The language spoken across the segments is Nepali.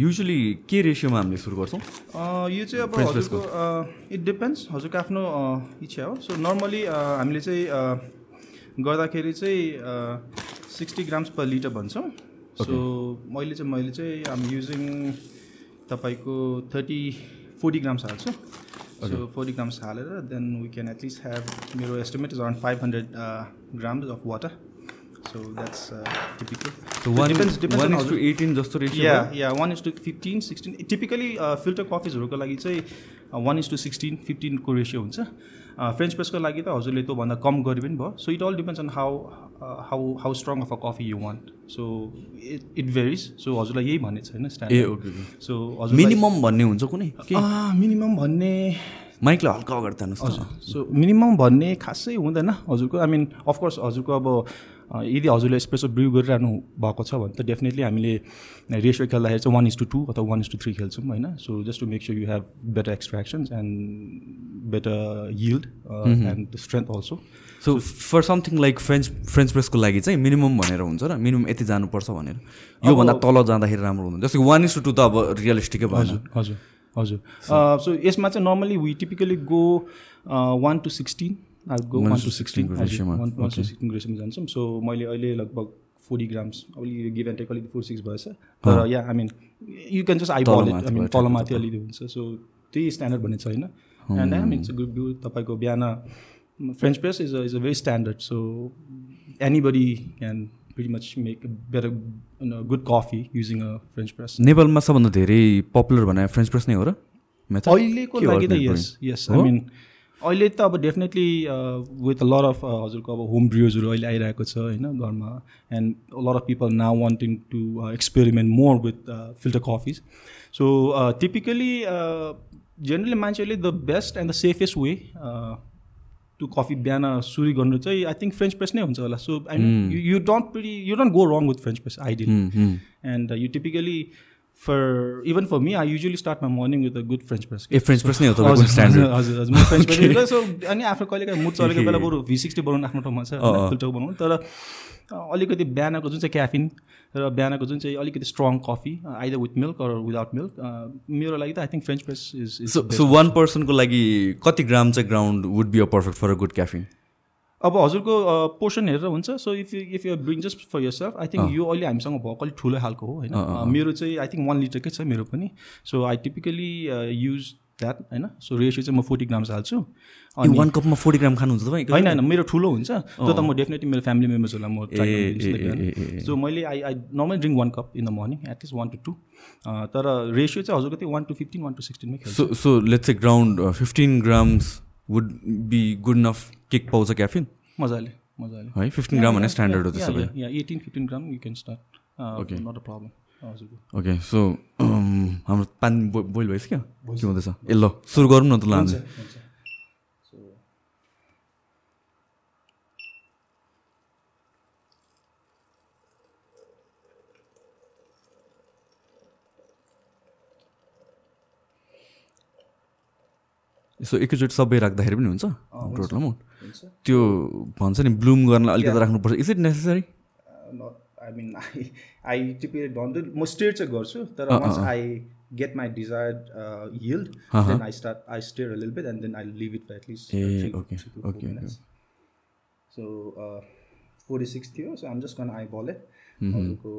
युजली के रेसियोमा हामीले सुरु गर्छौँ? यो चाहिँ अब हजुरको इट डिपेन्ड्स हजुरको आफ्नो इच्छा हो। सो नर्मली हामीले चाहिँ गर्दाखेरि चाहिँ सिक्सटी ग्राम्स पर लिटर भन्छौँ। सो मैले चाहिँ मैले चाहिँ आम युजिङ तपाईँको थर्टी फोर्टी ग्राम्स हाल्छु। सो फोर्टी ग्राम्स हालेर then we can at least have मेरो estimate is around five hundred grams of water so that's typical so one one is to eighteen जस्तो yeah yeah one is to fifteen sixteen typically filter कफिजहरूको लागि चाहिँ वान इज टु सिक्सटिन फिफ्टिनको रेसियो हुन्छ. फ्रेन्च प्रेसको लागि त हजुरले त्योभन्दा कम गरे पनि भयो. So it all depends on how how how strong of a coffee you want so it it varies so हजुरलाई यही भन्ने छैन ए ओके सो हजुर मिनिमम भन्ने हुन्छ कुनै? मिनिमम भन्ने माइकलाई हल्का अगाडि तान्नुहोस् सो मिनिमम भन्ने खासै हुँदैन हजुरको। आई मिन अफकोर्स हजुरको अब यदि हजुरले एस्प्रेसो ब्रिउ गरिरहनु भएको छ भने त डेफिनेटली हामीले रेसियो खेल्दाखेरि चाहिँ वान इज टू टू अथवा वान इज टू थ्री खेल्छौँ होइन? So just to make sure you have better extractions and better yield and strength also so for something like French French प्रेसको लागि चाहिँ मिनिमम भनेर हुन्छ र मिनिमम यति जानुपर्छ भनेर। योभन्दा तल जाँदाखेरि राम्रो हुँदैन। जस्तै वान इस टू टू त अब रियलिस्टिकै भएन। हजुर हजुर सो यसमा चाहिँ normally we typically go one to sixteen I go one to sixteen को ratio-मा, वान टु सिक्सटिनको रेसियोमा जान्छौँ। सो मैले अहिले लगभग फोर्टी ग्राम्स अलिकति गिभ एन्ड टेक अलिकति फोर सिक्स भएछ। तर yeah I mean you can just I ball I mean तलमाथि अलिकति हुन्छ। सो त्यही स्ट्यान्डर्ड भन्ने छैन। And I mean good brew तपाईँको बिहान French press is a is a very standard so anybody can pretty much make a better you know, good coffee using a French press. नेपालमा सबभन्दा धेरै पपुलर भने फ्रेन्च प्रेस नै हो र? मेथड? अहिलेको लागि त यस यस आई मिन अहिले त अब डेफिनेटली विथ लर अफ हजुरको अब होम ब्रियर्सहरू अहिले आइरहेको छ होइन घरमा and lot of people now wanting to experiment more with filter coffees so typically generally मान्छेले the best and the safest way to coffee बिहान सुरु गर्नु चाहिँ आई थिङ्क फ्रेन्च प्रेस नै हुन्छ होला. So I mean you don't you don't go wrong with French press ideal and you typically for even for me I usually start my morning with a good French press a French press नै हो हजुर हजुर म फ्रेन्च प्रेस सो अनि आफ्नो कहिले काहीँ मुड चलेको बेला बरु भी सिक्सटी बनाउनु आफ्नो ठाउँमा छ फिल्टर बनाउनु। तर अलिकति बिहानको जुन चाहिँ क्याफिन र बिहानको जुन चाहिँ अलिकति strong coffee either with milk or without milk मेरो लागि त I think French press is so one पर्सनको लागि कति ग्राम चाहिँ ground would be a perfect for a good caffeine अब हजुरको पोर्सन हेरेर हुन्छ। So if you if you bring just for yourself I think यो अहिले हामीसँग भएको अलिक ठुलो खालको हो होइन। मेरो चाहिँ आई थिङ्क वान लिटरकै छ मेरो पनि। So I typically use that होइन। सो रेसियो चाहिँ म फोर्टी ग्राम्स हाल्छु। अनि वान कपमा फोर्टी ग्राम खानुहुन्छ तपाईँ? होइन होइन मेरो ठुलो हुन्छ। त्यो त म डेफिनेटली मेरो फ्यामिली मेम्बर्सहरूलाई म। सो मैले I I normally drink one cup in the morning at least one to two तर रेसियो चाहिँ हजुरको त्यही one to fifteen one to सिक्सटिनमै खेल्छ। So so let's a ground fifteen grams would be good enough kick पाउँछ क्याफिन मजाले मजाले है फिफ्टिन ग्राम भने स्ट्यान्डर्ड हो त्यसो भए। Yeah eighteen fifteen gram you can start not a problem हजुरको ओके सो हाम्रो पानी बोइल भइसक्यो? के हुँदैछ? ए ल सुरु गरौँ न त लान्छ यसो एकैचोटि सबै राख्दाखेरि पनि हुन्छ। टोटल अमाउन्ट त्यो भन्छ नि ब्लुम गर्नलाई अलिकति राख्नुपर्छ। Is it necessary I mean I I typically don't म स्टेयर चाहिँ गर्छु तर once I get my desired held then I start I stir लिल bit and then I leave it at least so forty six थियो so I'm just gonna I बल हजुरको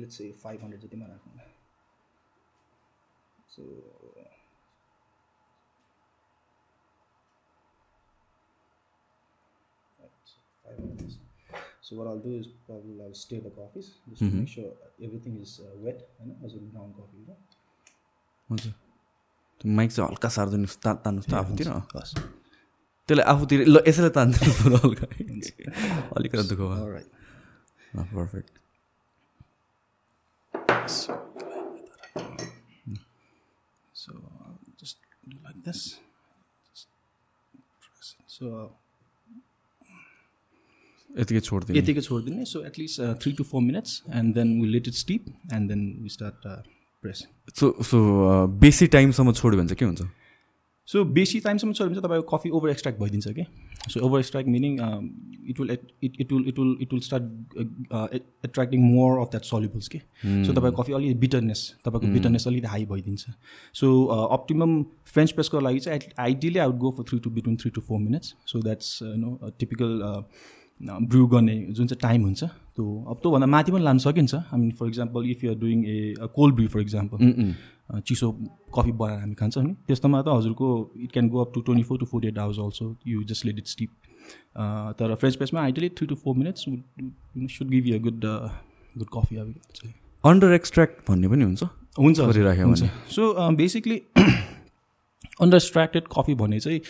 लेट्स फाइभ हन्ड्रेड जतिमा राखौँ so So what I'll do is probably I'll stir the coffees just to make sure everything is uh, wet and as a brown coffee. You know? हुन्छ त्यो माइक चाहिँ हल्का सारिदिनुहोस् ता तान्नुहोस् त आफूतिर Yes. त्यसलाई आफूतिर ल यसैलाई तानिदिनुहोस् बरु हल्का अलिकति दुःख भयो. Perfect So, so I'll just do like this. Just press it. So यतिकै छोडिदिनु यतिकै छोडिदिने so at least three to four minutes and then we let it steep and then we start pressing so so बेसी टाइमसम्म छोड्यो भने चाहिँ के हुन्छ? सो बेसी टाइमसम्म छ भने चाहिँ तपाईँको कफी ओभर एक्सट्र्याक्ट भइदिन्छ कि so over extract meaning it will it it will it will it will start attracting more of that solubles कि सो तपाईँको कफी अलिकति बिटरनेस तपाईँको बिटरनेस अलिकति हाई भइदिन्छ। सो अप्टिमम फ्रेन्च प्रेसको लागि चाहिँ ideally I would go for three to between three to four minutes so that's no typical brew गर्ने जुन चाहिँ टाइम हुन्छ त्यो अब त्योभन्दा माथि पनि लानु सकिन्छ। I mean for example if you're doing a cold brew for example चिसो कफी बनाएर हामी खान्छौँ नि त्यस्तोमा त हजुरको it can go up to twenty four to forty eight hours also you just let it steep तर French प्रेसमा ideally three to four minutes should give you good good coffee अब अन्डर एक्सट्र्याक्ट भन्ने पनि हुन्छ? हुन्छ हुन्छ। So basically under extracted coffee भने चाहिँ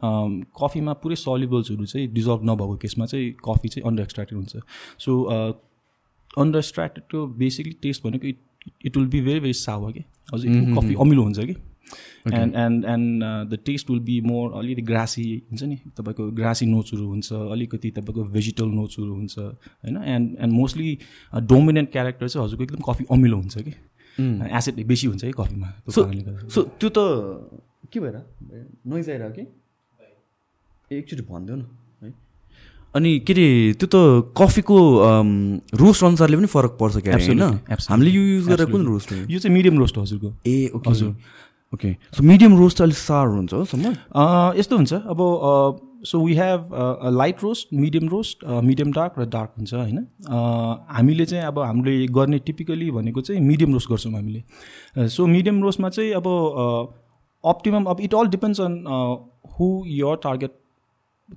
कफीमा पुरै सल्युबल्सहरू चाहिँ डिजल्भ नभएको केसमा चाहिँ कफी चाहिँ अन्डर एक्सट्र्याक्टेड हुन्छ। सो अन्डर एक्सट्र्याक्टेडको बेसिकली टेस्ट भनेको it it will be very very sour कि हजुर कफी अमिलो हुन्छ कि and and and the taste will be more अलिकति ग्रासी हुन्छ नि? तपाईँको ग्रासी नोट्सहरू हुन्छ अलिकति तपाईँको भेजिटल नोट्सहरू हुन्छ होइन? And and mostly dominant character चाहिँ हजुरको एकदम कफी अमिलो हुन्छ कि एसिड बेसी हुन्छ कि कफीमा सो त्यो त के भएर? नोइज कि? एकचोटि भनिदियो न है। अनि के अरे त्यो त कफीको रोस्ट अनुसारले पनि फरक पर्छ क्या होइन? हामीले यो युज गरेर कुन रोस्ट हो? यो चाहिँ मिडियम रोस्ट हजुरको। ए ओके। हजुर। ओके। सो मिडियम रोस्ट अलिक सार हुन्छ हो सम्म? यस्तो हुन्छ। अब so we have light roast medium roast medium dark र डार्क हुन्छ होइन? हामीले चाहिँ अब हामीले गर्ने टिपिकली भनेको चाहिँ मिडियम रोस्ट गर्छौँ हामीले। सो मिडियम रोस्टमा चाहिँ अब अप्टिमम अब it all depends on who your target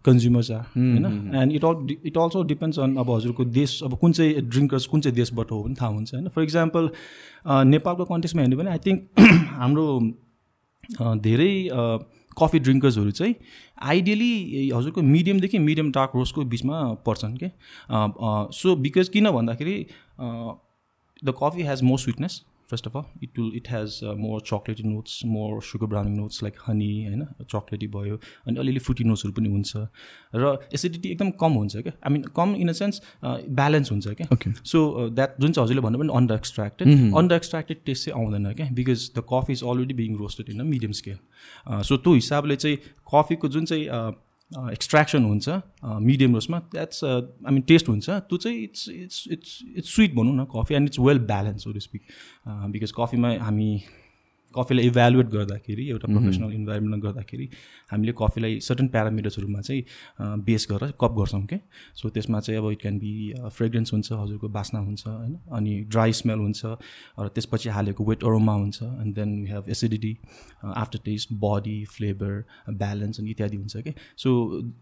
consumers are होइन? And it all it also depends on अब हजुरको देश अब कुन चाहिँ ड्रिङ्कर्स कुन चाहिँ देशबाट हो पनि थाहा हुन्छ होइन? फर इक्जाम्पल नेपालको कन्टेक्समा हेर्नु भने आई थिङ्क हाम्रो धेरै कफी ड्रिङ्कर्सहरू चाहिँ आइडियली हजुरको मिडियमदेखि मिडियम डार्क रोस्टको बिचमा पर्छन् कि? सो बिकज किन भन्दाखेरि the coffee has more sweetness first of all it will it has more chocolatey notes more sugar browning notes like honey होइन चक्लेटी भयो अनि अलिअलि फ्रुटी नोट्सहरू पनि हुन्छ। र एसिडिटी एकदम कम हुन्छ क्या। आई मिन कम इन अ सेन्स ब्यालेन्स हुन्छ क्या। सो द्याट जुन चाहिँ हजुरले भन्नु पनि under extracted under extracted taste चाहिँ आउँदैन क्या because the coffee is already being roasted in a medium scale so त्यो हिसाबले चाहिँ कफीको जुन चाहिँ एक्सट्र्याक्सन हुन्छ मिडियम रोसमा द्याट्स आई मिन टेस्ट हुन्छ। त्यो चाहिँ it's it's it's it's sweet भनौँ न coffee and it's well balance हो स्पिक बिकज कफीमा हामी कफीलाई इभ्यालुएट गर्दाखेरि एउटा प्रोफेसनल इन्भाइरोमेन्टमा गर्दाखेरि हामीले कफीलाई सर्टन प्यारामिटर्सहरूमा चाहिँ बेस गरेर कप गर्छौँ क्या सो त्यसमा चाहिँ अब इट क्यान बी फ्रेग्रेन्स हुन्छ हजुरको बास्ना हुन्छ होइन? अनि ड्राई स्मेल हुन्छ र त्यसपछि हालेको वेट अरोमा हुन्छ and then we have acidity after taste body flavour balance अनि इत्यादि हुन्छ कि so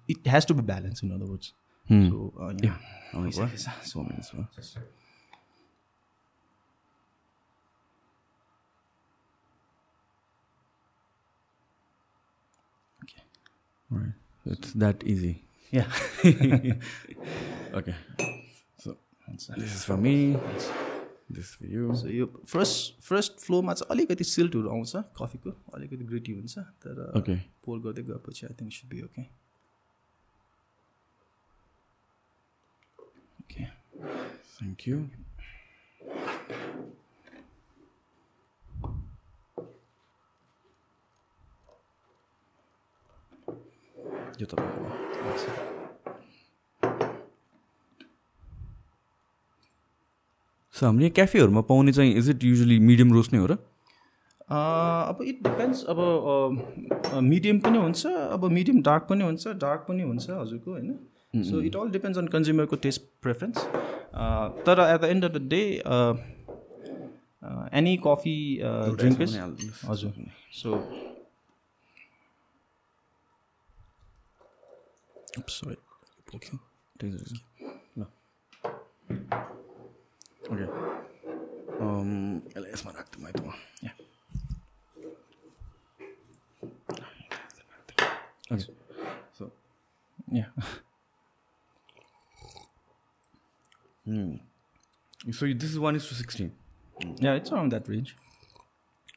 it has to be balance in other words so Right. It's that easy. Yeah. okay. So this is for me. This for you. So यो फर्स्ट फर्स्ट फ्लोमा चाहिँ अलिकति सिल्टहरू आउँछ कफीको अलिकति ग्रिटी हुन्छ तर ओके पोर गर्दै गएपछि I think should be okay okay thank you यो तपाईँको सो हामीले क्याफेहरूमा पाउने चाहिँ is it usually medium roast नै हो र अब इट डिपेन्ड्स अब मिडियम पनि हुन्छ अब मिडियम डार्क पनि हुन्छ डार्क पनि हुन्छ हजुरको होइन so it all depends on कन्ज्युमरको taste preference तर at the end of the day any coffee drink हजुर so Oops, wait. Okay. Take this. No. Okay. Um, यसमा राख्दै मैले त Yeah. Okay. So. Yeah. Hmm. So this is one is to sixteen. Yeah, it's around that range.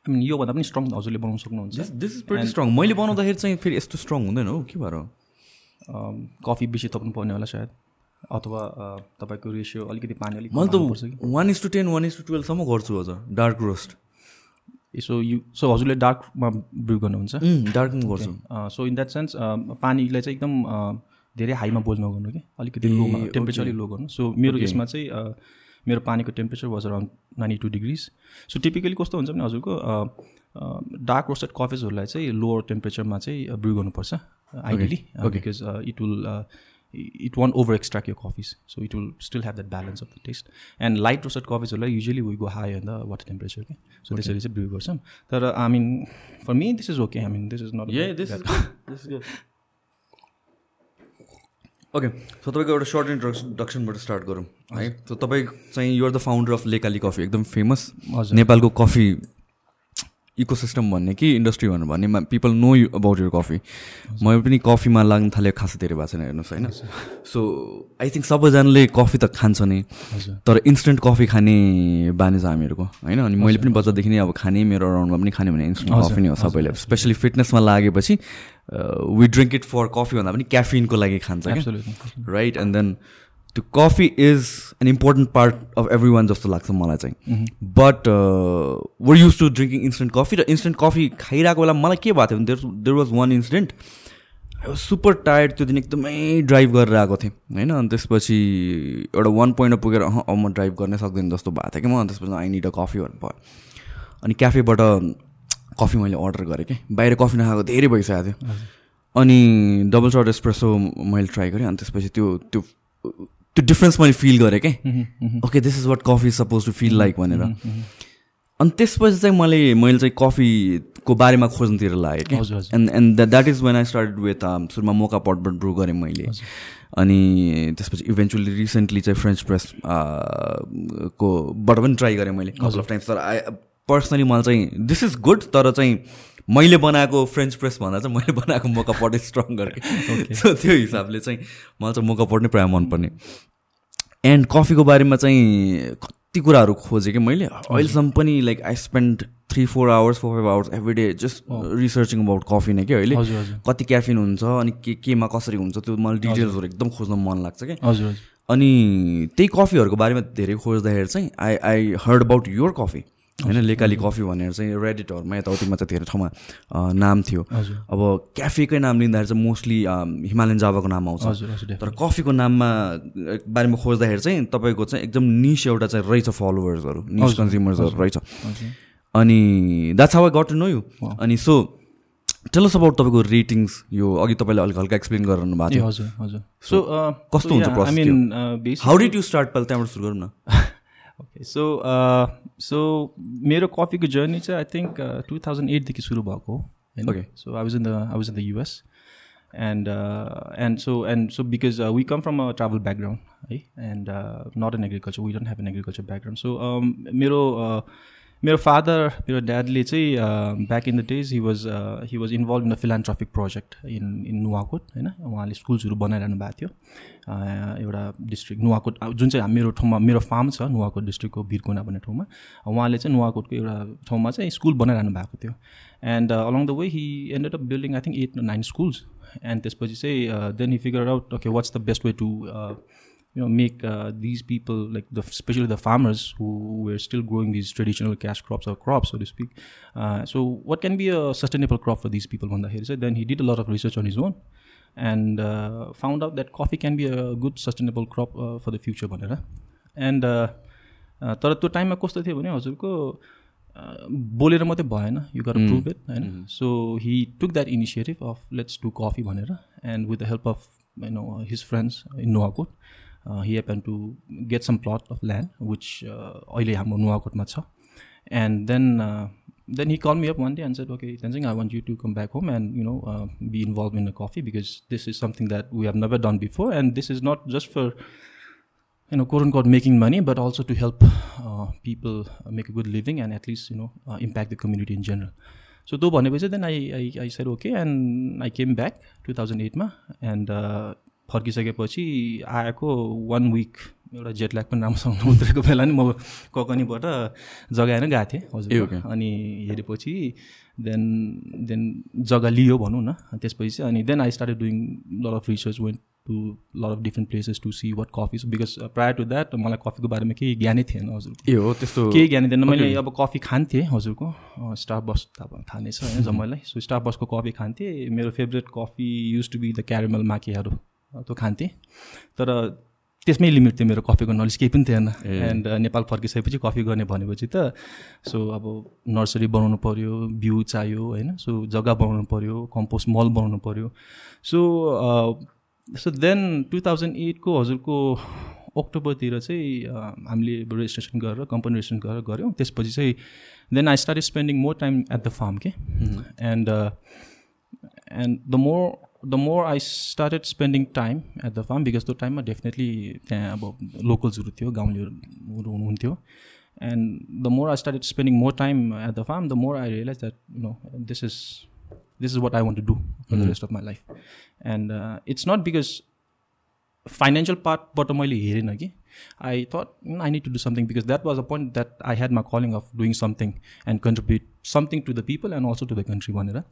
I mean, योभन्दा पनि स्ट्रङ हजुरले बनाउन सक्नुहुन्छ दिस इज प्रिटी स्ट्रङ मैले बनाउँदाखेरि चाहिँ फेरि यस्तो स्ट्रङ हुँदैन हौ के भएर कफी बेसी थप्नु पर्ने होला सायद। अथवा तपाईँको रेसियो अलिकति पानी अलिक मैले त one is to ten one is to टुवेल्भसम्म गर्छु हजुर dark roast so you so हजुरले डार्कमा ब्रु गर्नुहुन्छ? डार्किङ गर्छु। सो इन द्याट सेन्स पानीलाई चाहिँ एकदम धेरै हाईमा बोइल नगर्नु कि? अलिकति लोमा टेम्परेचर अलिक लो गर्नु। सो मेरो यसमा चाहिँ मेरो पानीको temperature was around ninety two degrees. So typically कस्तो हुन्छ भने हजुरको डार्क रोस्टेड कफिजहरूलाई चाहिँ लोअर टेम्परेचरमा चाहिँ ब्रु गर्नुपर्छ ideally it will it won't over extract you coffees so it will still have that balance of the taste and light roasted कफिजहरूलाई usually we go high on the water temperature कि सो त्यसरी चाहिँ ब्रु गर्छौँ। तर I mean for me this is okay I mean this is not this okay so तपाईँको एउटा सर्ट इन्ट्रोडक्सनबाट स्टार्ट गरौँ है? सो तपाईँ चाहिँ you're the founder of Lekali coffee एकदम फेमस नेपालको कफी इकोसिस्टम भन्ने कि इन्डस्ट्री भनेर भन्ने people know you about your coffee म पनि कफीमा लाग्न थालेको खासै धेरै भएको छैन हेर्नुहोस् होइन। सो आई थिङ्क सबैजनाले कफी त खान्छ नै तर इन्स्टेन्ट कफी खाने बानी छ हामीहरूको होइन? अनि मैले पनि बच्चादेखि नै अब खाने मेरो अराउन्डमा पनि खाने भने इन्स्टेन्ट कफी नै हो सबैले। स्पेसली फिटनेसमा लागेपछि we drink it for coffee भन्दा पनि क्याफिनको लागि खान्छ राइट एन्ड देन त्यो coffee is an important part of everyone जस्तो लाग्छ मलाई चाहिँ but we're used to drinking instant coffee र इन्स्टेन्ट कफी खाइरहेको बेला मलाई के भएको थियो भने there there was one incident I was super tired त्यो दिन एकदमै ड्राइभ गरेर आएको थिएँ होइन अनि त्यसपछि एउटा वान पोइन्टमा पुगेर अँ अब म ड्राइभ गर्नै सक्दैन जस्तो भएको थियो कि म अनि त्यसपछि आई निड अ कफी भन्नु भयो अनि क्याफेबाट कफी मैले अर्डर गरेँ कि बाहिर कफी नखाएको धेरै भइसकेको थियो अनि डबल सर्ट एस्प्रेसो मैले ट्राई गरेँ अनि त्यसपछि त्यो त्यो त्यो डिफ्रेन्स मैले फिल गरेँ क्या okay this is what coffee suppose to feel like भनेर अनि त्यसपछि चाहिँ मैले मैले चाहिँ कफीको बारेमा खोज्नुतिर लागेँ क्या and and that is when I start with सुरुमा मोका पटबाट ब्रु गरेँ मैले अनि त्यसपछि इभेन्चुली रिसेन्टली चाहिँ फ्रेन्च प्रेस कोबाट पनि ट्राई गरेँ मैले कपल अफ टाइम्स तर आई पर्सनली मलाई चाहिँ दिस इज गुड तर चाहिँ मैले बनाएको फ्रेन्च प्रेस भन्दा चाहिँ मैले बनाएको मोकापट स्ट्रङ गरेँ। सो त्यो हिसाबले चाहिँ मलाई चाहिँ मोकापट नै प्रायः मनपर्ने। एन्ड कफीको बारेमा चाहिँ कति कुराहरू खोजेँ कि मैले? अहिलेसम्म पनि like I spend three four hours four five hours every day just researching about coffee नै क्या अहिले? कति क्याफिन हुन्छ अनि के केमा कसरी हुन्छ त्यो मलाई डिटेल्सहरू एकदम खोज्न मन लाग्छ क्या अनि त्यही कफीहरूको बारेमा धेरै खोज्दाखेरि चाहिँ I I heard about your coffee होइन लेकाली कफी भनेर चाहिँ रेडिटहरूमा यताउतिमा चाहिँ धेरै ठाउँमा नाम थियो। अब क्याफेकै नाम लिँदाखेरि चाहिँ मोस्टली हिमालयन जावाको नाम आउँछ। तर कफीको नाममा बारेमा खोज्दाखेरि चाहिँ तपाईँको चाहिँ एकदम निस एउटा चाहिँ रहेछ फलोवर्सहरू निस कन्ज्युमर्सहरू रहेछ। अनि that's how I got to know you अनि सो टेलस अबाउट तपाईँको रेटिङ्स यो अघि तपाईँले अलिक हल्का एक्सप्लेन गराउनु भएको थियो। हजुर हजुर। सो कस्तो हुन्छ हाउ डिड यु स्टार्ट पहिला त्यहाँबाट सुरु गरौँ न। ओके सो सो मेरो कफीको जर्नी चाहिँ आई थिङ्क टु थाउजन्ड एटदेखि सुरु भएको हो okay so I was in the I was in the US and and so and so because we come from a travel background है and not an agriculture we don't have an agriculture background so मेरो मेरो फादर मेरो ड्याडले चाहिँ back in the days he was he was involve in the philanthropic project in in Nuwakot होइन? उहाँले स्कुल्सहरू बनाइरहनु भएको थियो। एउटा डिस्ट्रिक्ट नुवाकोट जुन चाहिँ मेरो ठाउँमा मेरो फार्म छ नुवाकोट डिस्ट्रिक्टको भिरकुना भन्ने ठाउँमा उहाँले चाहिँ नुवाकोटको एउटा ठाउँमा चाहिँ स्कुल बनाइरहनु भएको थियो। And along the way he ended up building I think at nine schools and त्यसपछि चाहिँ then he figure out okay what's the best way to you know make uh, these people like the especially the farmers who were still growing these traditional cash crops or crops so to speak uh, so what can be a sustainable crop for these people one he said then he did a lot of research on his own and uh, found out that coffee can be a good sustainable crop uh, for the future भनेर एन्ड तर त्यो टाइममा कस्तो थियो भने हजुरको बोलेर मात्रै भएन यु गर प्रुभ इट होइन so he took that initiative of let's do coffee भनेर and with the help of you know his friends in Nuwakot he happen to get some plot of land which अहिले हाम्रो नुवाकोटमा छ and then he called me up one day and said, okay, Tenzing, I want you to come back home and, you know, uh, be involved in the coffee because this is something that we have never done before. And this is not just for, you know, quote unquote, making money, but also to help uh, people make a good living and at least, you know, uh, impact the community in general. So, though then I, I, said okay and I came back 2008मा and फर्किसकेपछि आएको वान विक एउटा जेट ल्याग पनि राम्रोसँग उत्रेको बेला नि म ककनीबाट जगाएर गएको थिएँ हजुर। अनि हेरेपछि देन देन जग्गा लियो भनौँ न त्यसपछि चाहिँ अनि then I started doing lot of research went to lot of different places to see what coffee because prior to that मलाई कफीको बारेमा केही ज्ञानै थिएन हजुर। ए हो त्यस्तो केही ज्ञानै थिएन। मैले अब कफी खान्थेँ हजुरको स्टाफ बस त अब थाहा नै छ होइन जम्मैलाई सो स्टाफ बसको कफी खान्थेँ। मेरो favourite coffee used to be the caramel माकिहरू त्यो खान्थेँ। तर त्यसमै लिमिट थियो मेरो कफीको नलेज केही पनि थिएन। एन्ड नेपाल फर्किसकेपछि कफी गर्ने भनेपछि त सो अब नर्सरी बनाउनु पऱ्यो बिउ चाहियो होइन? सो जग्गा बनाउनु पऱ्यो कम्पोस्ट मल बनाउनु पऱ्यो so so then two thousand एटको हजुरको अक्टोबरतिर चाहिँ हामीले रेजिस्ट्रेसन गरेर कम्पनी रेजिस्ट्रेसन गरेर गऱ्यौँ। त्यसपछि चाहिँ then I start spending more time at the farm के and and the more the more I started spending time at the farm because त्यो टाइममा डेफिनेटली त्यहाँ अब लोकल्सहरू थियो गाउँलेहरू हुनुहुन्थ्यो. And the more I started spending more time at the farm the more I realise that you know this is this is what I want to do for the rest of my life and it's not because financial पार्टबाट मैले हेरेन कि I thought I need to do something because that was a point that I had my calling of doing something and contribute something to the people and also to the country भनेर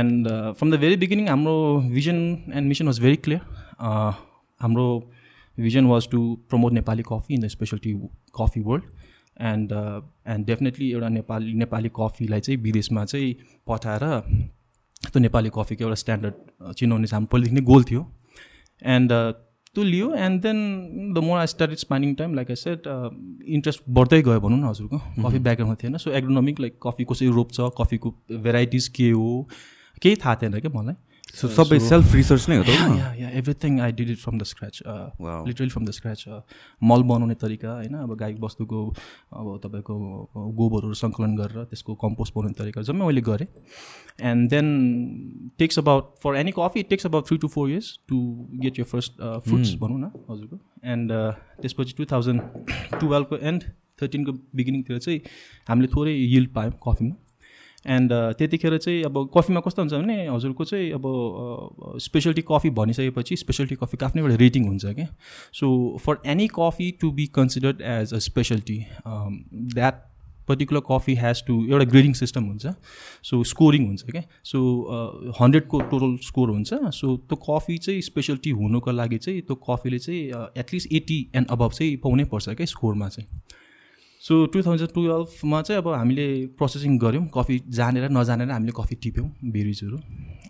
and from the very beginning हाम्रो vision and mission was very clear हाम्रो vision was to promote Nepali coffee in the speciality coffee world and and definitely एउटा नेपाली नेपाली कफीलाई चाहिँ विदेशमा चाहिँ पठाएर त्यो नेपाली कफीको एउटा स्ट्यान्डर्ड चिनाउने चाहिँ हाम्रो पहिलेदेखि नै गोल थियो एन्ड त्यो लियो and then the more I start spending time like I set interest बढ्दै गयो भनौँ न हजुरको। कफी ब्याकग्राउन्डमा थिएन। सो एग्रोनोमिक लाइक कफी कसरी रोप्छ कफीको भेराइटिज के हो केही थाहा थिएन क्या मलाई। सो सबै सेल्फ रिसर्च नै हो त yeah everything I did it from the scratch literally from the scratch मल बनाउने तरिका होइन? अब गाई बस्तुको अब तपाईँको गोबरहरू सङ्कलन गरेर त्यसको कम्पोस्ट बनाउने तरिका जम्मै मैले गरेँ। And then takes about for any coffee it takes about three two four years to get your first fruits भनौँ न हजुरको। एन्ड त्यसपछि टु थाउजन्ड टुवेल्भको एन्ड थर्टिनको बिगिनिङतिर चाहिँ हामीले थोरै यिल्ड पायौँ कफीमा एन्ड uh, त्यतिखेर चाहिँ अब कफीमा कस्तो हुन्छ भने हजुरको चाहिँ अब स्पेसलिटी कफी भनिसकेपछि स्पेसलिटी कफीको आफ्नै एउटा रेटिङ हुन्छ क्या। So for any coffee to be considered as a speciality that particular coffee has to एउटा ग्रेडिङ सिस्टम हुन्छ। सो स्कोरिङ हुन्छ क्या। सो हन्ड्रेडको टोटल स्कोर हुन्छ। सो त्यो कफी चाहिँ स्पेसलिटी हुनुको लागि चाहिँ त्यो कफीले चाहिँ एटलिस्ट एट्टी एन्ड अबभ चाहिँ पाउनै पर्छ क्या स्कोरमा चाहिँ। सो टु थाउजन्ड टुवेल्भमा चाहिँ अब हामीले प्रोसेसिङ गऱ्यौँ। कफी जानेर नजानेर हामीले कफी टिप्यौँ बेरिजहरू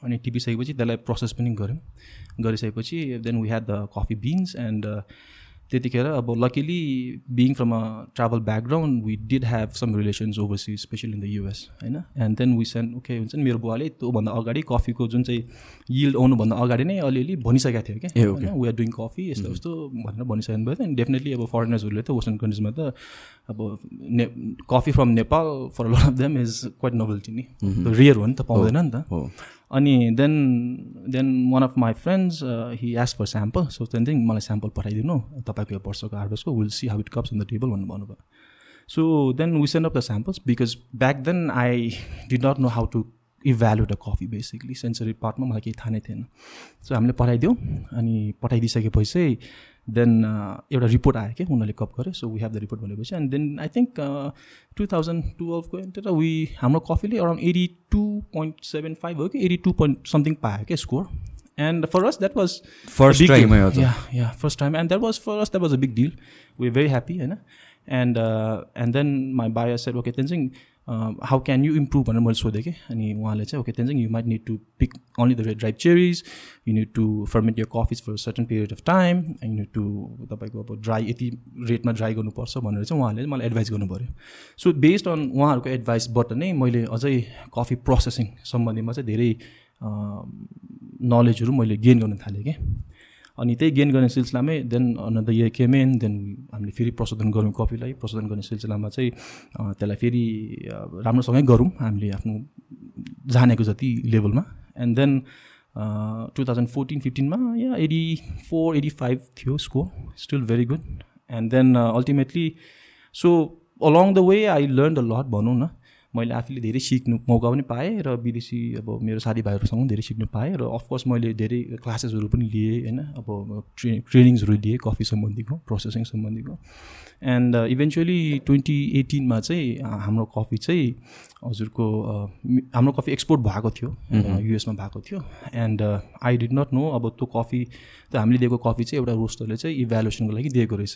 अनि टिपिसकेपछि त्यसलाई प्रोसेस पनि गऱ्यौँ। गरिसकेपछि then we had the coffee beans and त्यतिखेर अब luckily being from a travel background we did have some relations overseas specially in the US होइन? And then we send okay हुन्छ नि मेरो बुवाले त्योभन्दा अगाडि कफीको जुन चाहिँ यिल्ड आउनुभन्दा अगाडि नै अलिअलि भनिसकेको थियो क्या होइन? वी आर डुइङ कफी यस्तो यस्तो भनेर भनिसक्नु भयो एन्ड डेफिनेटली अब फरेनर्सहरूले त वेस्टर्न कन्ट्रिजमा त अब ने coffee from Nepal for lot of them is quite novelty नि? रियर हो नि त पाउँदैन नि त। अनि then then one of my friends he ask for sample so त्यहाँदेखि मलाई स्याम्पल पठाइदिनु तपाईँको यो वर्षको हार्भेस्टको will see how it cups on the table भन्नु भन्नुभयो so then we send of the samples because back then I did not know how to evaluate a coffee basically sensory पार्टमा मलाई केही थाहा नै थिएन। सो हामीले पठाइदियौँ अनि पठाइदिइसकेपछि देन एउटा रिपोर्ट आयो क्या उनीहरूले कप गर्यो so we have the report भनेपछि and then I think two thousand टुवेल्भको enter we हाम्रो कफीले around eighty two point seven five हो कि एटी टू पोइन्ट समथिङ पायो क्या score and for us that was first time yeah first time and that was for us that was a big deal we very happy होइन and and then my buyer said okay त्यहाँ चाहिँ हाउ क्यान यु इम्प्रुभ भनेर मैले सोधेँ कि। अनि उहाँले चाहिँ ओके त्यहाँदेखि you might need to pick only the red drive cherries you need to ferment your coffees for certain period of time and need to तपाईँको अब ड्राई यति रेटमा ड्राई गर्नुपर्छ भनेर चाहिँ उहाँले मलाई एडभाइस गर्नु पऱ्यो सो बेस्ड अन उहाँहरूको एडभाइसबाट नै मैले अझै कफी प्रोसेसिङ सम्बन्धीमा चाहिँ धेरै नलेजहरू मैले गेन गर्न थालेँ कि। अनि त्यही गेन गर्ने सिलसिलामै then on the year came in then हामीले फेरि प्रशोधन गऱ्यौँ कपीलाई। प्रशोधन गर्ने सिलसिलामा चाहिँ त्यसलाई फेरि राम्रोसँगै गरौँ हामीले आफ्नो जानेको जति लेभलमा। And then two thousand fourteen फिफ्टिनमा yeah eighty four eighty five थियो score still very good and then ultimately so along the way I learn the lot भनौँ न। मैले आफूले धेरै सिक्नु मौका पनि पाएँ र विदेशी अब मेरो साथीभाइहरूसँग पनि धेरै सिक्नु पाएँ र अफकोर्स मैले धेरै क्लासेसहरू पनि लिएँ होइन। अब ट्रे ट्रेनिङ्सहरू लिएँ कफी सम्बन्धीको प्रोसेसिङ सम्बन्धीको एन्ड इभेन्चुली ट्वेन्टी एटिनमा चाहिँ हाम्रो कफी चाहिँ हजुरको हाम्रो कफी एक्सपोर्ट भएको थियो युएसमा भएको थियो। And I did not know अब त्यो कफी त हामीले दिएको कफी चाहिँ एउटा रोस्टरले चाहिँ इभ्यालुएसनको लागि दिएको रहेछ।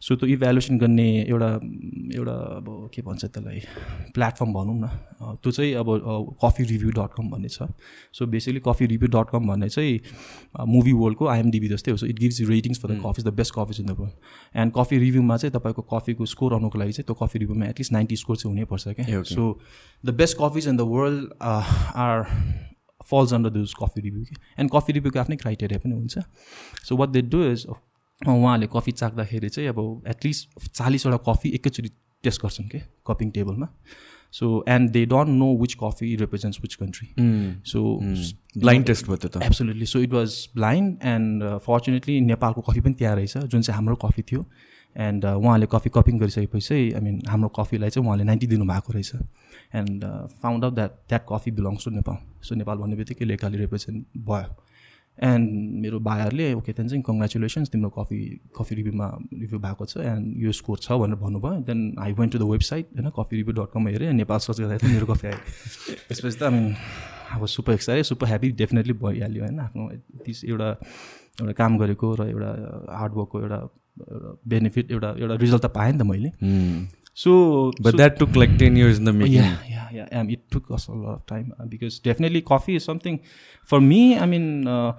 सो त्यो इभ्यालुएसन गर्ने एउटा एउटा अब के भन्छ त्यसलाई प्लेटफर्म भनौँ न त्यो चाहिँ अब कफी रिभ्यू डट कम भन्ने छ। So basically coffee review dot com भन्ने चाहिँ मुभी वर्ल्डको आइएमडिबी जस्तै हो। So it gives ratings for the coffee the best coffees in the world and coffee रिभ्यूमा चाहिँ तपाईँको कफीको स्कोर आउनुको लागि चाहिँ त्यो कफी रिभ्यूमा एटलिस्ट नाइन्टी स्कोर चाहिँ हुनैपर्छ क्या so the best coffees in the world are falls under those coffee review कि एन्ड कफी रिभ्यूको आफ्नै क्राइटेरिया पनि हुन्छ. So what they do is उहाँहरूले कफी चाख्दाखेरि चाहिँ अब एटलिस्ट चालिसवटा कफी एकैचोटि टेस्ट गर्छन् कि? कपिङ टेबलमा so and they don't know which coffee represents which country so blind test भयो त absolutely so it was blind and fortunately नेपालको कफी पनि त्यहाँ रहेछ जुन चाहिँ हाम्रो कफी थियो. एन्ड उहाँले कफी कपिङ गरिसकेपछि आई मिन हाम्रो कफीलाई चाहिँ उहाँले नाइन्टी दिनुभएको रहेछ। And found out that that coffee belongs to Nepal so Nepal भन्ने बित्तिकै लेखाले रिप्रेजेन्ट भयो। एन्ड मेरो भाइहरूले ओके त्यहाँदेखि चाहिँ कङ्ग्रेचुलेसन्स तिम्रो कफी कफी रिभ्यूमा रिभ्यू भएको छ एन्ड यो स्कोर छ भनेर भन्नुभयो। Then I went to the website होइन कफी रिभ्यू डट कम हेरेँ नेपाल सर्च गर्दाखेरि मेरो कफी आयो। त्यसपछि त आई मिन अब super excited super happy definitely भइहाल्यो होइन आफ्नो एउटा एउटा काम गरेको र एउटा हार्डवर्कको एउटा एउटा बेनिफिट एउटा एउटा रिजल्ट त पाएँ नि त मैले। So but that took like ten years in the making yeah yeah it took us a lot of time uh, because definitely coffee is something for me i mean uh,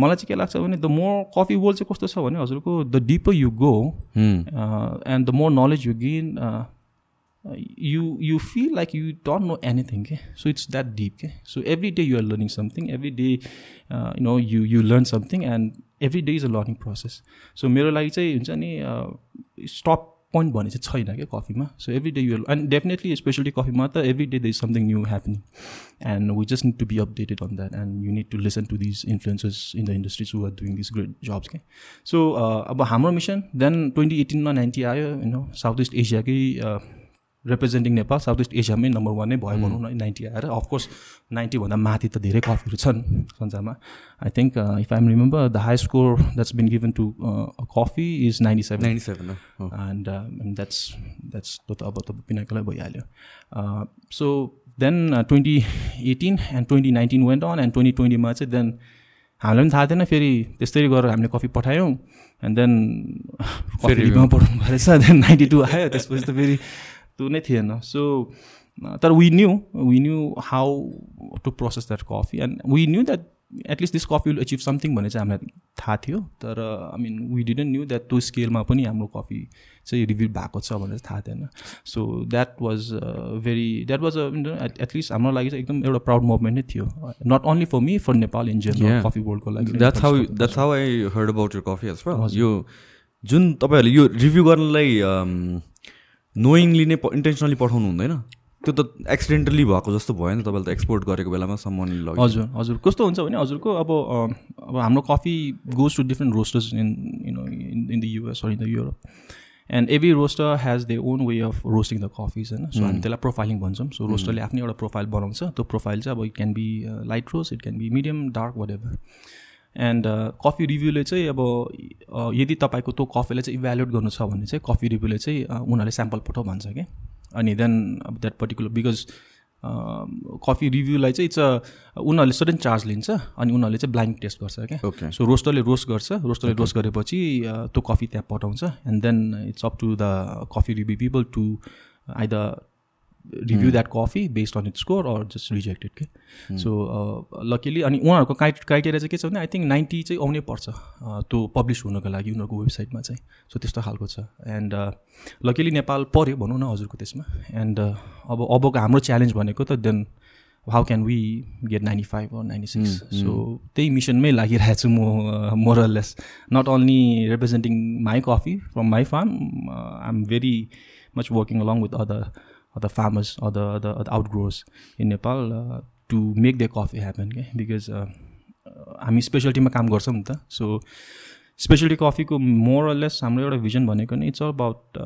मलाई चाहिँ के लाग्छ भने द मोर कफी वर्ल्ड चाहिँ कस्तो छ भने हजुरको the deeper you go and the more knowledge you gain you you feel like you don't know anything के सो इट्स द्याट डिप के so every day you're learning something every day you know you you learn something and every day is a learning process so मेरो लागि चाहिँ हुन्छ नि स्टप पोइन्ट भन्ने चाहिँ छैन क्या कफीमा। So every day your and definitely specially कफीमा त every day the is something new happening and we just need to be updated on that and you need to listen to these influences in the industries who are doing this great jobs के सो अब हाम्रो मिसन देन ट्वेन्टी एटिनमा नाइन्टी आयो होइन साउथ इस्ट एसियाकै रिप्रेजेन्टिङ नेपाल साउथ इस्ट एसियामै नम्बर वान नै भयो भनौँ न नाइन्टी आएर। अफकोर्स नाइन्टीभन्दा माथि त धेरै कफीहरू छन् संसारमा। I think if I'm remember the high score that's been given to coffee is ninety seven ninety seven and that's that's त्यो त अब त पिनाकलै भइहाल्यो। So then twenty eighteen and twenty nineteen went on and twenty ट्वेन्टीमा चाहिँ देन हामीलाई पनि थाहा थिएन। फेरि त्यस्तै गरेर हामीले कफी पठायौँ। एन्ड देन कफी रिभ्यूमा पठाउनु भएछ देन नाइन्टी टू आयो। त्यसपछि त फेरि त्यो नै थिएन सो तर we knew we knew how to process that coffee and we knew that at least this coffee will achieve something भन्ने चाहिँ हामीलाई थाहा थियो तर I mean we didn't knew that त्यो स्केलमा पनि हाम्रो कफी चाहिँ रिभ्यू भएको छ भनेर थाहा थिएन so that was very that was a at least हाम्रो लागि चाहिँ एकदम एउटा प्राउड मुभमेन्ट नै थियो not only for me for Nepal in general coffee वर्ल्डको लागि that's how that's how I heard about your coffee यो जुन तपाईँहरूले यो रिभ्यू गर्नलाई नोइङली नै इन्टेन्सनली पठाउनु हुँदैन। त्यो त एक्सिडेन्टली भएको जस्तो भयो नि तपाईँले त एक्सपोर्ट गरेको बेलामा सम्मान हजुर हजुर। कस्तो हुन्छ भने हजुरको अब अब हाम्रो coffee goes to different roasters in you know in the US or in the Europe and every roaster has they own way of roasting the coffees होइन? सो हामी त्यसलाई प्रोफाइलिङ भन्छौँ। सो रोस्टरले आफ्नै एउटा प्रोफाइल बनाउँछ। त्यो प्रोफाइल चाहिँ अब it can be light roast it can be medium dark whatever and coffee रिभ्यूले चाहिँ अब यदि तपाईँको त्यो कफीलाई चाहिँ इभ्यालुएट गर्नु छ भने चाहिँ कफी रिभ्यूले चाहिँ उनीहरूले स्याम्पल पठाउ भन्छ कि। अनि देन अब द्याट पर्टिकुलर बिकज कफी रिभ्यूलाई चाहिँ इट्स उनीहरूले सडन चार्ज लिन्छ अनि उनीहरूले चाहिँ ब्लाइन्ड टेस्ट गर्छ क्या। सो रोस्टरले रोस्ट गर्छ रोस्टरले रोस्ट गरेपछि त्यो कफी त्यहाँ पठाउँछ and then it's up to the coffee review people to either review that coffee based on its score or just rejected के सो लकिली अनि उहाँहरूको क्राइ क्राइटेरिया चाहिँ के छ भने आई थिङ्क नाइन्टी चाहिँ आउनै पर्छ त्यो पब्लिस हुनको लागि उनीहरूको वेबसाइटमा चाहिँ। सो त्यस्तो खालको छ। एन्ड लकिली नेपाल पऱ्यो भनौँ न हजुरको त्यसमा। एन्ड अब अबको हाम्रो च्यालेन्ज भनेको त then how can we get ninety five or ninety six so त्यही मिसनमै लागिरहेको छु म more or less not only representing my coffee from my farm I am very much working along with other the farmers or the, the, the outgrowers in Nepal uh, to make their coffee happen के बिकज हामी स्पेसलिटीमा काम गर्छौँ नि त। सो स्पेसलिटी कफीको मोर लेस हाम्रो एउटा भिजन भनेको नै it's about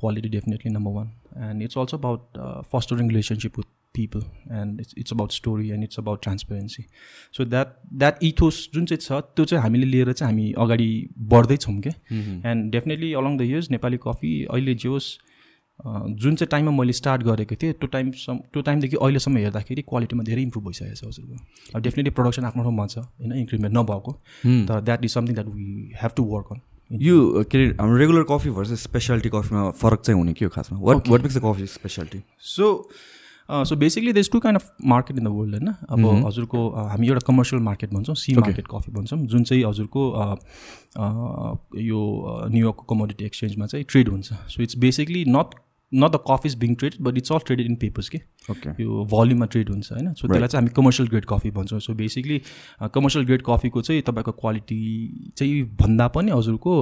quality definitely number one and it's also about fostering relationship with people and it's it's about story and it's about transparency so that that ethos जुन चाहिँ छ त्यो चाहिँ हामीले लिएर चाहिँ हामी अगाडि बढ्दैछौँ क्या and definitely along the years Nepali coffee अहिले जे होस् जुन चाहिँ टाइममा मैले स्टार्ट गरेको थिएँ त्यो टाइमसम्म त्यो टाइमदेखि अहिलेसम्म हेर्दाखेरि क्वालिटीमा धेरै इम्प्रुभ भइसकेको छ हजुरको अब डेफिनेटली प्रडक्सन आफ्नो ठाउँमा छ होइन इन्क्रिमेन्ट नभएको। तर that is something that we have to work on यो के अरे हाम्रो रेगुलर कफी भर्सेस स्पेसियालिटी कफीमा फरक चाहिँ हुने के हो खासमा? What what makes the coffee speciality so so basically there's two kind of market in the world होइन? अब हजुरको हामी एउटा कमर्सियल मार्केट भन्छौँ सी मार्केट कफी भन्छौँ जुन चाहिँ हजुरको यो न्युयोर्कको कमोडिटी एक्सचेन्जमा चाहिँ ट्रेड हुन्छ। So it's basically not not the coffee is being trade but it's all traded in papers के ओके यो भल्युममा ट्रेड हुन्छ होइन? सो त्यसलाई चाहिँ हामी कमर्सियल ग्रेड कफी भन्छौँ। सो बेसिकली कमर्सियल ग्रेड कफीको चाहिँ तपाईँको क्वालिटी चाहिँ भन्दा पनि हजुरको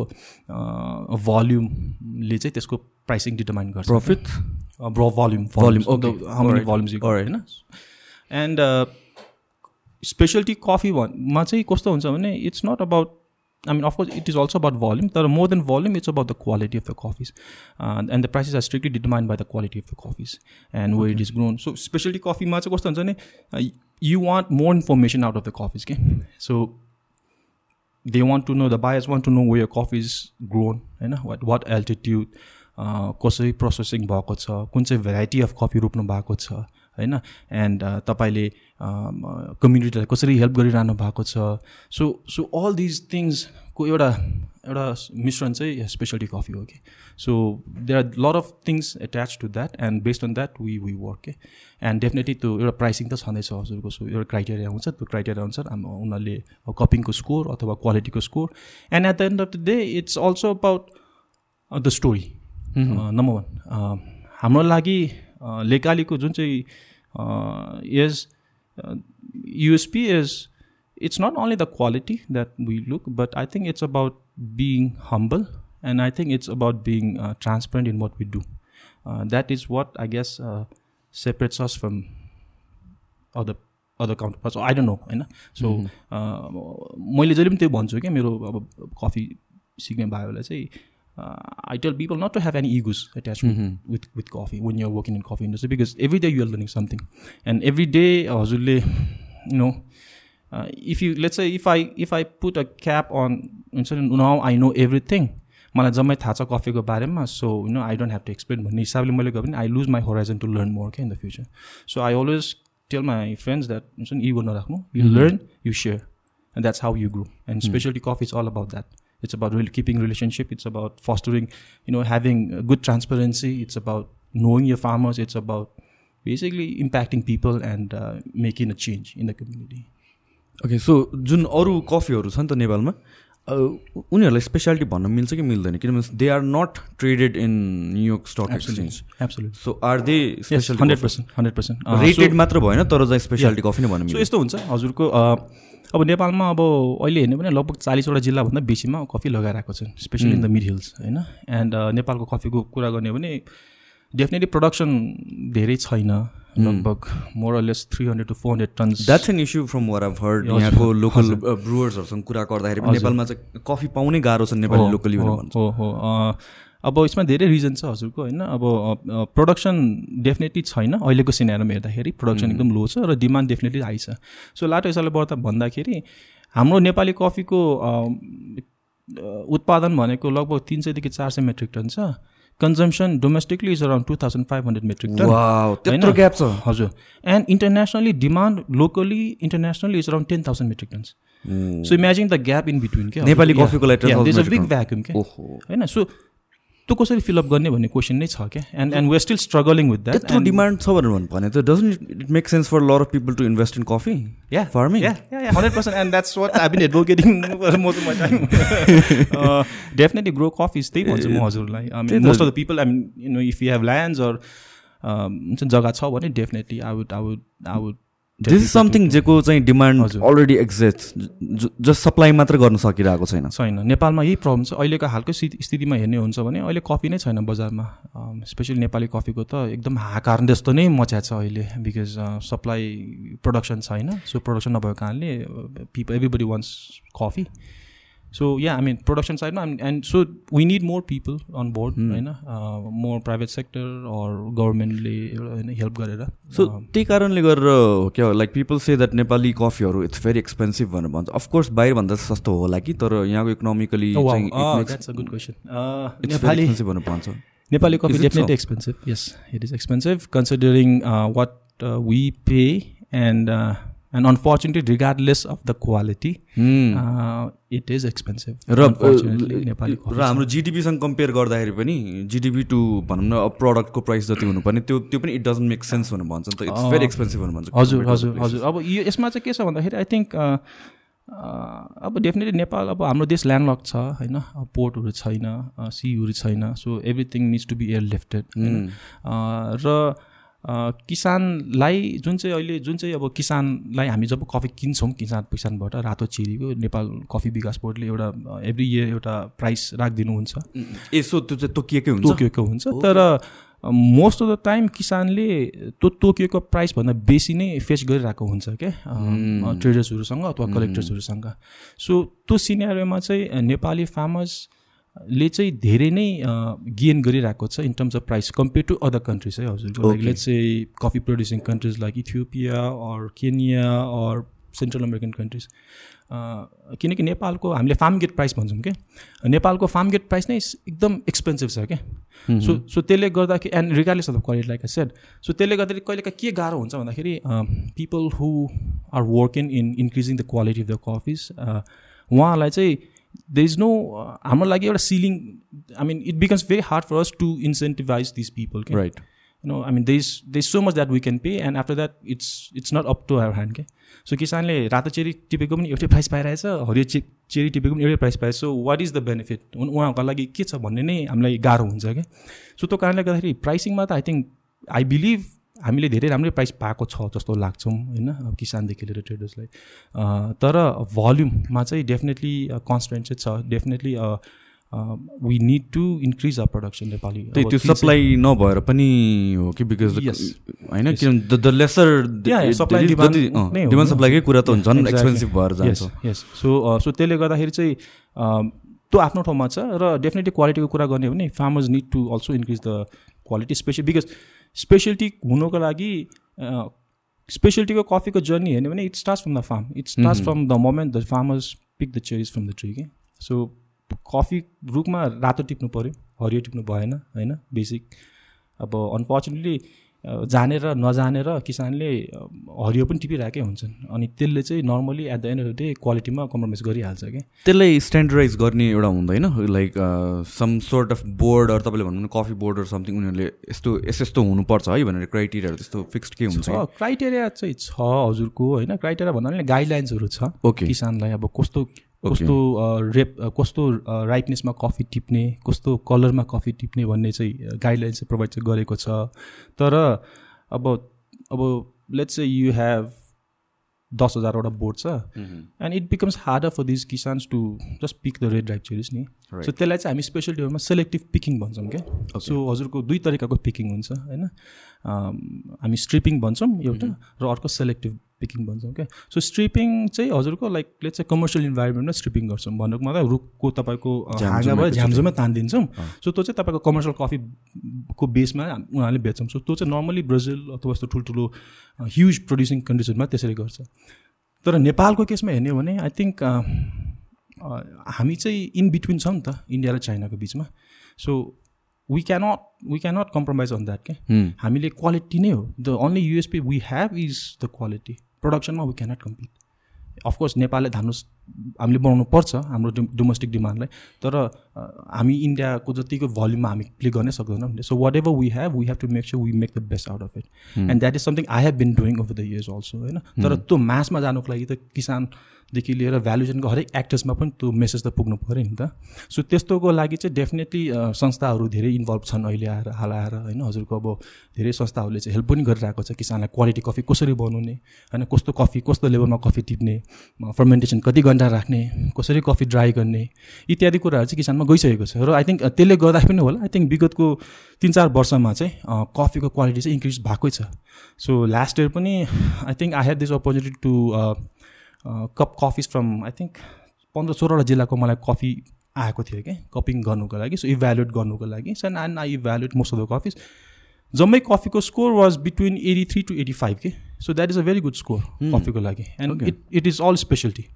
भल्युमले चाहिँ त्यसको प्राइसिङ डिटर्माइन गर्छ। प्रफिट भल्युम भल्युम भल्युम्स होइन? एन्ड स्पेसलिटी कफी भनमा चाहिँ कस्तो हुन्छ भने it's not about I mean, of course, it is also about volume. Are more than volume, it's about the quality of the coffees. Uh, and the prices are strictly determined by the quality of the coffees and where it is grown. So, specialty coffee, uh, you want more information out of the coffees. Okay? So, they want to know, the buyers want to know where your coffee is grown, you know, what, what altitude, कसरी प्रोसेसिङ भएको छ कुन चाहिँ भेराइटी अफ कफी रोप्नु भएको छ होइन? एन्ड तपाईँले कम्युनिटीलाई कसरी हेल्प गरिरहनु भएको छ? सो सो अल दिज थिङ्सको एउटा एउटा मिश्रण चाहिँ स्पेसलिटी कफी हो कि? So there are lot of things attach to that and based on that we we work के एन्ड डेफिनेटली त्यो एउटा प्राइसिङ त छँदैछ हजुरको सो एउटा क्राइटेरिया हुन्छ। त्यो क्राइटेरिया अनुसार हाम्रो उनीहरूले कपिङको स्कोर अथवा क्वालिटीको score and at the end of the day it's also about the story number one हाम्रो लागि लेकालीको जुन चाहिँ as USP as it's not only the quality that look but I think it's about being humble and I think it's about being transparent in what we do that is what I guess separate us from other other counterparts I don't know होइन? So mm-hmm. मैले जहिले पनि त्यो भन्छु क्या मेरो अब कफी सिक्ने भाइहरूलाई चाहिँ I tell people not to have any egos attach with with coffee when you're working in coffee industry because every day you're learning something and every day हजुरले know if you let's if I if I put a cap on हुन्छ नि नाउ आई नो एभ्रिथिङ मलाई जम्मै थाहा छ कफीको बारेमा so you know I don't have to explain भन्ने हिसाबले मैले गयो भने I lose my horizon to learn more के in the future so I always tell my friends that हुन्छ नि इगो नराख्नु you learn you share and that's how you grow and specially coffee is all about that it's about really keeping relationship it's about fostering you know having good transparency it's about knowing your farmers it's about basically impacting people and uh, making a change in the community okay so जुन अरू कफीहरू छ त नेपालमा उनीहरूलाई स्पेसालिटी भन्न मिल्छ कि मिल्दैन? किनभने they are not traded in New York stock exchange absolute so are they hundred percent hundred percent rated मात्र भएन तर चाहिँ स्पेसालिटी कफी नै भन्नु सो यस्तो हुन्छ हजुरको अब नेपालमा अब अहिले हेर्ने भने लगभग चालिसवटा जिल्लाभन्दा बेसीमा कफी लगाइरहेको छन् specially in the mid hills होइन? एन्ड नेपालको कफीको कुरा गर्ने भने डेफिनेटली प्रडक्सन धेरै छैन। लगभग more or less three hundred to four hundred tons that's an issue from what I've heard यहाँको लोकल ब्रुवर्सहरूसँग कुरा गर्दाखेरि नेपालमा चाहिँ कफी पाउनै गाह्रो छ नेपाली लोकली हो हो अब यसमा धेरै रिजन छ हजुरको होइन? अब प्रडक्सन डेफिनेटली छैन। अहिलेको सिनेरोमा हेर्दाखेरि प्रडक्सन एकदम लो छ र डिमान्ड डेफिनेटली हाई छ। सो लाटो हिसाबले बढ्दा भन्दाखेरि हाम्रो नेपाली कफीको उत्पादन भनेको लगभग तिन सयदेखि चार सय मेट्रिक टन छ। Consumption domestically is around two thousand five hundred metric ton gap छ हजुर. And internationally demand locally internationally is around ten thousand metric tons so imagine the gap in between के नेपाली कफीको लागि बिग भ्याक्युम के होइन सो त्यो कसरी फिलअप गर्ने भन्ने क्वेसन नै छ क्या? And and we still struggling with that त्यत्रो डिमान्ड छ भनेर भने त doesn't it make sense for lot of people to invest in coffee yeah farming hundred percent and that's what I been advocating time definitely grow coffees त्यही भन्छु म हजुरलाई. Most of the people I mean you know if you have lands or हुन्छ जग्गा छ भने definitely I would I would I would this is something जेको चाहिँ demand already exist just supply मात्र गर्न सकिरहेको छैन। छैन। नेपालमा यही प्रब्लम छ। अहिलेको हालको स्थितिमा हेर्ने हुन्छ भने अहिले कफी नै छैन बजारमा। स्पेसली नेपाली कफीको त एकदम हाकार जस्तो नै मच्या छ अहिले। बिकज सप्लाई प्रडक्सन छैन। सो प्रडक्सन नभएको कारणले people everybody wants coffee so yeah I mean production साइडमा and so we need more people on board होइन मोर प्राइभेट सेक्टर अर गभर्मेन्टले होइन हेल्प गरेर सो त्यही कारणले गरेर क्या like people say that Nepali कफीहरू इट्स भेरी एक्सपेन्सिभ भनेर भन्छ. अफकोर्स बाहिरभन्दा सस्तो होला कि तर यहाँको इकोनोमिकली गुड क्वेसन नेपाली भनेर भन्छ। Nepali coffee definitely expensive yes it is expensive considering what we pay and and unfortunately regardless of the quality it is expensive र नेपाली र हाम्रो जिडिपीसँग कम्पेयर गर्दाखेरि पनि जिडिपी टु भनौँ न प्रडक्टको प्राइस जति हुनुपर्ने त्यो त्यो पनि इट डजन्ट मेक सेन्स भनेर भन्छ नि त. इट्स भेरी एक्सपेन्सिभ भनेर भन्छ हजुर हजुर हजुर। अब यो यसमा चाहिँ के छ भन्दाखेरि आई थिङ्क अब डेफिनेटली नेपाल अब हाम्रो देश ल्यान्डलक छ होइन? पोर्टहरू छैन सीहरू छैन so everything needs to be air lifted र किसानलाई जुन चाहिँ अहिले जुन चाहिँ अब किसानलाई हामी जब कफी किन्छौँ किसान किसानबाट रातो चिरीको नेपाल कफी विकास बोर्डले एउटा एभ्री इयर एउटा प्राइस राखिदिनुहुन्छ। यसो त्यो चाहिँ तोकिएकै हुन्छ? तोकिएको हुन्छ। तर मोस्ट अफ द टाइम किसानले त्यो तोकिएको प्राइसभन्दा बेसी नै फेस गरिरहेको हुन्छ क्या ट्रेडर्सहरूसँग अथवा कलेक्टर्सहरूसँग सो त्यो सिनेरियोमा चाहिँ नेपाली फार्मर्स ले चाहिँ धेरै नै गेन गरिरहेको छ in terms of price compare to other countries है हजुरको लाइक लेट्स चाहिँ coffee producing countries like Ethiopia or Kenya or central American countries किनकि नेपालको हामीले फार्म गेट प्राइस भन्छौँ क्या नेपालको फार्म गेट प्राइस नै एकदम एक्सपेन्सिभ छ क्या सो सो त्यसले गर्दाखेरि and regardless of quality like I said so त्यसले गर्दाखेरि कहिलेका के गाह्रो हुन्छ भन्दाखेरि people who are working in increasing the quality of the coffees उहाँलाई चाहिँ दे इज नो हाम्रो लागि एउटा ceiling I mean it becomes very hard for us to incentivize this people right no I mean there is there is so much that we can pay and after that it's it's not up to our hand के सो किसानले रातो चेरी टिपेको पनि एउटै प्राइस पाइरहेछ हरियो चे चेरी टिपेको पनि एउटै price पाइरहेछ। So what is the benefit उहाँहरूको लागि के छ भन्ने नै हामीलाई गाह्रो हुन्छ क्या सो त्यो कारणले गर्दाखेरि प्राइसिङमा त आई थिङ्क आई बिलिभ हामीले धेरै राम्रै प्राइस पाएको छ जस्तो लाग्छौँ होइन अब किसानदेखि लिएर ट्रेडर्सलाई तर भल्युममा चाहिँ डेफिनेटली कन्सटेन्ट चाहिँ छ। Definitely we need to increase a production Nepali त्यही त्यो सप्लाई नभएर पनि हो कि बिकज होइन किनभने द लेसर सप्लाई डिमान्ड सप्लाईकै कुरा त हुन्छ एक्सपेन्सिभ भएर जान्छ। यस सो सो त्यसले गर्दाखेरि चाहिँ त्यो आफ्नो ठाउँमा छ र डेफिनेटली क्वालिटीको कुरा गर्ने हो भने farmers need to also increase the quality special because specialty हुनुको लागि स्पेसलिटीको कफीको जर्नी हेर्ने भने it start from the farm it start from the moment the farmers pick the cherries from the tree कि सो कफी रुखमा रातो टिप्नु पऱ्यो हरियो टिप्नु भएन होइन? बेसिक अब अनफर्चुनेटली जानेर नजानेर किसानले हरियो पनि टिपिरहेकै हुन्छन्। अनि त्यसले चाहिँ normally at the end of the day क्वालिटीमा compromise गरिहाल्छ क्या। त्यसलाई स्ट्यान्डर्डाइज गर्ने एउटा हुँदैन? Like some sort of board अरू तपाईँले भन्नु भने कफी बोर्ड अरू समथिङ उनीहरूले यस्तो यस्तो यस्तो हुनुपर्छ है भनेर क्राइटेरियाहरू त्यस्तो फिक्स्ड के हुन्छ क्राइटेरिया चाहिँ छ हजुरको होइन? क्राइटेरिया भन्दा पनि गाइडलाइन्सहरू छ। ओके किसानलाई अब कस्तो कस्तो रेप कस्तो राइटनेसमा कफी टिप्ने कस्तो कलरमा कफी टिप्ने भन्ने चाहिँ गाइडलाइन्स चाहिँ प्रोभाइड चाहिँ गरेको छ। तर अब अब लेट्स चाहिँ यु हेभ दस हजारवटा बोर्ड छ and it becomes harder for these किसान्स to just pick the red drive cherries नि। सो त्यसलाई चाहिँ हामी स्पेसल डेमा सेलेक्टिभ पिकिङ भन्छौँ क्या सो हजुरको दुई तरिकाको पिकिङ हुन्छ होइन? हामी स्ट्रिपिङ भन्छौँ एउटा र अर्को सेलेक्टिभ पिकिङ भन्छौँ क्या सो स्ट्रिपिङ चाहिँ हजुरको लाइक लेट्स चाहिँ कमर्सियल इन्भाइरोमेन्टमा स्ट्रिपिङ गर्छौँ। भन्नुको मतलब रुखको तपाईँको हाँगा भयो झ्याम्झोमै तानिदिन्छौँ। सो त्यो चाहिँ तपाईँको कमर्सियल कफीको बेसमा उनीहरूले बेच्छौँ। सो त्यो चाहिँ नर्मली ब्राजिल अथवा यस्तो ठुल्ठुलो ह्युज प्रड्युसिङ कन्ट्रिजहरूमा त्यसरी गर्छ। तर नेपालको केसमा हेर्ने हो भने आई थिङ्क हामी चाहिँ इन बिट्विन छौँ नि त इन्डिया र चाइनाको बिचमा। So we cannot we cannot compromise on that के हामीले क्वालिटी नै हो. The only USP we have is the quality प्रडक्सनमा we cannot compete of course नेपालले धान्नु हामीले बनाउनु पर्छ हाम्रो डोमेस्टिक डिमान्डलाई तर हामी इन्डियाको जतिको भल्युममा हामी प्ले गर्नै सक्दैनौँ so whatever we have we have to make sure we make the best out of it and that is something I have been doing over the years also होइन? तर त्यो मासमा जानुको लागि त किसान देखि लिएर भ्यालुजनको हरेक एक्टर्समा पनि त्यो मेसेज त पुग्नु पऱ्यो नि त। सो त्यस्तोको लागि चाहिँ डेफिनेटली संस्थाहरू धेरै इन्भल्भ छन् अहिले आएर हाल आएर होइन? हजुरको अब धेरै संस्थाहरूले चाहिँ हेल्प पनि गरिरहेको छ किसानलाई क्वालिटी कफी कसरी बनाउने होइन? कस्तो कफी कस्तो लेभलमा कफी टिप्ने फर्मेन्टेसन कति घन्टा राख्ने कसरी कफी ड्राई गर्ने इत्यादि कुराहरू चाहिँ किसानमा गइसकेको छ। र आई थिङ्क त्यसले गर्दा पनि होला आई थिङ्क विगतको तिन चार वर्षमा चाहिँ कफीको क्वालिटी चाहिँ इन्क्रिज भएकै छ। सो लास्ट इयर पनि I think I have this opportunity to cup coffees from I think पन्ध्र सोह्रवटा जिल्लाको मलाई कफी आएको थियो क्या कपिङ गर्नुको लागि सो इभ्यालुएट गर्नुको लागि so and I evaluate most of the coffees जम्मै कफीको score was between eighty three to eighty five के so that is a very good score कफीको लागि and it it is all specialty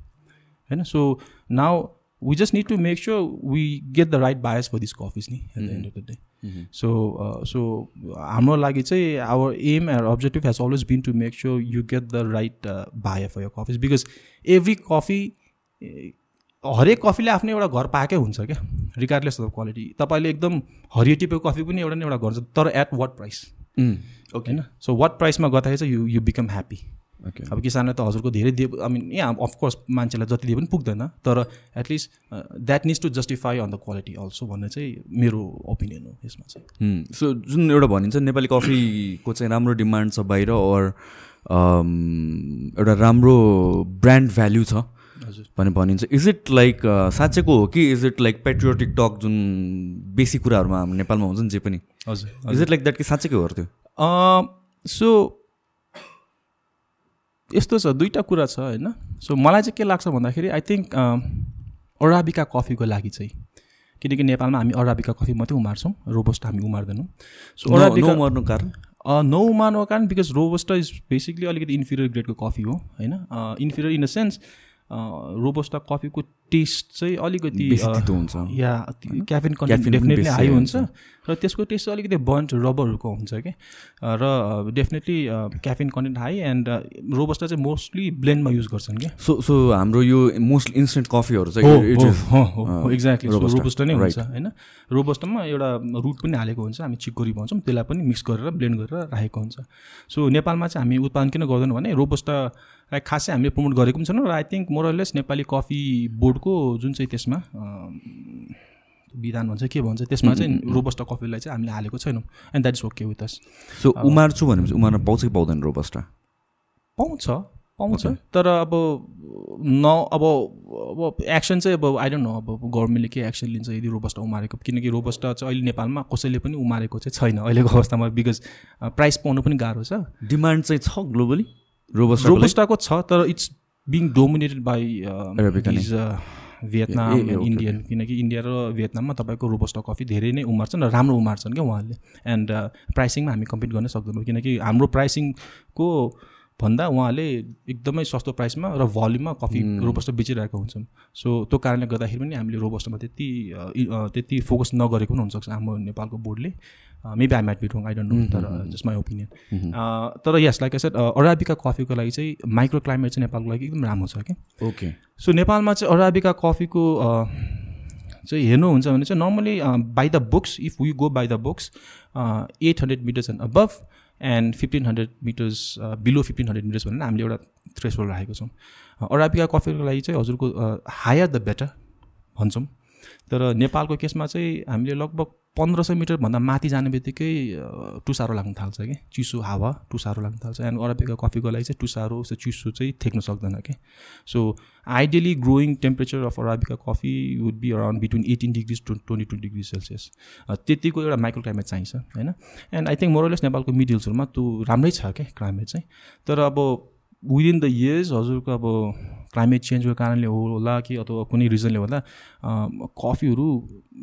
होइन? So now we just need to make sure we get the right buyers for this coffees नि at the end of the day so so हाम्रो लागि चाहिँ our aim and objective has always been to make sure you get the right buyer for your coffees because every coffee हरेक कफीले आफ्नो एउटा घर पाएकै हुन्छ क्या? रिगार्डलेस अफ क्वालिटी तपाईँले एकदम हरियो टिपेको कफी पनि एउटा न एउटा घर छ तर एट वाट प्राइस ओके होइन? सो वाट प्राइसमा गर्दाखेरि चाहिँ यु यु बिकम ह्याप्पी अब किसानलाई त हजुरको धेरै दिए आई मिन यहाँ अफकोर्स मान्छेलाई जति दिए पनि पुग्दैन तर at least that needs to justify on the quality also भन्ने चाहिँ मेरो ओपिनियन हो यसमा चाहिँ। सो जुन एउटा भनिन्छ नेपाली कफीको चाहिँ राम्रो डिमान्ड छ बाहिर अर एउटा राम्रो ब्रान्ड भ्याल्यु छ हजुर। भने भनिन्छ। इज इट लाइक साँच्चैको हो कि is it like patriotic talk जुन बेसी कुराहरूमा हाम्रो नेपालमा हुन्छ नि जे पनि? हजुर इज इट लाइक द्याट कि साँच्चैको हो त्यो? सो यस्तो छ दुईवटा कुरा छ होइन? सो मलाई चाहिँ के लाग्छ भन्दाखेरि आई थिङ्क अराबिका कफीको लागि चाहिँ किनकि नेपालमा हामी अराबिका कफी मात्रै उमार्छौँ रोबोस्ट हामी उमार्दैनौँ। सो अराबिका मर्नु कारण? नौमार्नुको कारण बिकज रोबोस्टा इज बेसिकली अलिकति इन्फिरियर ग्रेडको कफी हो होइन? Inferior in the sense robusta कफीको टेस्ट चाहिँ अलिकति हुन्छ। Yeah caffeine content definitely high हुन्छ। र त्यसको टेस्ट चाहिँ अलिकति बन्ट रबरहरूको हुन्छ कि? र definitely caffeine content high and robusta चाहिँ मोस्टली ब्लेन्डमा युज गर्छन् क्या सो सो हाम्रो यो मोस्ट इन्स्टेन्ट कफीहरू चाहिँ एक्ज्याक्टली. रोबस्टा नै. हुन्छ होइन? रोबस्टामा एउटा रुट पनि हालेको हुन्छ हामी चिकोरी भन्छौँ त्यसलाई पनि मिक्स गरेर ब्लेन्ड गरेर राखेको हुन्छ। सो नेपालमा चाहिँ हामी उत्पादन किन गर्दैनौँ भने रोबस्टालाई खासै हामीले प्रमोट गरेको पनि छैनौँ र I think more or less Nepali coffee बोर्डको जुन चाहिँ त्यसमा विधान भन्छ के भन्छ त्यसमा चाहिँ रोबस्टा कफीलाई चाहिँ हामीले हालेको छैनौँ। And that is okay with us so उमार्छु भनेपछि उमार्न पाउँछ कि पाउँदैन रोबस्टा? पाउँछ पाउँछ। तर अब न अब अब एक्सन चाहिँ अब आई डोन्ट नो अब गभर्मेन्टले के एक्सन लिन्छ यदि रोबस्टा उमारेको? किनकि रोबस्टा चाहिँ अहिले नेपालमा कसैले पनि उमारेको चाहिँ छैन अहिलेको अवस्थामा बिकज प्राइस पाउनु पनि गाह्रो छ। डिमान्ड चाहिँ छ ग्लोबली रोबस्टा रोबस्टाको छ तर it's being dominated by. Vietnam Indian किनकि इन्डिया र भियतनाममा तपाईँको रोबस्टा कफी धेरै नै उमार्छन् र राम्रो उमार्छन् क्या उहाँहरूले। एन्ड प्राइसिङमा हामी कम्पिट गर्नै सक्दैनौँ किनकि हाम्रो प्राइसिङको भन्दा उहाँले एकदमै सस्तो प्राइसमा र भल्युममा कफी रोबस्टा बेचिरहेको हुन्छन्। सो त्यो कारणले गर्दाखेरि पनि हामीले रोबस्टामा त्यति इ- अ, त्यति फोकस नगरेको पनि हुनसक्छ हाम्रो नेपालको बोर्डले maybe I might be wrong I don't know तर जस्ट माई ओपिनियन तर यस लाइक सेट अराबिका कफीको लागि चाहिँ माइक्रो क्लाइमेट चाहिँ नेपालको लागि एकदम राम्रो छ क्या ओके सो नेपालमा चाहिँ अराबिका कफीको अ, चाहिँ हेर्नुहुन्छ भने चाहिँ normally by the books if we go by the books eight hundred metres and above and fifteen hundred metres below fifteen hundred metres भनेर हामीले एउटा थ्रेसहोल्ड राखेको छौँ। अराबिका कफीको लागि चाहिँ हजुरको हायर द बेटर भन्छौँ। तर नेपालको केसमा चाहिँ हामीले लगभग पन्ध्र सय मिटरभन्दा माथि जाने बित्तिकै टुसारो लाग्न थाल्छ कि। चिसो हावा टुसारो लाग्न थाल्छ। एन्ड अराबिका कफीको लागि चाहिँ टुसारो यस्तो चिसो चाहिँ थेक्न सक्दैन कि। So ideally growing temperature of arabica coffee would be around between eighteen degrees to twenty two degree Celsius त्यतिको एउटा माइक्रो क्लाइमेट चाहिन्छ होइन। एन्ड आई थिङ्क मोरलेस नेपालको मिड हिल्सहरूमा त्यो राम्रै छ क्या क्लाइमेट चाहिँ। तर अब विदिन द इयर्स हजुरको अब क्लाइमेट चेन्जको कारणले होला कि अथवा कुनै रिजनले होला कफीहरू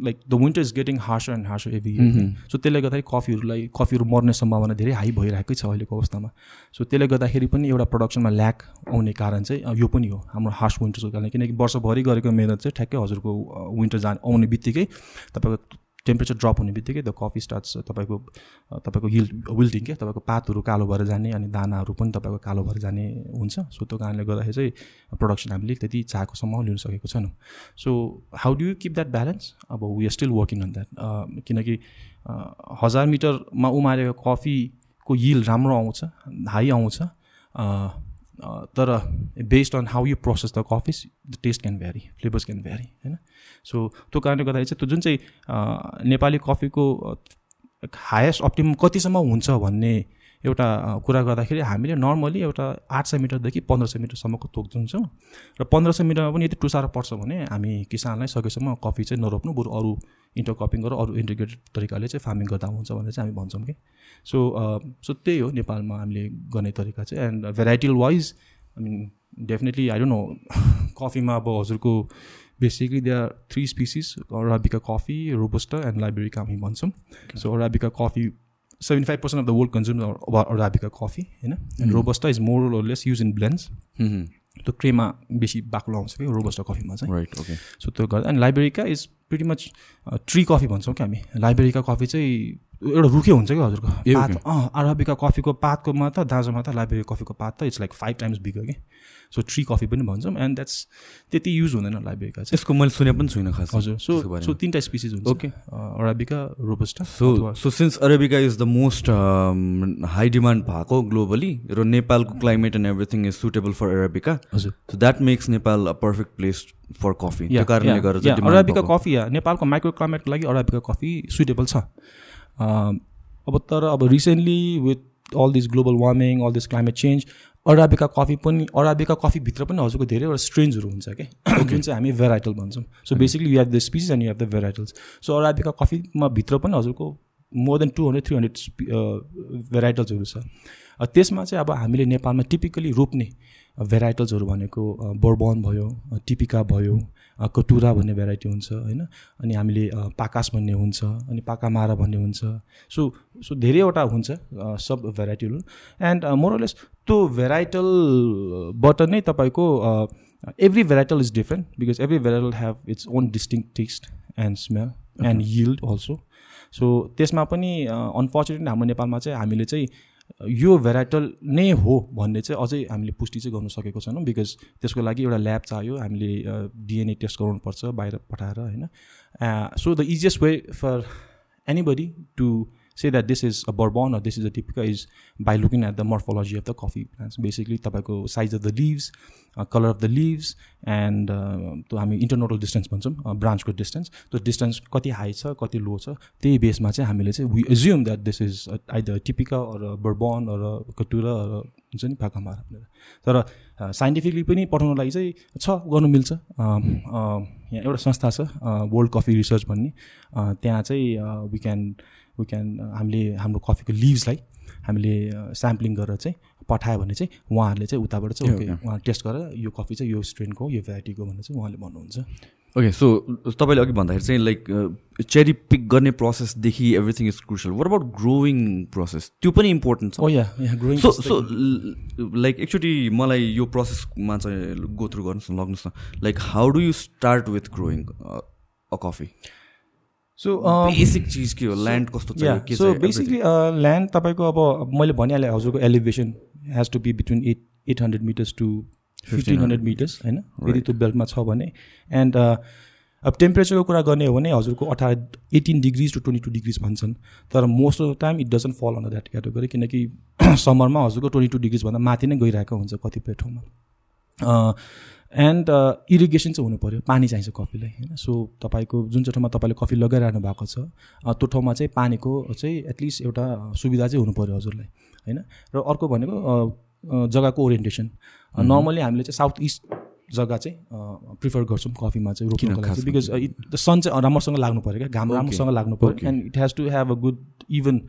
like the winter is getting harsher and harsher every year so त्यसले गर्दाखेरि कफीहरूलाई कफीहरू मर्ने सम्भावना धेरै हाई भइरहेकै छ अहिलेको अवस्थामा. सो त्यसले गर्दाखेरि पनि एउटा प्रडक्सनमा ल्याक आउने कारण चाहिँ यो पनि हो हाम्रो हार्स विन्टर्सको कारण किनकि वर्षभरि गरेको मेहनत चाहिँ ठ्याक्कै हजुरको विन्टर जान आउने बित्तिकै तपाईँको टेम्परेचर ड्रप हुने बित्तिकै द कफी स्टार्ट्स तपाईँको तपाईँको हिल विल्टिङ क्या तपाईँको पातहरू कालो भएर जाने अनि दानाहरू पनि तपाईँको कालो भएर जाने हुन्छ। सो त्यो कारणले गर्दाखेरि चाहिँ प्रडक्सन हामीले त्यति चाहेकोसम्म लिन सकेको छैनौँ। So how do you keep that balance अब we are still working on that किनकि हजार मिटरमा उमारेको कफीको हिल राम्रो आउँछ हाई आउँछ। तर based on how you process the coffees the taste can vary flavours can vary होइन सो त्यो कारणले गर्दाखेरि चाहिँ त्यो जुन चाहिँ अ, नेपाली कफीको हायेस्ट अप्टिमम कतिसम्म हुन्छ भन्ने एउटा कुरा गर्दाखेरि हामीले नर्मली एउटा आठ सय मिटरदेखि पन्ध्र सय मिटरसम्मको तोक दिन्छौँ। र पन्ध्र सय मिटरमा पनि यदि टुसारो पर्छ भने हामी किसानलाई सकेसम्म कफी चाहिँ नरोप्नु बरु अरू इन्टर कपिङ गरेर अरू इन्टिग्रेटेड तरिकाले चाहिँ फार्मिङ गर्दा हुन्छ भनेर चाहिँ हामी भन्छौँ कि। सो सो त्यही हो नेपालमा हामीले गर्ने तरिका चाहिँ and variety wise I mean definitely I don't know कफीमा अब हजुरको basically they are three species arabica coffee robusta and liberica हामी भन्छौँ। So arabica coffee seventy five percent of the world consume arabica coffee होइन and robusta is more less use in blends त्यो क्रेमा बेसी बाक्लो आउँछ कि रोबस्टा कफीमा चाहिँ राइट ओके सो त्यो गर्दा अनि liberica is pretty much tree coffee भन्छौँ कि हामी लाइब्रेरीका कफी चाहिँ एउटा रुखे हुन्छ कि हजुरको। पात अँ अराबिका कफीको पातको मात्र दाँजोमा त लाइब्रेरी कफीको पात त it's like five times bigger कि। सो ट्री कफी पनि भन्छौँ एन्ड द्याट्स त्यति युज हुँदैन लाइब्रेरीका चाहिँ। यसको मैले सुने पनि छुइनँ खास। हजुर सो सो तिनवटा स्पिसिज हुन्छ। Okay. Arabica robusta so so since arabica is the most high demand भएको ग्लोबली र नेपालको climate and everything is suitable for arabica हजुर। So that makes Nepal a perfect place for coffee त्यो कारणले गर्दा अराबिका। कफी या नेपालको माइक्रो क्लाइमेटको लागि अराबिका कफी सुइटेबल छ। अब तर अब recently with all this global warming all this climate change arabica coffee पनि अराबिका कफीभित्र पनि हजुरको धेरैवटा स्ट्रेन्जहरू हुन्छ कि जुन चाहिँ हामी भेराइटल भन्छौँ। So basically you have the species and you have the varietals so arabica कफीमा भित्र पनि हजुरको more than two hundred three hundred भेराइटल्सहरू छ। त्यसमा चाहिँ अब हामीले नेपालमा टिपिकली रोप्ने भेराइटल्सहरू भनेको बोर्बन भयो टिपिका भयो कटुरा भन्ने भेराइटी हुन्छ होइन? अनि हामीले पाकास भन्ने हुन्छ अनि पाकामारा भन्ने हुन्छ। सो सो धेरैवटा हुन्छ सब भेराइटीहरू एन्ड मोरलेस त्यो भेराइटलबाट नै तपाईँको every varietal is different because every varietal have its own distinct taste and smell and yield also so त्यसमा पनि अनफर्चुनेटली हाम्रो नेपालमा चाहिँ हामीले चाहिँ यो भेराइटल नै हो भन्ने चाहिँ अझै हामीले पुष्टि चाहिँ गर्नु सकेको छैनौँ बिकज त्यसको लागि एउटा ल्याब चाहियो हामीले डिएनए टेस्ट गराउनुपर्छ बाहिर पठाएर होइन। So the easiest way for anybody to say that this is a bourbon or this is a typica is by looking at the morphology of the coffee plants. Basically तपाईँको the leaves uh, color of the leaves and uh, त्यो हामी इन्टरनोटल डिस्टेन्स भन्छौँ ब्रान्चको डिस्टेन्स त्यो डिस्टेन्स कति हाई छ कति लो छ त्यही बेसमा चाहिँ हामीले चाहिँ we assume that this is either typica or bourbon or caturra or हुन्छ नि भनेर। तर साइन्टिफिकली पनि पठाउनको लागि चाहिँ छ गर्नु मिल्छ। अम, अम, यहाँ एउटा संस्था छ वर्ल्ड कफी रिसर्च भन्ने। अ, त्यहाँ चाहिँ वी क्यान वी क्यान हामीले हाम्रो कफीको लिभ्सलाई हामीले स्याम्पलिङ गरेर चाहिँ पठायो भने चाहिँ उहाँहरूले चाहिँ उताबाट चाहिँ ओके उहाँ टेस्ट गरेर यो कफी चाहिँ यो स्ट्रेनको यो भेराइटीको भनेर चाहिँ उहाँले भन्नुहुन्छ। ओके सो तपाईँले अघि भन्दाखेरि चाहिँ लाइक चेरी पिक गर्ने प्रोसेसदेखि everything is crucial what about growing process त्यो पनि इम्पोर्टेन्ट छ। ओ या यहाँ ग्रोइङ सो सो लाइक एकचोटि मलाई यो प्रोसेसमा चाहिँ गो थ्रु गर्नुहोस् न लग्नुहोस् न। Like how do you start with growing a coffee so basic चिज के हो ल्यान्ड कस्तो चाहियो सो बेसिकली ल्यान्ड तपाईँको अब मैले भनिहालेँ हजुरको elevation has to be between eight eight hundred metres to fifteen hundred metres होइन? यदि त्यो बेल्टमा छ भने. एन्ड अब टेम्परेचरको कुरा गर्ने हो भने हजुरको अठार eighteen degrees to twenty two degrees भन्छन्। तर most of the time it doesn't fall on that category किनकि समरमा हजुरको ट्वेन्टी टू डिग्रिजभन्दा माथि नै गइरहेको हुन्छ कतिपय ठाउँमा। एन्ड इरिगेसन चाहिँ हुनु पऱ्यो पानी चाहिन्छ कफीलाई होइन? सो तपाईँको जुन चाहिँ ठाउँमा तपाईँले कफी लगाइरहनु भएको छ त्यो ठाउँमा चाहिँ पानीको चाहिँ एटलिस्ट एउटा सुविधा चाहिँ हुनु पऱ्यो हजुरलाई होइन? र अर्को भनेको जग्गाको ओरिएन्टेसन नर्मली हामीले चाहिँ साउथ इस्ट जग्गा चाहिँ प्रिफर गर्छौँ कफीमा चाहिँ रोप्नुको लागि। बिकज द सन चाहिँ राम्रोसँग लाग्नु पऱ्यो क्या घाम राम्रोसँग लाग्नु पऱ्यो। And it has to have a good even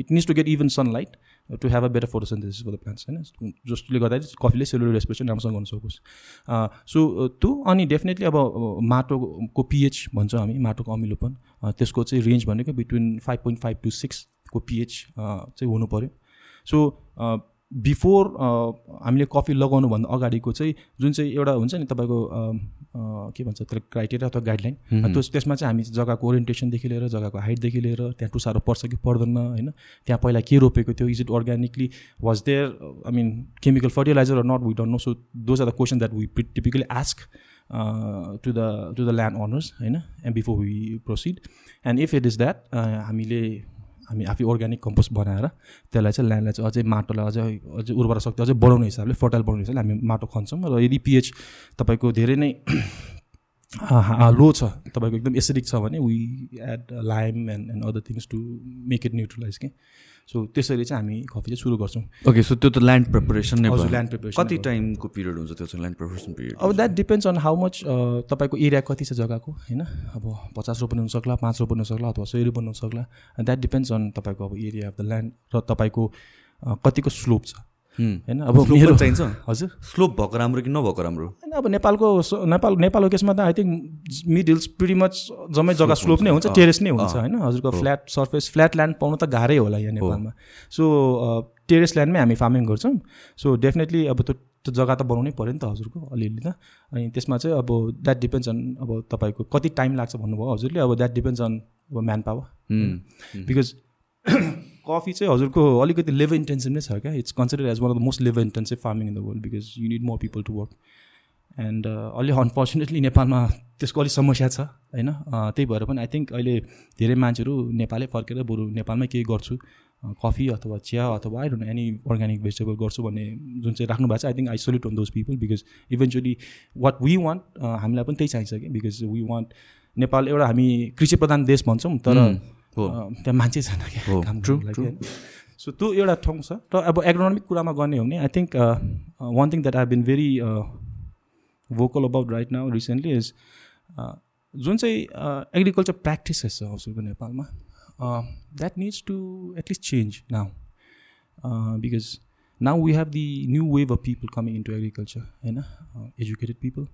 it needs to get even sunlight to have a better photosynthesis for the plants होइन जसले गर्दाखेरि कफीले सेलुलर रेस्पिरेसन राम्रोसँग गर्न सकोस्। सो त्यो अनि डेफिनेटली अब माटोको पिएच भन्छौँ हामी माटोको अमिलोपन त्यसको चाहिँ रेन्ज भनेको between five point five to सिक्सको pH चाहिँ हुनु पऱ्यो सो बिफोर हामीले कफी लगाउनुभन्दा अगाडिको चाहिँ जुन चाहिँ एउटा हुन्छ नि तपाईँको के भन्छ त्यसलाई क्राइटेरिया अथवा गाइडलाइन त्यो त्यसमा चाहिँ हामी जग्गाको ओरिएन्टेसनदेखि लिएर जग्गाको हाइटदेखि लिएर त्यहाँ टुसारो पर्छ कि पर्दैन होइन? त्यहाँ पहिला के रोपेको थियो? Is it organically was there I mean chemical fertiliser not we don't know so those are the question that we typically ask to the to the land owners होइन? And before we proceed and if it is that हामीले हामी आफै अर्ग्यानिक कम्पोस्ट बनाएर त्यसलाई चाहिँ ल्यान्डलाई चाहिँ अझै माटोलाई अझै अझै उर्वरा शक्ति अझै बढाउने हिसाबले फर्टाइल बनाउने हिसाबले हामी माटो खन्छौँ। र यदि पिएच तपाईँको धेरै नै लो छ तपाईँको एकदम एसिडिक छ भने we add lime and and other things to make it neutralise के सो त्यसरी चाहिँ हामी कफी चाहिँ सुरु गर्छौँ। ओके सो त्यो त ल्यान्ड प्रिपरेसन नै ल्यान्ड प्रिपरेसन कति टाइमको पिरियड हुन्छ त्यो चाहिँ ल्यान्ड प्रिपरेसन पिरियड अब that depends on how much तपाईँको एरिया कति छ जग्गाको होइन? अब पचास रोपन हुनसक्ला पाँच रोपन हुनसक्ला अथवा सय रोपन हुनसक्ला द्याट डिपेन्ड्स अन तपाईँको अब एरिया अफ द ल्यान्ड र तपाईँको कतिको स्लोप छ। होइन? अब मेरो चाहिन्छ। हजुर। स्लोप भएको राम्रो कि नभएको राम्रो? होइन अब नेपालको नेपाल नेपालको केसमा त I think mid hills pretty much जम्मै जग्गा स्लोप नै हुन्छ। टेरेस नै हुन्छ होइन? हजुरको फ्ल्याट सर्फेस फ्ल्याट ल्यान्ड पाउनु त गाह्रै होला यहाँ नेपालमा। सो टेरेस ल्यान्डमै हामी फार्मिङ गर्छौँ। सो डेफिनेटली अब त्यो त्यो जग्गा त बनाउनै पऱ्यो नि त हजुरको अलिअलि त। अनि त्यसमा चाहिँ अब द्याट डिपेन्ड्स अन अब तपाईँको कति टाइम लाग्छ भन्नुभयो हजुरले अब द्याट डिपेन्ड्स अन अब म्यान पावर बिकज कफी चाहिँ हजुरको अलिकति लेबर इन्टेन्सिभ नै छ क्या। It's consider as one of the most labour intensive farming in the world because you need more people to work and अलि अनफर्चुनेटली नेपालमा त्यसको अलिक समस्या छ होइन? त्यही भएर पनि आई थिङ्क अहिले धेरै मान्छेहरू नेपालै फर्केर बरु नेपालमै केही गर्छु। कफी अथवा चिया अथवा I don't any organic vegetable गर्छु भन्ने जुन चाहिँ राख्नु भएको छ I think I on those people because eventually what we want हामीलाई पनि त्यही चाहिन्छ कि बिकज वी वान्ट नेपाल एउटा हामी कृषि प्रधान देश भन्छौँ तर। अ, त्यहाँ मान्छे छैन क्या। सो त्यो एउटा ठाउँ छ। र अब एग्रोनोमिक कुरामा गर्ने हो भने I think one thing that I been very vocal about right now recently is जुन चाहिँ एग्रिकल्चर प्र्याक्टिसेस छ हजुरको नेपालमा that needs to at least change now because now we have the new wave of people coming into agriculture होइन educated people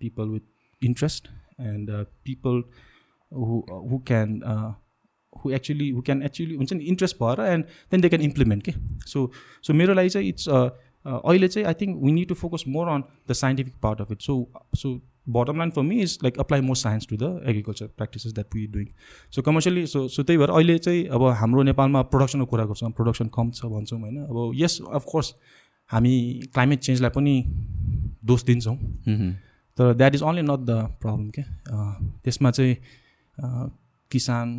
people with interest and people who who can who actually who can actually हुन्छ नि इन्ट्रेस्ट भएर and then they can implement के सो सो मेरो लागि चाहिँ इट्स अहिले चाहिँ I think we need to focus more on the scientific part of it so so bottom line for me is like apply more science to the agriculture practices that we doing so commercially so so त्यही भएर अहिले चाहिँ अब हाम्रो नेपालमा प्रोडक्सनको कुरा गर्छौँ प्रोडक्सन कम छ भन्छौँ होइन? अब यस अफकोर्स हामी क्लाइमेट चेन्जलाई पनि दोष दिन्छौँ। तर that is only not the problem के त्यसमा चाहिँ अ, किसान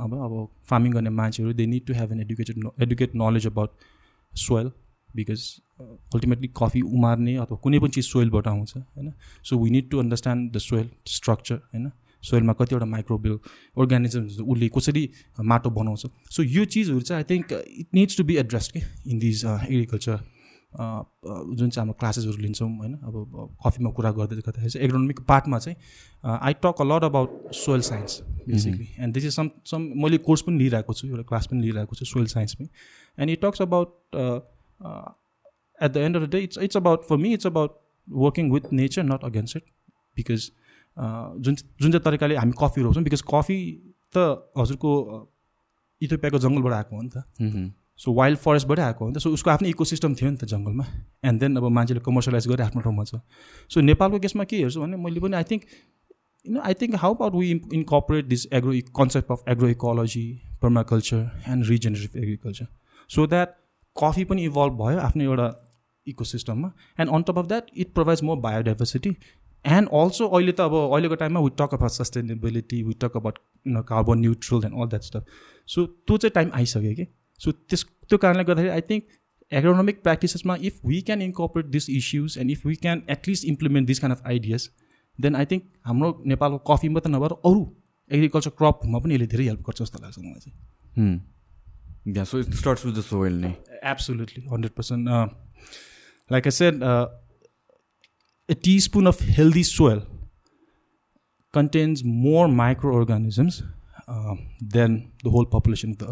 अब अब फार्मिङ गर्ने मान्छेहरू they need to have an educated educate knowledge about soil because ultimately coffee उमार्ने अथवा कुनै पनि चिज सोइलबाट आउँछ होइन? So we need to understand the soil structure होइन? सोइलमा कतिवटा माइक्रोबिल अर्ग्यानिजम्स उसले कसरी माटो बनाउँछ। सो यो चिजहरू चाहिँ I think it needs to be addressed के इन दिज एग्रिकल्चर जुन चाहिँ हाम्रो क्लासेसहरू लिन्छौँ होइन अब कफीमा कुरा गर्दै गर्दाखेरि चाहिँ एग्रोनोमिक पार्टमा चाहिँ I talk a lot about soil science basically and this is some some मैले कोर्स पनि लिइरहेको छु एउटा क्लास पनि लिइरहेको छु soil साइन्समै and it talks about at the end of the day it's it's about for me it's about working with nature not against it because जुन जुन चाहिँ तरिकाले हामी कफी रोप्छौँ बिकज कफी त हजुरको इथोपियाको जङ्गलबाट आएको हो नि त। सो वाइल्ड फरेस्टबाटै आएको हो नि त। सो उसको आफ्नो इकोसिस्टम थियो नि त जङ्गलमा। एन्ड देन अब मान्छेले कमर्सियलाइज गरेर आफ्नो ठाउँमा छ। सो नेपालको केसमा के हेर्छु भने मैले पनि I think you know I think how about we incorporate this agro concept of agro ecology permaculture and regenerative agriculture so that coffee पनि इभल्भ भयो आफ्नो एउटा इकोसिस्टममा and on top of that it provides more biodiversity and also अहिले त अब अहिलेको टाइममा we talk about sustainability we talk about carbon neutral and all that stuff so त्यो चाहिँ टाइम आइसक्यो कि। सो त्यस त्यो कारणले गर्दाखेरि I think agronomic प्र्याक्टिसेसमा if we can incorporate this issues and if we can at least implement this kind of ideas then I think हाम्रो नेपालको कफी मात्रै नभएर अरू एग्रिकल्चर क्रपमा पनि यसले धेरै हेल्प गर्छ जस्तो लाग्छ मलाई चाहिँ। So it starts with the soil नै Absolutely, 100%. Uh, like I said, uh, a teaspoon of healthy soil contains more microorganisms uh, than the whole population of the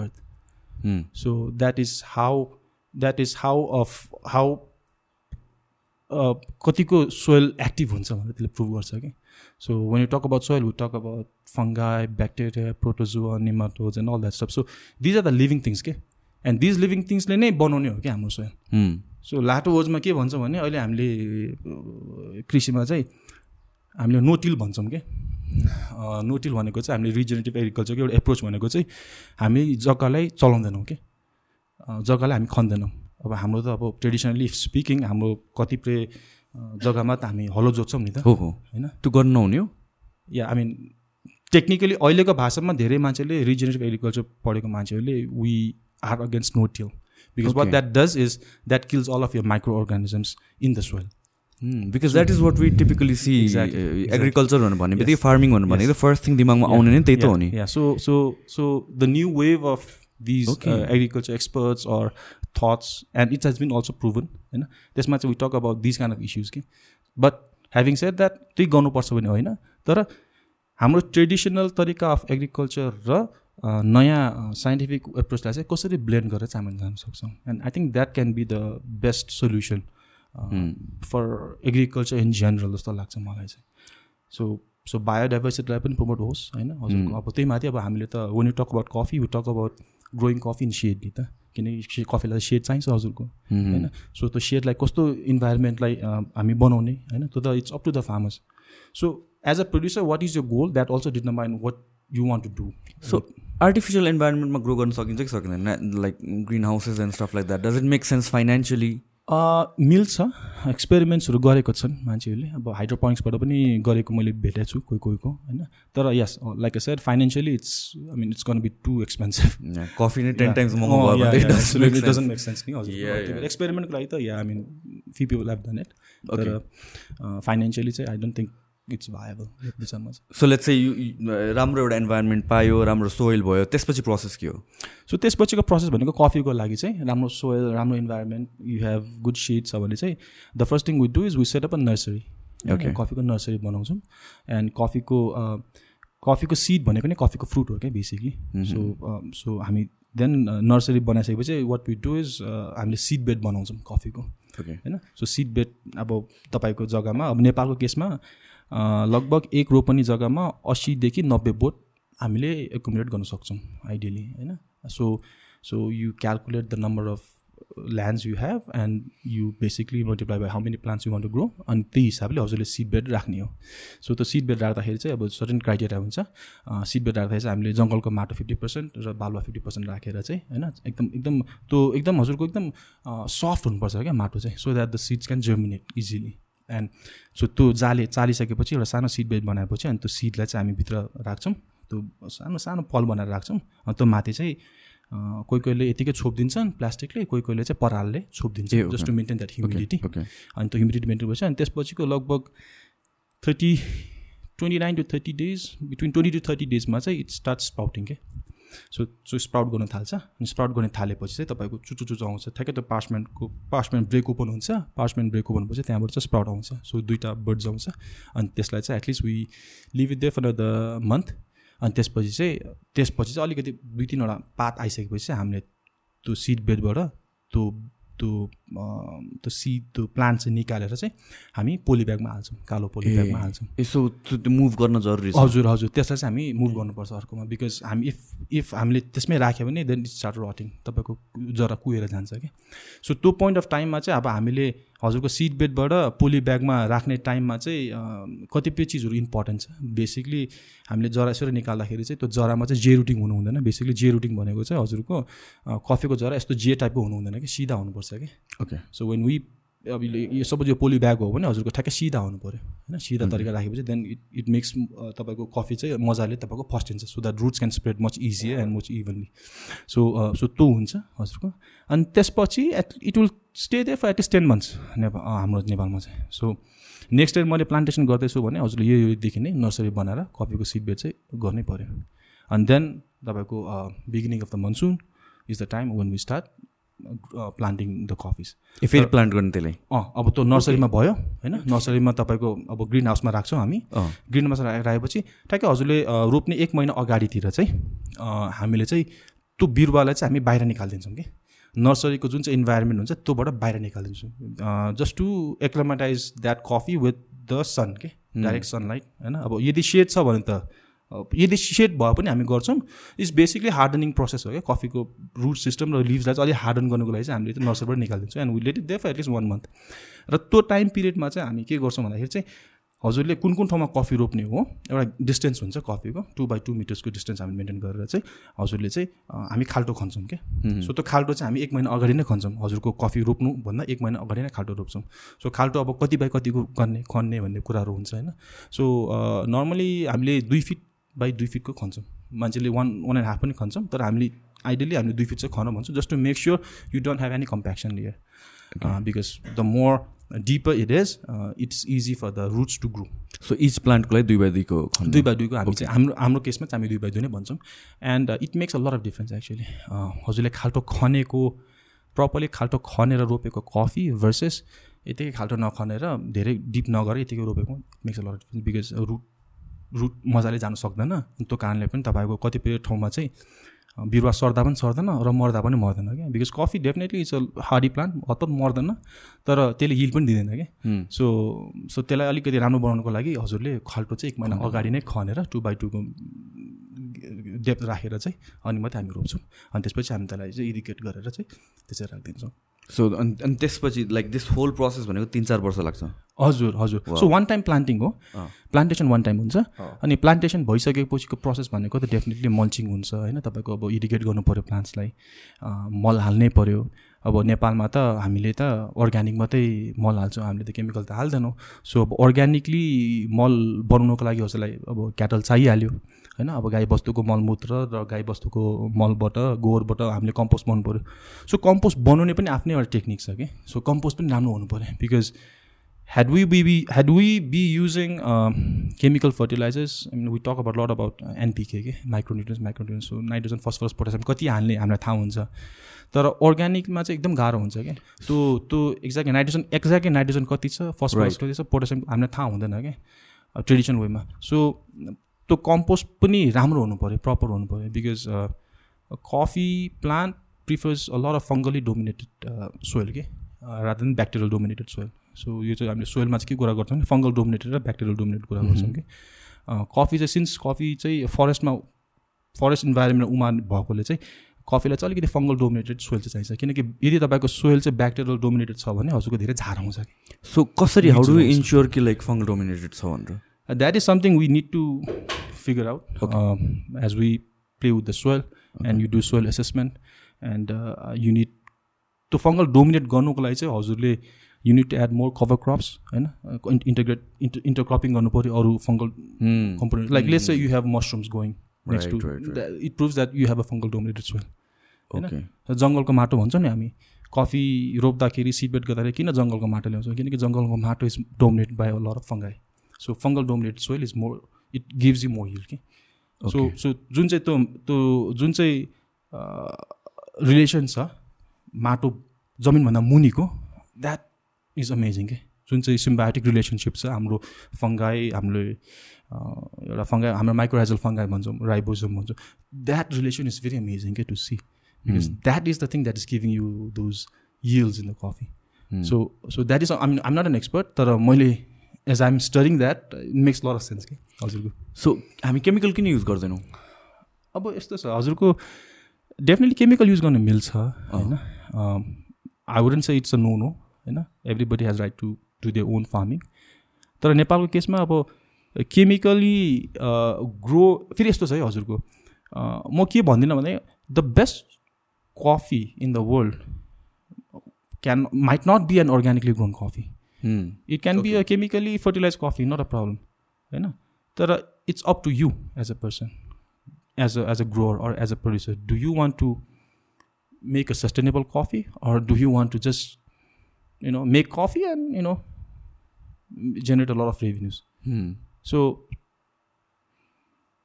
earth. So that is how that is how of how uh, कतिको सोइल एक्टिभ हुन्छ भनेर त्यसले प्रुभ गर्छ कि। So when you talk about soil we talk about fungi bacteria protozoa nematodes and all that stuff so these are the living things के एन्ड दिज लिभिङ थिङ्सले नै बनाउने हो क्या हाम्रो सोइल सो लाटो ओजमा के भन्छ भने अहिले हामीले अ, कृषिमा चाहिँ हामीले नोटिल भन्छौँ कि नोटिल भनेको चाहिँ हामीले रिजेनेटिभ एग्रिकल्चरको एउटा एप्रोच भनेको चाहिँ हामी जग्गालाई चलाउँदैनौँ कि? जग्गालाई हामी खन्दैनौँ। अब हाम्रो त अब ट्रेडिसनली स्पिकिङ हाम्रो कतिपय जग्गामा त हामी हलो जोत्छौँ नि त। हो हो। होइन? त्यो गर्नु नहुने हो? या आई मिन टेक्निकली अहिलेको भाषामा धेरै मान्छेले रिजेनेटिभ एग्रिकल्चर पढेको मान्छेहरूले we are against no till because what. That does is that kills all of your micro organisms in the soil because that is what we typically see. Agriculture भनेर भने बित्तिकै. फार्मिङ भनेर भनेको फर्स्ट थिङ दिमागमा आउने नै त्यही त हो नि। So so so the new wave of these. Agriculture experts or thoughts and it's has been also proven होइन त्यसमा चाहिँ we talk about this kind of issues कि बट ह्याभिङ सेड द्याट त्यही गर्नुपर्छ भने होइन तर हाम्रो ट्रेडिसनल तरिका अफ एग्रिकल्चर र नयाँ साइन्टिफिक एप्रोचलाई चाहिँ कसरी ब्लेन्ड गरेर चाहिँ हामीले जान सक्छौँ? And I think that can be the best solution for agriculture in general जस्तो लाग्छ मलाई चाहिँ. सो सो बायोडाइभर्सिटीलाई पनि प्रमोट होस् होइन? हजुरको। अब त्यही माथि अब हामीले त when you talk about coffee you talk about growing coffee in shade नि त। किनकि कफीलाई सेड चाहिन्छ हजुरको होइन? सो त्यो सेडलाई कस्तो इन्भाइरोमेन्टलाई हामी बनाउने होइन? त्यो त it's up to the farmers so as a producer what is your goal that also determine what you want to do so artificial इन्भाइरोमेन्टमा grow गर्न सकिन्छ कि सकिँदैन? Like green houses and stuff like that does it make sense financially मिल्छ एक्सपेरिमेन्ट्सहरू गरेको छन् मान्छेहरूले। अब हाइड्रोपोइन्ट्सबाट पनि गरेको मैले भेटेको छु कोही कोहीको होइन। तर yes like a sir financially it's I mean it's can be too expensive coffee नै ten times doesn't make sense नि हजुर। एक्सपेरिमेन्टको लागि त yeah I mean few people have done it तर फाइनेन्सियली चाहिँ I don't think it's viable विचारमा सो लेट्स चाहिँ राम्रो एउटा इन्भाइरोमेन्ट पायो राम्रो सोइल भयो त्यसपछि प्रोसेस के हो? सो त्यसपछिको प्रोसेस भनेको कफीको लागि चाहिँ राम्रो सोइल राम्रो environment you have good seed छ भने चाहिँ the first thing we do is we set up a nursery okay कफीको नर्सरी बनाउँछौँ. एन्ड कफीको कफीको सिड भनेको नै कफीको फ्रुट हो क्या बेसिकली सो सो हामी देन नर्सरी बनाइसकेपछि वाट वी डु इज हामीले सिड बेड बनाउँछौँ कफीको होइन? सो सिड बेड अब तपाईँको जग्गामा अब नेपालको केसमा लगभग एक रोपनी जग्गामा अस्सीदेखि नब्बे बोट हामीले एकोमोडेट गर्न सक्छौँ आइडियली होइन? So so you calculate the number of lands you have and you basically multiply by how many plants you want to grow अनि त्यही हिसाबले हजुरले सिड बेड राख्ने हो। सो त्यो सिड बेड राख्दाखेरि चाहिँ अब सर्टेन क्राइटेरिया हुन्छ। सिड बेड राख्दाखेरि चाहिँ हामीले जङ्गलको माटो फिफ्टी पर्सेन्ट र बालुवा फिफ्टी पर्सेन्ट राखेर चाहिँ होइन? एकदम एकदम त्यो एकदम हजुरको एकदम सफ्ट हुनुपर्छ क्या माटो चाहिँ so that the seeds can germinate easily and so त्यो जाले चालिसकेपछि एउटा सानो सिड बेड बनाएपछि अनि त्यो सिडलाई चाहिँ हामी भित्र राख्छौँ। त्यो सानो सानो पल बनाएर राख्छौँ। अनि त्यो माथि चाहिँ कोही कोहीले यतिकै छोपिदिन्छन् प्लास्टिकले कोही कोहीले चाहिँ परालले छोपिदिन्छ just to maintain that humidity अनि त्यो ह्युमिडिटी मेन्टेन भएपछि अनि त्यसपछिको लगभग thirty twenty nine to thirty days between twenty to thirty डेजमा चाहिँ इट स्टार्ट स्पाउटिङ के सो सो स्प्राउट गर्न थाल्छ अनि स्प्राउट गर्न थालेपछि चाहिँ तपाईँको चुचु चुचु आउँछ। ठ्याक्कै त्यो पार्समेन्टको पार्समेन्ट ब्रेक ओपन हुन्छ। पार्समेन्ट ब्रेक ओपन भएपछि त्यहाँबाट चाहिँ स्प्राउट आउँछ। सो दुइटा बर्ड्स आउँछ अनि त्यसलाई चाहिँ at least we leave it there for the month अनि त्यसपछि चाहिँ त्यसपछि चाहिँ अलिकति दुई तिनवटा पात आइसकेपछि चाहिँ हामीले त्यो सिड बेडबाट त्यो त्यो त्यो सिड त्यो प्लान्ट चाहिँ निकालेर चाहिँ हामी पोली ब्यागमा हाल्छौँ कालो पोली ब्यागमा हाल्छौँ। यसो मुभ गर्न जरुरी हजुर हजुर त्यसलाई चाहिँ हामी मुभ गर्नुपर्छ अर्कोमा बिकज हामी इफ इफ हामीले त्यसमै राख्यो भने देन स्टार्ट रटिङ तपाईँको जरा कुहेर जान्छ क्या सो त्यो पोइन्ट अफ टाइममा चाहिँ अब हामीले हजुरको सिट बेडबाट पोली ब्यागमा राख्ने टाइममा चाहिँ कतिपय चिजहरू इम्पोर्टेन्ट छ? बेसिकली हामीले जरा यसरी निकाल्दाखेरि चाहिँ त्यो जरामा चाहिँ जे रुटिङ हुनु हुँदैन। बेसिकली जे रुटिङ भनेको चाहिँ हजुरको कफीको जरा यस्तो जे टाइपको हुनु हुँदैन कि सिधा हुनुपर्छ कि। ओके सो वेन वी अब यो सपोज यो पोली ब्याग हो भने हजुरको ठ्याक्कै सिधा हुनु पऱ्यो होइन सिधा तरिका राखेपछि देन इट इट मेक्स तपाईँको कफी चाहिँ मजाले तपाईँको फस्टिन्छ so that roots can spread much easy and much evenly so so त्यो हुन्छ हजुरको। अनि त्यसपछि at it will stay there for at least ten months Nepal हाम्रो नेपालमा चाहिँ। सो नेक्स्ट इयर मैले प्लान्टेसन गर्दैछु भने हजुरले यो योदेखि नै नर्सरी बनाएर कफीको सिड बेड चाहिँ गर्नै पऱ्यो अनि देन तपाईँको beginning of the monsoon is the time when we start planting the coffees फेरि प्लान्ट गर्ने त्यसलाई? अँ अब त्यो नर्सरीमा भयो होइन? नर्सरीमा तपाईँको अब ग्रिन हाउसमा राख्छौँ हामी। ग्रिन हाउसमा राखेपछि ठ्याक्कै हजुरले रोप्ने एक महिना अगाडितिर चाहिँ हामीले चाहिँ त्यो बिरुवालाई चाहिँ हामी बाहिर निकालिदिन्छौँ कि। नर्सरीको जुन चाहिँ इन्भाइरोमेन्ट हुन्छ त्योबाट बाहिर निकालिदिन्छौँ। Just to acclimatize that coffee with the sun के? डाइरेक्ट सनलाइट होइन? अब यदि सेड छ भने त यदि सेड भए पनि हामी गर्छौँ। इट्स बेसिकली हार्डनिङ प्रोसेस हो क्या। कफीको रुट सिस्टम र लिभ्सलाई चाहिँ अलिक हार्डन गर्नुको लागि चाहिँ हामीले चाहिँ नर्सरीबाट निकालिदिन्छौँ and we let it there for at least one month र त्यो टाइम पिरियडमा चाहिँ हामी के गर्छौँ भन्दाखेरि चाहिँ हजुरले कुन कुन ठाउँमा कफी रोप्ने हो एउटा डिस्टेन्स हुन्छ कफीको टु बाई टू मिटर्सको डिस्टेन्स हामी मेन्टेन गरेर चाहिँ हजुरले चाहिँ हामी खाल्टो खन्छौँ क्या। सो त्यो खाल्टो चाहिँ हामी एक महिना अगाडि नै खन्छौँ। हजुरको कफी रोप्नुभन्दा एक महिना अगाडि नै खाल्टो रोप्छौँ। सो खाल्टो अब कति बाई कतिको गर्ने खन्ने भन्ने कुराहरू हुन्छ होइन। सो नर्मली हामीले दुई फिट बाई दुई फिटको खन्छौँ। मान्छेले वान वान एन्ड हाफ पनि खन्छौँ तर हामीले आइडियली हामीले दुई फिट चाहिँ खन भन्छौँ just to make sure you don't have any compaction layer because the more deeper it is it's easy for the roots to grow so each प्लान्टको लागि दुई बाई दुईको दुई बाई दुईको हामी चाहिँ हाम्रो हाम्रो केसमा चाहिँ हामी दुई बाई दुई नै भन्छौँ। And it makes a lot of difference actually हजुरले खाल्टो खनेको प्रपरली खाल्टो खनेर रोपेको कफी भर्सेस यतिकै खाल्टो नखनेर धेरै डिप नगरेर यतिकै रोपेको makes a lot of difference because root root मजाले जानु सक्दैन। त्यो कारणले पनि तपाईँको कतिपय ठाउँमा चाहिँ बिरुवा सर्दा पनि सर्दैन र मर्दा पनि मर्दैन क्या। Because coffee definitely it's a hardy plant हतपत मर्दैन तर त्यसले हिल पनि दिँदैन क्या। सो सो त्यसलाई अलिकति राम्रो बनाउनुको लागि हजुरले खाल्टो चाहिँ एक महिना अगाडि नै खनेर टु बाई टूको डेप्थ राखेर चाहिँ अनि मात्रै हामी रोप्छौँ। अनि त्यसपछि हामी त्यसलाई चाहिँ इरिगेट गरेर चाहिँ त्यसरी राखिदिन्छौँ। सो अनि अनि त्यसपछि लाइक दिस होल प्रोसेस भनेको तिन चार वर्ष लाग्छ। हजुर हजुर। सो वान टाइम प्लान्टिङ हो। प्लान्टेसन वान टाइम हुन्छ। अनि प्लान्टेसन भइसकेपछिको प्रोसेस भनेको त डेफिनेटली मल्चिङ हुन्छ होइन? तपाईँको अब इरिगेट गर्नु पऱ्यो प्लान्ट्सलाई मल हाल्नै पऱ्यो अब नेपालमा त हामीले त अर्ग्यानिक मात्रै मल हाल्छौँ। हामीले त केमिकल त हाल्दैनौँ। सो अब अर्ग्यानिकली मल बनाउनुको लागि हजुरलाई अब क्याटल चाहिहाल्यो। होइन? अब गाई बस्तुको मलमूत्र र गाई बस्तुको मलबाट गोबरबाट हामीले कम्पोस्ट बनाउनु पऱ्यो सो कम्पोस्ट बनाउने पनि आफ्नै एउटा टेक्निक छ कि? सो कम्पोस्ट पनि राम्रो हुनु पऱ्यो because had we be using uh, chemical fertilizers I mean we talk about a lot about NPK के micronutrients micronutrients so nitrogen phosphorus potassium कति हाल्ने हामीलाई थाहा हुन्छ। तर अर्ग्यानिकमा चाहिँ एकदम गाह्रो हुन्छ क्या त्यो त्यो एक्ज्याक्टली नाइट्रोजन एक्ज्याक्टली नाइट्रोजन कति छ फस्फरस कति छ पोटासियम हामीलाई थाहा हुँदैन क्या ट्रेडिसनल वेमा सो त्यो कम्पोस्ट पनि राम्रो हुनु पऱ्यो प्रपर हुनु पऱ्यो because coffee plant prefers a lot of fungally dominated soil के rather than bacterial dominated soil so यो चाहिँ हामीले सोइलमा चाहिँ के कुरा गर्छौँ भने फङ्गल डोमिनेटेड र ब्याक्टेरियल डोमिनेटेड कुरा गर्छौँ कि कफी चाहिँ सिन्स कफी चाहिँ फरेस्टमा फरेस्ट इन्भाइरोमेन्टमा उमार भएकोले चाहिँ कफीलाई चाहिँ अलिकति फङ्गल डोमिनेटेड सोइल चाहिँ चाहिन्छ। किनकि यदि तपाईँको सोइल चाहिँ ब्याक्टेरियल डोमिनेटेड छ भने हजुरको धेरै झार आउँछ। कि सो कसरी हाउ डु इन्स्योर कि लाइक फङ्गल डोमिनेटेड छ भनेर? That is something we need to figure out as we play with the soil and you do soil assessment and you need त्यो फङ्गल डोमिनेट गर्नुको लागि चाहिँ हजुरले you need to add more cover crops होइन? इन्टग्रेट इन्टर इन्टरक्रपिङ गर्नु पऱ्यो अरू fungal component like let's you have mushrooms going next to it proves that you have a fungal dominated soil होइन? जङ्गलको माटो भन्छौँ नि हामी कफी रोप्दाखेरि सिडबेड गर्दाखेरि किन जङ्गलको माटो ल्याउँछौँ? किनकि जङ्गलको माटो is dominate by a lot of fungi so fungal dominated soil is more it gives you more yield कि सो सो जुन चाहिँ त्यो त्यो जुन चाहिँ रिलेसन छ माटो जमिनभन्दा मुनिको द्याट इज अमेजिङ के जुन चाहिँ सिम्बायोटिक रिलेसनसिप छ हाम्रो फङ्गाई हामीले एउटा फङ्गाई हाम्रो माइक्रोराइजल फङ्गाई भन्छौँ राइबोजम भन्छौँ that relation is very amazing के to see because that is the thing that is giving you those yields in the coffee so so that is I I'm not an expert तर मैले as I am studying that it makes lot of sense कि हजुरको सो हामी केमिकल किन युज गर्दैनौँ? अब यस्तो छ हजुरको डेफिनेटली केमिकल युज गर्नु मिल्छ होइन? I wouldn't say it's a no no होइन? Everybody has right to do their own farming तर नेपालको केसमा अब केमिकली ग्रो फेरि यस्तो छ है हजुरको म के भन्दिनँ भने the best coffee in the world can might not be an organically grown coffee it can be a chemically fertilise coffee not a problem होइन तर it's up to you as a person as a as a grower or as a producer do you want to make a sustainable coffee or do you want to just you know make coffee and you know generate a lot of revenues hmm. so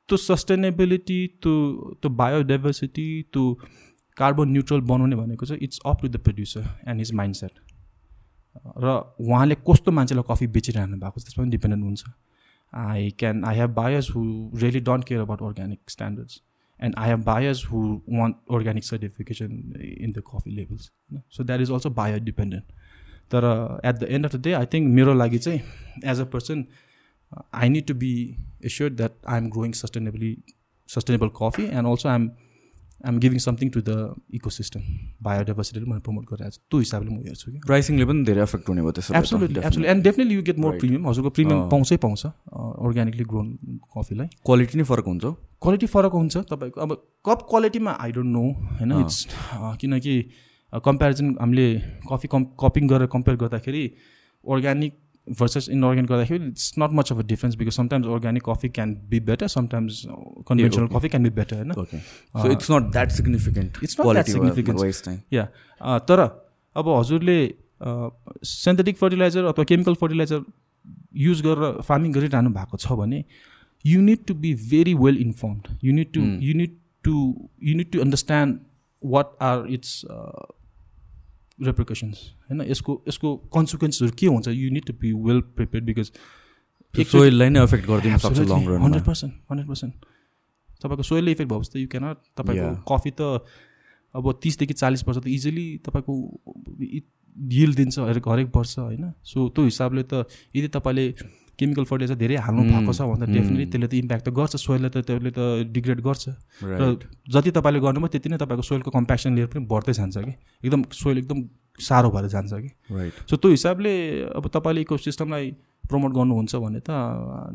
to sustainability to to biodiversity to carbon neutral बनाउने भनेको चाहिँ it's up to the producer and his mindset र उहाँले कस्तो मान्छेलाई कफी बेचिरहनु भएको छ त्यसमा पनि डिपेन्डेन्ट हुन्छ। I can I have who really don't care about organic standards and I have who want organic certification in the coffee levels होइन so that is also buyer dependent तर at the end of the day I think मेरो लागि चाहिँ as a person I need to be assure that I am growing sustainably sustainable coffee and also I am I'm giving something to the ecosystem बायोडाइभर्सिटीले मैले प्रमोट गरिरहेको छु त्यो हिसाबले म हेर्छु कि प्राइसिङले पनि धेरै एफेक्ट हुने भयो त्यसो absolutely absolute and definitely you get more premium हजुरको प्रिमियम पाउँछै पाउँछ अर्ग्यानिकली ग्रोन कफीलाई क्वालिटी नै फरक हुन्छ क्वालिटी फरक हुन्छ। तपाईँको अब कप क्वालिटीमा आई डोन्ट नो होइन? इट्स किनकि कम्पेरिजन हामीले कफी कम् कपिङ गरेर कम्पेयर गर्दाखेरि organic versus inorganic coffee, it's not much of a difference because sometimes organic coffee can be better, sometimes conventional yeah, okay. coffee can be better. No? Okay. So uh, it's not that significant. It's not that significant. Waste time. Yeah. Uh, तर अब हजुरले सिन्थेटिक फर्टिलाइजर अथवा केमिकल फर्टिलाइजर युज गरेर फार्मिङ गरिरहनु भएको छ भने you need to be very well informed you need to you need to you need to understand what are its repercussions होइन यसको यसको कन्सिक्वेन्सहरू के हुन्छ? You need to be well prepare because सोइललाई नै एफेक्ट गरिदिनु सक्छ long run hundred percent hundred percent तपाईँको सोइलले इफेक्ट भएपछि त यु क्यानट तपाईँको कफी त अब तिसदेखि चालिस वर्ष त इजिली तपाईँको हिल दिन्छ हरेक हरेक वर्ष होइन? सो त्यो हिसाबले त यदि तपाईँले केमिकल फर्टिलाइजर धेरै हाल्नु भएको छ भने त डेफिनेटली त्यसले त इम्प्याक्ट त गर्छ सोइललाई त त्यसले त डिग्रेड गर्छ। र जति तपाईँले गर्नुभयो त्यति नै तपाईँको सोइलको कम्प्याक्सन लेयर पनि बढ्दै जान्छ कि। एकदम सोइल एकदम साह्रो भएर जान्छ कि। राइट सो त्यो हिसाबले अब तपाईँले इको सिस्टमलाई प्रमोट गर्नुहुन्छ भने त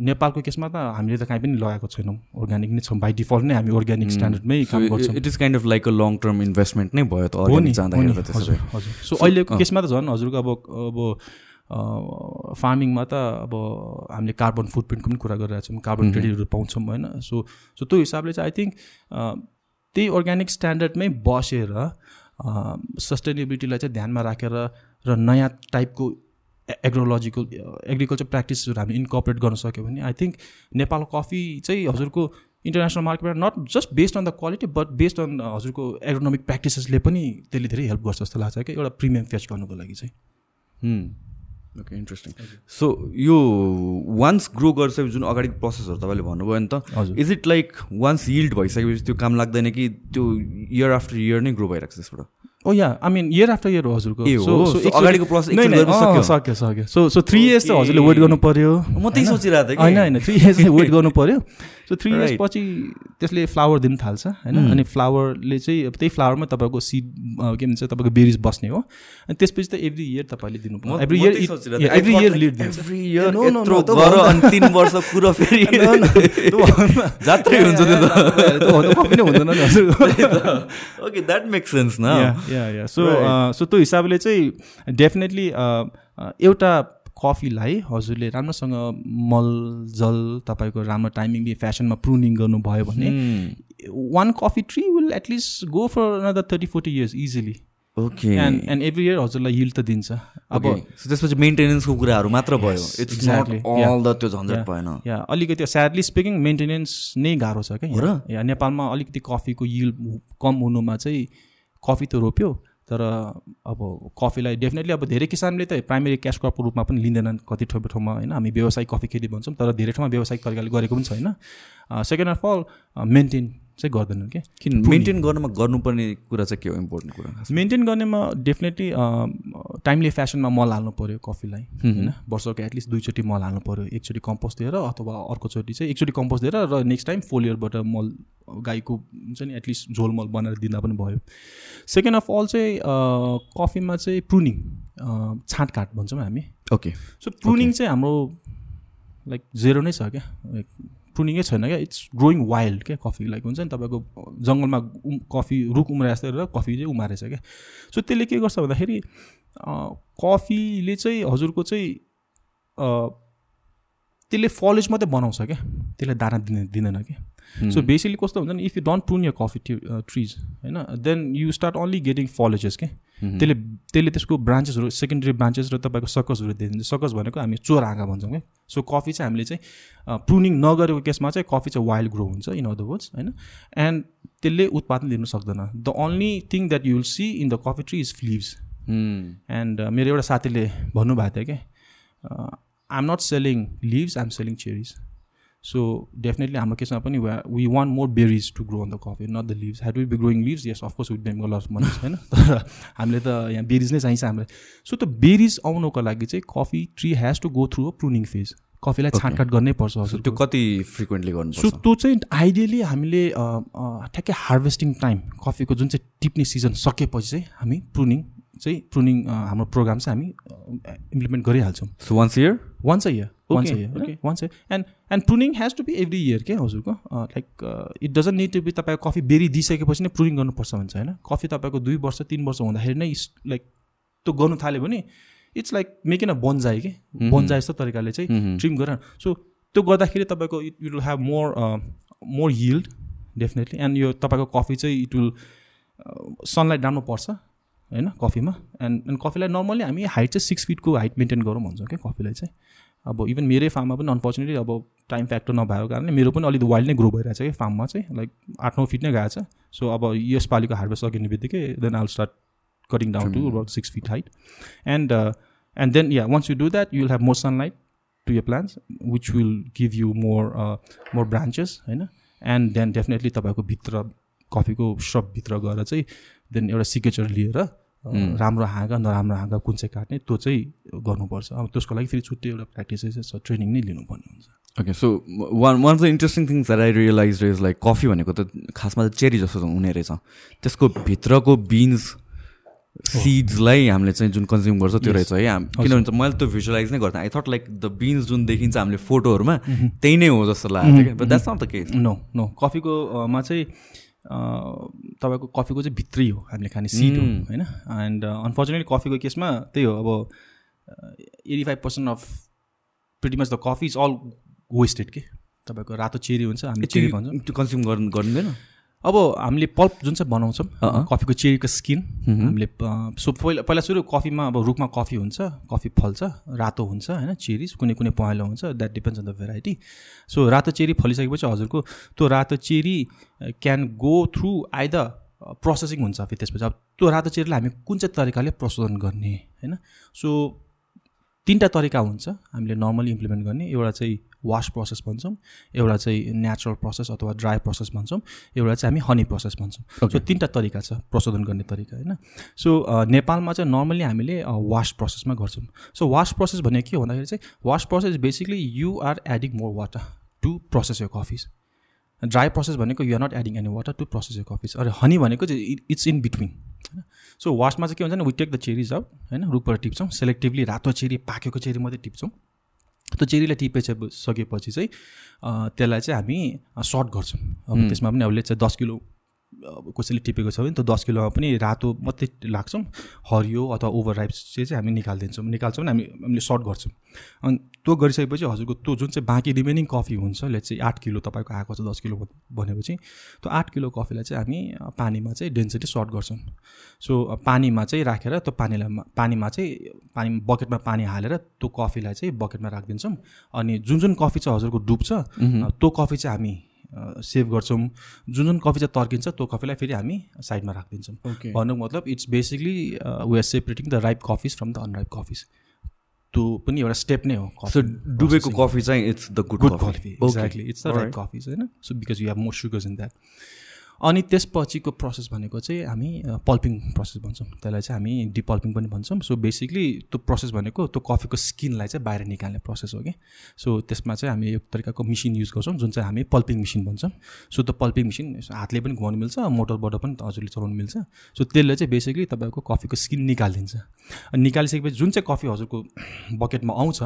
नेपालको केसमा त हामीले त कहीँ पनि लगाएको छैनौँ। अर्ग्यानिक नै छौँ। बाई डिफल्ट नै हामी अर्ग्यानिक स्ट्यान्डर्डमै काम गर्छौँ। It is kind of like a long term investment नै भयो त हो नि सो अहिलेको केसमा त झन् हजुरको अब अब फार्मिङमा त अब हामीले कार्बन फुटप्रिन्टको पनि कुरा गरिरहेको छौँ कार्बन क्रेडिटहरू पाउँछौँ होइन? सो सो त्यो हिसाबले चाहिँ आई थिङ्क त्यही अर्ग्यानिक स्ट्यान्डर्डमै बसेर सस्टेनेबिलिटीलाई चाहिँ ध्यानमा राखेर र नयाँ टाइपको एग्रोलोजिकल एग्रिकल्चर प्र्याक्टिसहरू हामीले इन्कपरेट गर्न सक्यो भने आई थिङ्क नेपाल कफी चाहिँ हजुरको इन्टरनेसनल मार्केटमा not just based on the quality but based on हजुरको एग्रोनोमिक प्र्याक्टिसेसले पनि त्यसले धेरै हेल्प गर्छ जस्तो लाग्छ कि एउटा प्रिमियम फेच गर्नुको लागि चाहिँ। ओके इन्ट्रेस्टिङ सो यो वान्स ग्रो गरिसकेपछि जुन अगाडिको प्रोसेसहरू तपाईँले भन्नुभयो नि त is it like once yield भइसकेपछि त्यो काम लाग्दैन कि त्यो इयर आफ्टर इयर नै ग्रो भइरहेको छ त्यसबाट? ओ yeah I mean year after year हजुरको। अगाडिको अँ, सक्यो? सक्यो सो सो थ्री इयर्स चाहिँ हजुरले वेट गर्नु पर्यो। म त्यही सोचिरहेको थिएँ होइन होइन। थ्री इयर्स वेट गर्नु पर्यो। So three years. पछि त्यसले फ्लावर दिन थाल्छ होइन? अनि फ्लावरले चाहिँ अब त्यही फ्लावरमा तपाईँको सिड के भन्छ तपाईँको बेरिज बस्ने हो। अनि त्यसपछि त एभ्री इयर तपाईँले दिनु म- एभ्री इयर एभ्री इयर लिड अनि तिन वर्ष कुरो फेरि जात्रै हुन्छ त्यो त। कपी नै हुँदैन नि हजुर। ओके द्याट मेक सेन्स न या या सो सो त्यो हिसाबले चाहिँ डेफिनेटली एउटा कफीलाई हजुरले राम्रोसँग मल जल तपाईँको राम्रो टाइमिङले फेसनमा प्रुनिङ गर्नुभयो भने one coffee tree will at least go for another thirty forty years easily okay and and every year हजुरलाई हिल त दिन्छ। अब त्यसपछि मेन्टेनेन्सको कुराहरू मात्र भयो। इट्स त्यो झन्झट भएन या अलिकति स्याडली स्पिकिङ मेन्टेनेन्स नै गाह्रो छ क्या। या नेपालमा अलिकति कफीको यिल कम हुनुमा चाहिँ कफी त रोप्यो। तर अब कफीलाई डेफिनेटली अब धेरै किसानले त प्राइमेरी क्यास क्रपको रूपमा पनि लिँदैनन् कति ठाउँ ठाउँमा होइन? हामी व्यवसायिक कफी खेती भन्छौँ तर धेरै ठाउँमा व्यावसायिक तरिकाले गरेको पनि छैन। सेकेन्ड अफ अल मेन्टेन चाहिँ गर्दैनन् क्या किन? मेन्टेन गर्नुमा गर्नुपर्ने कुरा चाहिँ के हो? इम्पोर्टेन्ट कुरा मेन्टेन गर्नेमा डेफिनेटली टाइमली फेसनमा मल हाल्नु पऱ्यो कफीलाई होइन? वर्षको एटलिस्ट दुईचोटि मल हाल्नु पऱ्यो एकचोटि कम्पोस्ट दिएर अथवा अर्कोचोटि चाहिँ एकचोटि कम्पोस्ट दिएर र नेक्स्ट टाइम फोलियरबाट मल गाईको हुन्छ नि एटलिस्ट झोल मल बनाएर दिँदा पनि भयो। सेकेन्ड अफ अल चाहिँ कफीमा चाहिँ प्रुनिङ छाँटकाट भन्छौँ हामी। ओके सो प्रुनिङ चाहिँ हाम्रो लाइक जेरो नै छ क्या। लाइक प्रुनिङै छैन क्या? इट्स ग्रोइङ वाइल्ड क्या कफी लाइक हुन्छ नि तपाईँको जङ्गलमा उम कफी रुख उम्रे जस्तै र कफी चाहिँ उमारेछ क्या। सो त्यसले के गर्छ भन्दाखेरि कफीले चाहिँ हजुरको चाहिँ त्यसले फलेज मात्रै बनाउँछ क्या। त्यसले दाना दिने दिँदैन क्या। सो बेसिकली कस्तो हुन्छ नि if you don't prune your coffee trees होइन then you start only getting foliages के त्यसले त्यसले त्यसको ब्रान्चेसहरू सेकेन्डरी ब्रान्चेस र तपाईँको सकसहरू दिन्छ सकस भनेको हामी चोर आँगा भन्छौँ क्या सो कफी चाहिँ हामीले चाहिँ प्रुनिङ नगरेको केसमा चाहिँ कफी चाहिँ वाइल्ड ग्रो हुन्छ इन अदर वर्ड्स होइन। एन्ड त्यसले उत्पादन दिनु सक्दैन। The only thing that you will see in the coffee tree is leaves and मेरो एउटा साथीले भन्नुभएको थियो क्या I am not selling leaves I am selling cherries so definitely हाम्रो केसमा पनि we want more berries to grow on the coffee not the leaves head will be growing leaves yes of course with bundle of money होइन तर हामीले त यहाँ बेरिज नै चाहिन्छ हामीलाई सो त बेरिज आउनुको लागि चाहिँ coffee tree has to go through a pruning phase कफीलाई छाँटकाट गर्नै पर्छ त्यो कति फ्रिक्वेन्टली सो गर्नुपर्छ त्यो चाहिँ आइडियली हामीले ठ्याक्कै हार्भेस्टिङ टाइम कफीको जुन चाहिँ टिप्ने सिजन सकेपछि चाहिँ हामी प्रुनिङ चाहिँ प्रुनिङ हाम्रो प्रोग्राम चाहिँ हामी इम्प्लिमेन्ट गरिहाल्छौँ। So once year once a year once year okay once year and and pruning has to be every year के हजुरको? Like it doesn't need to be तपाईँको कफी बेरी दिइसकेपछि नै प्रुनिङ गर्नुपर्छ भन्छ होइन? कफी तपाईँको दुई वर्ष तिन वर्ष हुँदाखेरि नै लाइक त्यो गर्नु थाल्यो भने it's like making a bonsai कि? बन्जाइ जस्तो तरिकाले चाहिँ ट्रिम गरेर। सो त्यो गर्दाखेरि तपाईँको it will have more more yield definitely and यो तपाईँको कफी चाहिँ इट विल सनलाइट राम्रो पर्छ होइन? कफीमा एन्ड एन्ड कफीलाई नर्मली हामी हाइट चाहिँ सिक्स फिटको हाइट मेन्टेन गरौँ भन्छौँ क्या? कफीलाई चाहिँ। अब इभन मेरै फार्ममा पनि अनफर्चुनेटली अब टाइम फ्याक्टर नभएको कारणले मेरो पनि अलिक वाइल्ड नै ग्रो भइरहेको छ कि फार्ममा चाहिँ लाइक आठ नौ फिट नै गएको छ। सो अब यसपालिको हार्भेस्ट सकिने बित्तिकै then I'll start cutting down to about six feet height and and then yeah once you do that you will have more sunlight to your plants which will give you more more branches होइन? एन्ड देन डेफिनेटली तपाईँको भित्र कफीको सपभित्र गएर चाहिँ देन एउटा सिग्नेचर लिएर राम्रो हाँगा नराम्रो हाँगा कुन चाहिँ काट्ने त्यो चाहिँ गर्नुपर्छ। अब त्यसको लागि फेरि छुट्टै एउटा प्र्याक्टिसेस ट्रेनिङ नै लिनुपर्ने हुन्छ। Okay so one one of the interesting things that I realise is like coffee भनेको त खासमा त चेरी जस्तो हुने रहेछ। त्यसको भित्रको बिन्स सिड्सलाई हामीले चाहिँ जुन कन्ज्युम गर्छ त्यो रहेछ है। किनभने मैले त्यो भिजुअलाइज नै गर्थेँ I thought like the beans जुन देखिन्छ हामीले फोटोहरूमा त्यही नै हो जस्तो लाग्यो क्या but that's not the case no no कफीको मा चाहिँ तपाईँको कफीको चाहिँ भित्रै हो हामीले खाने सिड हो होइन? एन्ड अनफर्चुनेटली कफीको केसमा त्यही हो अब eighty five percent of pretty much the coffee is all wasted के? तपाईँको रातो चेरी हुन्छ हामीले चेरी भन्छौँ। त्यो कन्ज्युम गर्नु गर्दैन अब हामीले पल्प जुन चाहिँ बनाउँछौँ कफीको चेरीको स्किन हामीले सो पहिला पहिला सुरु कफीमा अब रुखमा कफी हुन्छ कफी फल्छ रातो हुन्छ होइन चेरी कुनै कुनै पहेँलो हुन्छ that depends on the variety so रातो चेरी फलिसकेपछि हजुरको त्यो रातो cherry can go through either processing हुन्छ फेरि त्यसपछि। अब त्यो रातो चेरीलाई हामी कुन चाहिँ तरिकाले प्रशोधन गर्ने होइन? सो तिनवटा तरिका हुन्छ हामीले नर्मली इम्प्लिमेन्ट गर्ने। एउटा चाहिँ वास प्रोसेस भन्छौँ एउटा चाहिँ नेचुरल प्रोसेस अथवा ड्राई प्रोसेस भन्छौँ एउटा चाहिँ हामी हनी प्रोसेस भन्छौँ। सो तिनवटा तरिका छ प्रशोधन गर्ने तरिका होइन? सो नेपालमा चाहिँ नर्मली हामीले वास प्रोसेसमा गर्छौँ। सो वास प्रोसेस भनेको के भन्दाखेरि चाहिँ wash process basically you are adding more water to process your coffees dry process भनेको you're not adding any water to process your coffees अरे हनी भनेको चाहिँ इट्स इन बिट्विन होइन? सो वासमा चाहिँ के हुन्छ भने we take the cherries out होइन? रुखबाट टिप्छौँ सेलेक्टिभली रातो चेरी पाकेको चेरी मात्रै टिप्छौँ। त्यो चेरीलाई टिपे सकेपछि चाहिँ त्यसलाई चाहिँ हामी सर्ट गर्छौँ। अब त्यसमा पनि अब चाहिँ दस किलो कसैले टिपेको छ भने त्यो दस किलोमा पनि रातो मात्रै लाग्छौँ हरियो अथवा ओभर राइप चाहिँ चाहिँ हामी निकालिदिन्छौँ। निकाल्छौँ भने हामी हामीले सर्ट गर्छौँ। अनि त्यो गरिसकेपछि हजुरको त्यो जुन चाहिँ बाँकी रिमेनिङ कफी हुन्छ ले चाहिँ आठ किलो तपाईँको आएको छ दस किलो भनेपछि त्यो आठ किलो कफीलाई चाहिँ हामी पानीमा चाहिँ डेन्सिटी सर्ट गर्छौँ। सो पानीमा चाहिँ राखेर त्यो पानीलाई पानीमा चाहिँ पानी बकेटमा पानी हालेर त्यो कफीलाई चाहिँ बकेटमा राखिदिन्छौँ। अनि जुन जुन कफी चाहिँ हजुरको डुब्छ त्यो कफी चाहिँ हामी सेभ गर्छौँ। जुन जुन कफी चाहिँ तर्किन्छ त्यो कफीलाई फेरि हामी साइडमा राखिदिन्छौँ। भन्नुको मतलब it's basically we are separating the ripe coffees from the unripe coffees त्यो पनि एउटा स्टेप नै हो डुबेको कफी चाहिँ it's the good coffee exactly it's the ripe coffees होइन? So because you have more sugars in that अनि त्यसपछिको प्रोसेस भनेको चाहिँ हामी पल्पिङ प्रोसेस भन्छौँ। त्यसलाई चाहिँ हामी डिपल्पिङ पनि भन्छौँ। सो बेसिकली त्यो प्रोसेस भनेको त्यो कफीको स्किनलाई चाहिँ बाहिर निकाल्ने प्रोसेस हो कि। सो त्यसमा चाहिँ हामी एक तरिकाको मिसिन युज गर्छौँ जुन चाहिँ हामी पल्पिङ मिसिन भन्छौँ। सो त्यो पल्पिङ मिसिन हातले पनि घुमाउनु मिल्छ मोटरबाट पनि हजुरले चलाउनु मिल्छ। सो त्यसले चाहिँ बेसिकली तपाईँको कफीको स्किन निकालिदिन्छ। अनि निकालिसकेपछि जुन चाहिँ कफी हजुरको बकेटमा आउँछ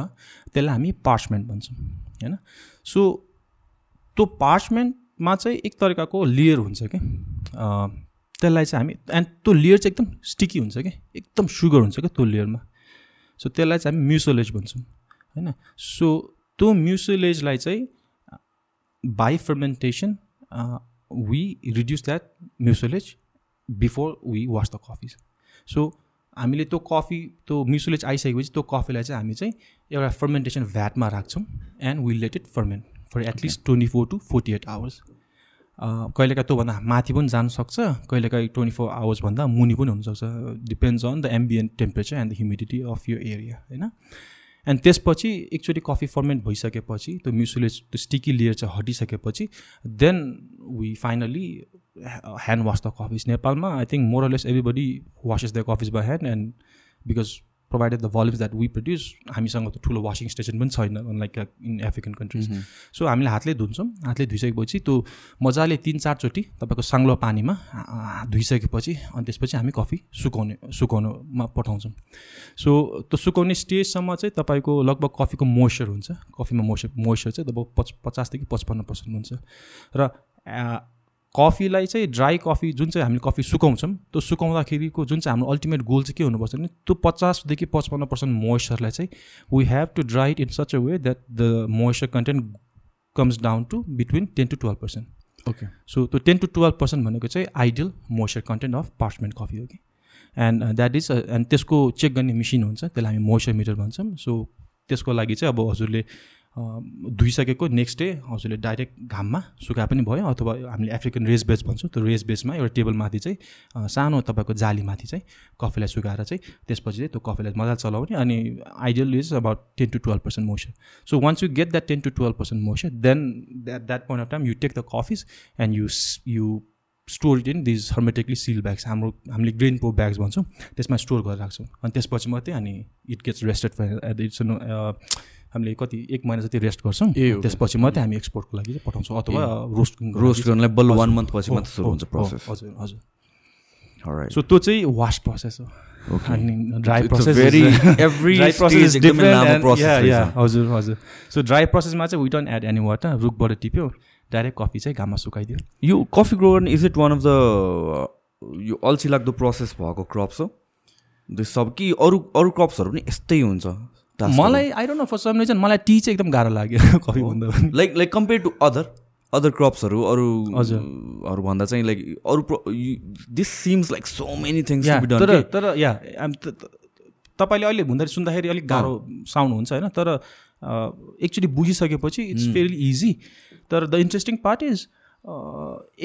त्यसलाई हामी पार्चमेन्ट भन्छौँ होइन? सो त्यो पार्चमेन्ट मा चाहिँ एक तरिकाको लेयर हुन्छ कि? त्यसलाई चाहिँ हामी एन्ड त्यो लेयर चाहिँ एकदम स्टिकी हुन्छ कि? एकदम सुगर हुन्छ क्या त्यो लेयरमा सो त्यसलाई चाहिँ हामी म्युसोलेज भन्छौँ होइन? सो त्यो म्युसोलेजलाई चाहिँ by fermentation we reduce that mucilage before we wash the coffees so हामीले त्यो कफी त्यो म्युसोलेज आइसकेपछि त्यो कफीलाई चाहिँ हामी चाहिँ एउटा फर्मेन्टेसन भ्याटमा राख्छौँ and will let it ferment for at least twenty four to forty eight hours कहिलेकाहीँ त्योभन्दा माथि पनि जान सक्छ कहिलेकाहीँ ट्वेन्टी फोर आवर्सभन्दा मुनि पनि हुनसक्छ depends on the ambient temperature and the humidity of यो एरिया होइन? एन्ड त्यसपछि एकचोटि कफी फर्मेन्ट भइसकेपछि त्यो म्युसुलेज त्यो स्टिकी लेयर चाहिँ हटिसकेपछि then we finally hand wash the coffees नेपालमा। I think more or less everybody washes the coffees by hand and because provided the volumes that we produce हामीसँग त ठुलो वासिङ स्टेसन पनि छैन like in African countries so हामीले हातले धुन्छौँ हातले धोइसकेपछि त्यो मजाले तिन चारचोटि तपाईँको साङ्लो पानीमा धोइसकेपछि अनि त्यसपछि हामी कफी सुकाउने सुकाउनुमा पठाउँछौँ. सो त्यो सुकाउने स्टेजसम्म चाहिँ तपाईँको लगभग कफीको मोइस्चर हुन्छ। कफीमा मोइस्चर मोइस्चर चाहिँ लगभग पच पचासदेखि पचपन्न पर्सेन्ट हुन्छ। र कफीलाई चाहिँ ड्राई कफी जुन चाहिँ हामीले कफी सुकाउँछौँ त्यो सुकाउँदाखेरिको जुन चाहिँ हाम्रो अल्टिमेट गोल चाहिँ के हुनुपर्छ भने त्यो पचासदेखि पचपन्न पर्सेन्ट मोइस्चरलाई चाहिँ we have to dry it in such a way that the moisture content comes down to between ten to twelve percent okay so त्यो टेन टु टुवेल्भ पर्सेन्ट भनेको चाहिँ ideal moisture content of parchment coffee हो कि एन्ड द्याट इज एन्ड त्यसको चेक गर्ने मिसिन हुन्छ त्यसलाई हामी मोइस्चर मिटर भन्छौँ। सो त्यसको लागि चाहिँ अब हजुरले धोइसकेको नेक्स्ट डे हजुरले डाइरेक्ट घाममा सुकाए पनि भयो अथवा हामीले अफ्रिकन रेस बेस भन्छौँ त्यो रेस बेसमा एउटा टेबलमाथि चाहिँ सानो तपाईँको जालीमाथि चाहिँ कफीलाई सुकाएर चाहिँ त्यसपछि चाहिँ त्यो कफीलाई मजाले चलाउने अनि ideal is about ten to twelve percent moisture so once you get that ten to twelve percent moisture then that that point of time you take the coffees and you you store in these hermetically seal bags हाम्रो हामीले ग्रेन प्रो ब्याग्स भन्छौँ त्यसमा स्टोर गरेर राख्छौँ। अनि त्यसपछि मात्रै अनि इट गेट्स रेस्टेड इट्स हामीले कति एक महिना जति रेस्ट गर्छौँ त्यसपछि मात्रै हामी एक्सपोर्टको लागि चाहिँ पठाउँछौँ अथवा रोस्ट रोस्ट गर्नलाई बल्ल वान मन्थ पछि मात्रै सुरु हुन्छ प्रोसेस हजुर हजुर। सो त्यो चाहिँ वास प्रोसेस हो। ड्राई प्रोसेस हजुर हजुर। सो ड्राई प्रोसेसमा चाहिँ we don't add any water रुखबाट टिप्यो डाइरेक्ट कफी चाहिँ घाममा सुकाइदियो। यो coffee grower is it one of the यो अल्छी लाग्दो प्रोसेस भएको क्रप्स हो? सब कि अरू अरू क्रप्सहरू पनि यस्तै हुन्छ। मलाई I don't know for some reason मलाई टी चाहिँ एकदम गाह्रो लाग्यो कफी भन्दा पनि। Like like compare to other other क्रप्सहरू अरू हजुर। भन्दा चाहिँ लाइक अरू this seems like so many things तर तर या तपाईँले अहिले हुँदाखेरि सुन्दाखेरि अलिक गाह्रो साउन्ड हुन्छ होइन? तर एकचोटि बुझिसकेपछि इट्स भेरी इजी तर the interesting part is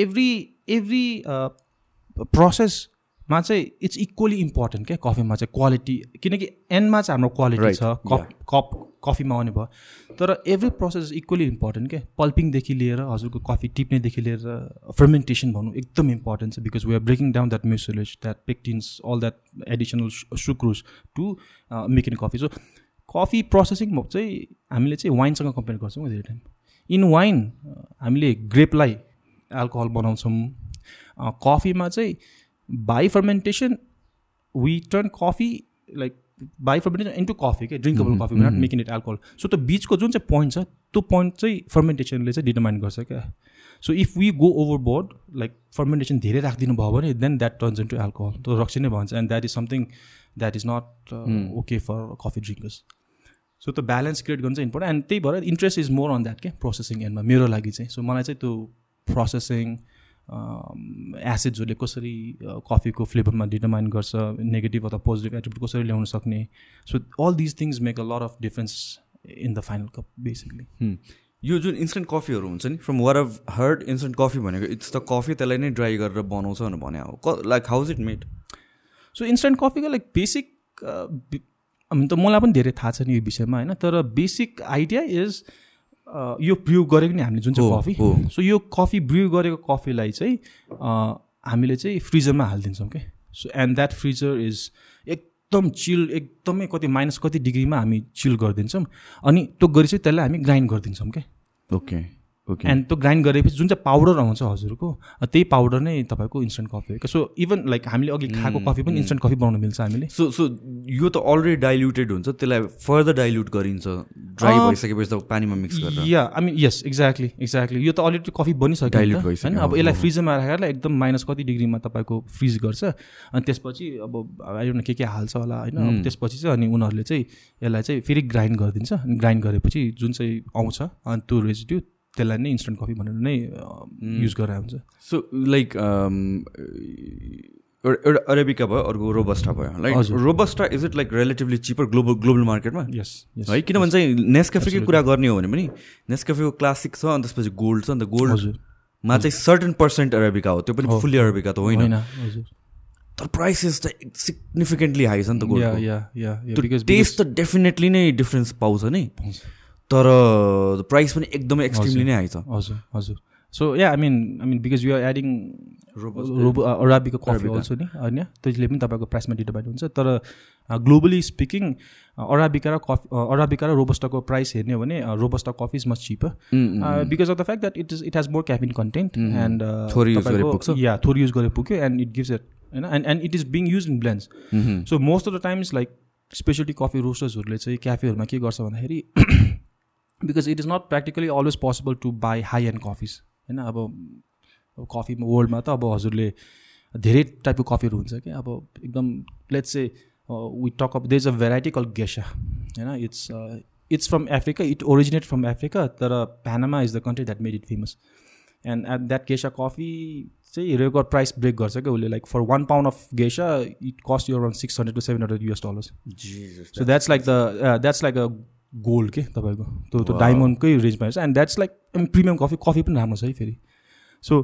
every every प्रोसेसमा चाहिँ इट्स इक्वली इम्पोर्टेन्ट क्या कफीमा चाहिँ क्वालिटी किनकि एन्डमा चाहिँ हाम्रो क्वालिटी छ कप कप कफीमा आउने भयो। तर every process is equally important क्या। पल्पिङदेखि लिएर हजुरको कफी टिप्नेदेखि लिएर फर्मेन्टेसन भनौँ एकदम इम्पोर्टेन्ट छ because we are breaking down that mucilage that pectins all that additional sucrose to make in coffee so coffee processing चाहिँ हामीले चाहिँ वाइनसँग कम्पेयर गर्छौँ धेरै टाइम इन वाइन हामीले ग्रेपलाई एल्कोहल बनाउँछौँ। कफीमा चाहिँ by fermentation we turn coffee like by fermentation into coffee के drinkable coffee not making it alcohol so त्यो बिचको जुन चाहिँ पोइन्ट छ त्यो पोइन्ट चाहिँ फर्मेन्टेसनले चाहिँ डिटर्माइन गर्छ क्या so if we go overboard like fermentation धेरै राखिदिनु भयो भने then that turns into alcohol त्यो रक्सी नै भन्छ and that is something that is not okay for coffee drinkers so त्यो ब्यालेन्स क्रिएट गर्नु चाहिँ इम्पोर्टेन्ट एन्ड त्यही भएर interest is more on that के प्रोसेसिङ एन्डमा मेरो लागि चाहिँ. सो मलाई चाहिँ त्यो प्रोसेसिङ एसिड्सहरूले कसरी कफीको फ्लेभरमा डिटर्माइन गर्छ नेगेटिभ अथवा पोजिटिभ एटिट्युड कसरी ल्याउन सक्ने? So all these things make a lot of difference in the final cup basically यो जुन इन्स्टेन्ट कफीहरू हुन्छ नि from what of heard instant coffee भनेको इट्स द कफी त्यसलाई नै ड्राई गरेर बनाउँछ भनेर भने हो। Like how's it made so instant कफीको लाइक बेसिक अनि त मलाई पनि धेरै थाहा छ नि यो विषयमा होइन? तर बेसिक आइडिया इज यो ब्रु गरेको नि हामीले जुन चाहिँ कफी। सो यो कफी ब्रु गरेको कफीलाई चाहिँ हामीले चाहिँ फ्रिजरमा हालिदिन्छौँ क्या so and that freezer is एकदम चिल एकदमै कति माइनस कति डिग्रीमा हामी चिल गरिदिन्छौँ। अनि त्यो गरी चाहिँ त्यसलाई हामी ग्राइन्ड गरिदिन्छौँ क्या ओके एन्ड त्यो ग्राइन्ड गरेपछि जुन चाहिँ पाउडर आउँछ हजुरको त्यही पाउडर नै तपाईँको इन्स्टेन्ट कफी हो। सो इभन लाइक हामीले अघि खाएको कफी पनि इन्स्टेन्ट कफी बनाउन मिल्छ हामीले। सो सो यो त अलरेडी डाइल्युटेड हुन्छ त्यसलाई फर्दर डाइल्युट गरिन्छ ड्राई भइसकेपछि त पानीमा मिक्स गरेर। Yeah I mean yes exactly exactly यो त अलरेडी कफी बनिसक्यो डाइल्युट भइसक्यो होइन? अब यसलाई फ्रिजमा राखेर एकदम माइनस कति डिग्रीमा तपाईँको फ्रिज गर्छ। अनि त्यसपछि अब आइडोन्ट के के हाल्छ होला होइन? त्यसपछि चाहिँ अनि उनीहरूले चाहिँ यसलाई चाहिँ फेरि ग्राइन्ड गरिदिन्छ। अनि ग्राइन्ड गरेपछि जुन चाहिँ आउँछ अनि त्यो रेजिड्यू त्यसलाई नै इन्स्टेन्ट कफी भनेर नै युज गरेर हुन्छ। सो लाइक एउटा अरेबिका भयो अर्को रोबस्टा भयो like robusta is it like relatively cheaper global global मार्केटमा यस है किनभने चाहिँ नेस्क्याफेकै कुरा गर्ने हो भने पनि नेस्क्याफेको क्लासिक छ अनि त्यसपछि गोल्ड छ अन्त गोल्डमा चाहिँ सर्टन पर्सेन्ट अरेबिका हो त्यो पनि फुल्ली अरेबिका त होइन। तर प्राइसेस त सिग्निफिकेन्टली हाई छ नि त गोल्ड टेस्ट त डेफिनेटली नै डिफ्रेन्स पाउँछ नि। तर प्राइस पनि एकदमै एक्सट्रिमली नै आइछ हजुर हजुर। So yeah I mean I mean because you are adding robo अराबिको coffee also नि होइन त्यसले पनि तपाईँको प्राइसमा डिटर्माइन हुन्छ। तर ग्लोबली स्पिकिङ अराबिका र कफी अराबिका र रोबस्टाको प्राइस हेर्ने हो भने robusta coffee is much cheap because of the fact that it is it has more caffeine content and yeah थोरै युज गरेर पुग्यो एन्ड इट गिभ्स इट होइन and and it is being used in blends so most of the times like specialty coffee रोस्टर्सहरूले चाहिँ क्याफेहरूमा के गर्छ भन्दाखेरि because it is not practically always possible to buy high end coffees होइन अब कफी वर्ल्डमा त अब हजुरले धेरै टाइपको कफीहरू हुन्छ कि? अब एकदम let's say we talk up there is a variety called Gesha होइन it's it's from Africa it originate from Africa तर Panama is the country that made it famous and at that Gesha coffee चाहिँ रेकर्ड प्राइस ब्रेक गर्छ क्या? उसले like for one pound of Gesha it cost you around six hundred to seven hundred US dollars so that's like the that's like a gold के तपाईँको। त्यो त्यो डायमन्डकै रेन्जमा छ and that's like premium coffee coffee पनि राम्रो छ है फेरि। सो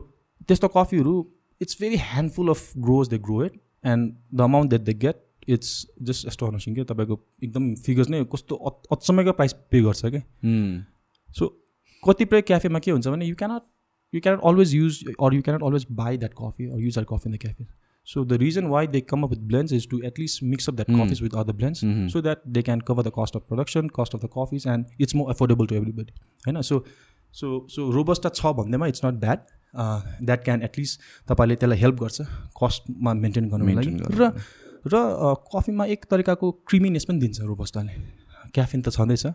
त्यस्तो कफीहरू it's very handful of grows they grow it and the amount that they get it's just astonishing क्या तपाईँको एकदम फिगर्स नै कस्तो अचम्मैको प्राइस पे गर्छ क्या। सो कतिपय क्याफेमा के हुन्छ भने you cannot you cannot always use or you cannot always buy that coffee or use that coffee in the cafe So the reason why they come up with blends is to at least mix up that Mm. coffees with other blends Mhm. so that they can cover the cost of production, cost of the coffees, and it's more affordable to everybody. होइन सो सो सो रोबस्टा छ भन्दैमा it's not bad that can at least तपाईँले त्यसलाई हेल्प गर्छ कस्टमा मेन्टेन गर्नुको लागि Maintain र र कफीमा एक तरिकाको क्रिमिनेस पनि दिन्छ रोबस्टाले क्याफिन त छँदैछ।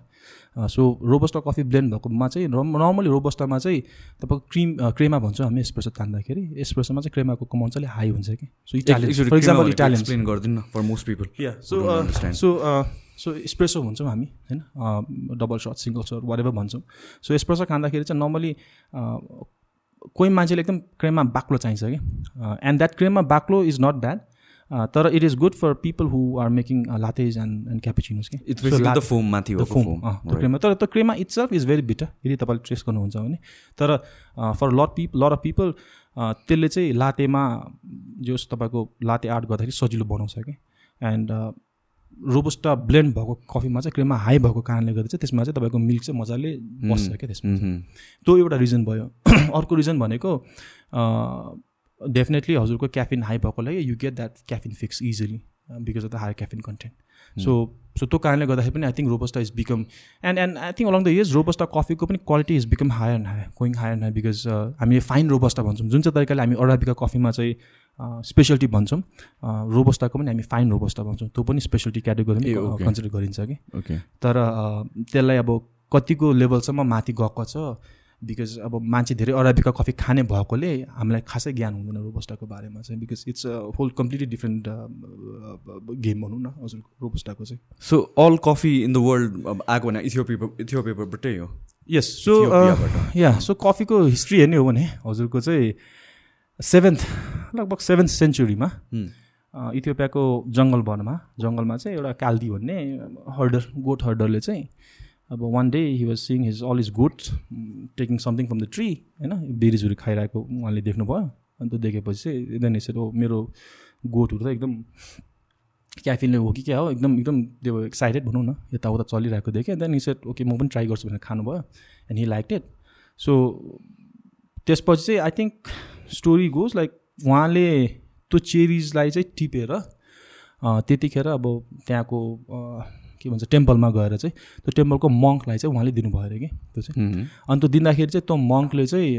सो रोबस्टा कफी ब्लेन्ड भएकोमा चाहिँ नर्मली रोबस्टामा चाहिँ तपाईँको क्रिम क्रेमा भन्छौँ हामी एस्प्रेसो तान्दाखेरि। एस्प्रेसोमा चाहिँ क्रेमाको कमाउन्ट चाहिँ हाई हुन्छ कि। So Italian for example Italian explain गरिदिनु for most people so. So so espresso भन्छौँ हामी होइन? Double shot single shot whatever भन्छौँ। सो एस्प्रेसो खाँदाखेरि चाहिँ नर्मली कोही मान्छेले एकदम क्रेममा बाक्लो चाहिन्छ कि। एन्ड द्याट क्रेममा बाक्लो इज नट ब्याड तर it is good for people who are making lattes and and cappuccinos कि इट्स द फोम त्यो क्रेमा तर त्यो crema itself is very bitter यदि तपाईँले ट्रेस गर्नुहुन्छ भने। तर for lot pip lot of people त्यसले चाहिँ लातेमा जस तपाईँको लाते आर्ट गर्दाखेरि सजिलो बनाउँछ कि एन्ड रोबस्टा ब्लेन्ड भएको कफीमा चाहिँ क्रेमा हाई भएको कारणले गर्दा चाहिँ त्यसमा चाहिँ तपाईँको मिल्क चाहिँ मजाले बस्छ क्या त्यसमा त्यो एउटा रिजन भयो। अर्को रिजन भनेको डेफिनेटली हजुरको क्याफिन हाई भएकोलाई you get that caffeine fix easily because of the higher caffeine content so so त्यो कारणले गर्दाखेरि पनि I think robusta is become and and I think along the years robusta कफीको पनि quality is become higher and higher going higher and higher because हामीले फाइन रोबस्टा भन्छौँ। जुन चाहिँ तरिकाले हामी अराबिका कफीमा चाहिँ स्पेसलिटी भन्छौँ रोबस्टाको पनि हामी फाइन रोबस्टा भन्छौँ। त्यो पनि specialty uh, category okay. Consider गरिन्छ कि। तर अ, त्यसलाई अब कतिको लेभलसम्म माथि गएको छ बिकज अब मान्छे धेरै अराबिका कफी खाने भएकोले हामीलाई खासै ज्ञान हुँदैन रोबस्टाको बारेमा चाहिँ because it's a whole completely different game भनौँ न हजुर रोबस्टाको चाहिँ so all coffee in the world आएको भने इथियोपिया इथियोपियाबाटै हो यस सो। या सो कफीको हिस्ट्री हेर्ने हो भने हजुरको चाहिँ सेभेन्थ लगभग सेभेन्थ सेन्चुरीमा. इथियोपियाको जङ्गल वनमा जङ्गलमा चाहिँ एउटा काल्दी भन्ने हर्डर गोट हर्डरले चाहिँ अब one day he was seeing his all is good taking something from the tree होइन बेरिजहरू खाइरहेको उहाँले देख्नुभयो। अनि त्यो देखेपछि चाहिँ देन यसरी ओ मेरो गोठहरू त एकदम क्याफिनले हो कि क्या हो? एकदम एकदम त्यो एक्साइटेड भनौँ न यताउता चलिरहेको देखेँ। देन सेट ओके म पनि ट्राई गर्छु भनेर खानुभयो and he like it so त्यसपछि चाहिँ I think story goes like उहाँले त्यो चेरिजलाई चाहिँ टिपेर त्यतिखेर अब त्यहाँको के भन्छ टेम्पलमा गएर चाहिँ त्यो टेम्पलको मङ्कलाई चाहिँ उहाँले दिनुभयो अरे कि त्यो चाहिँ. अनि त्यो दिँदाखेरि चाहिँ त्यो मङ्कले चाहिँ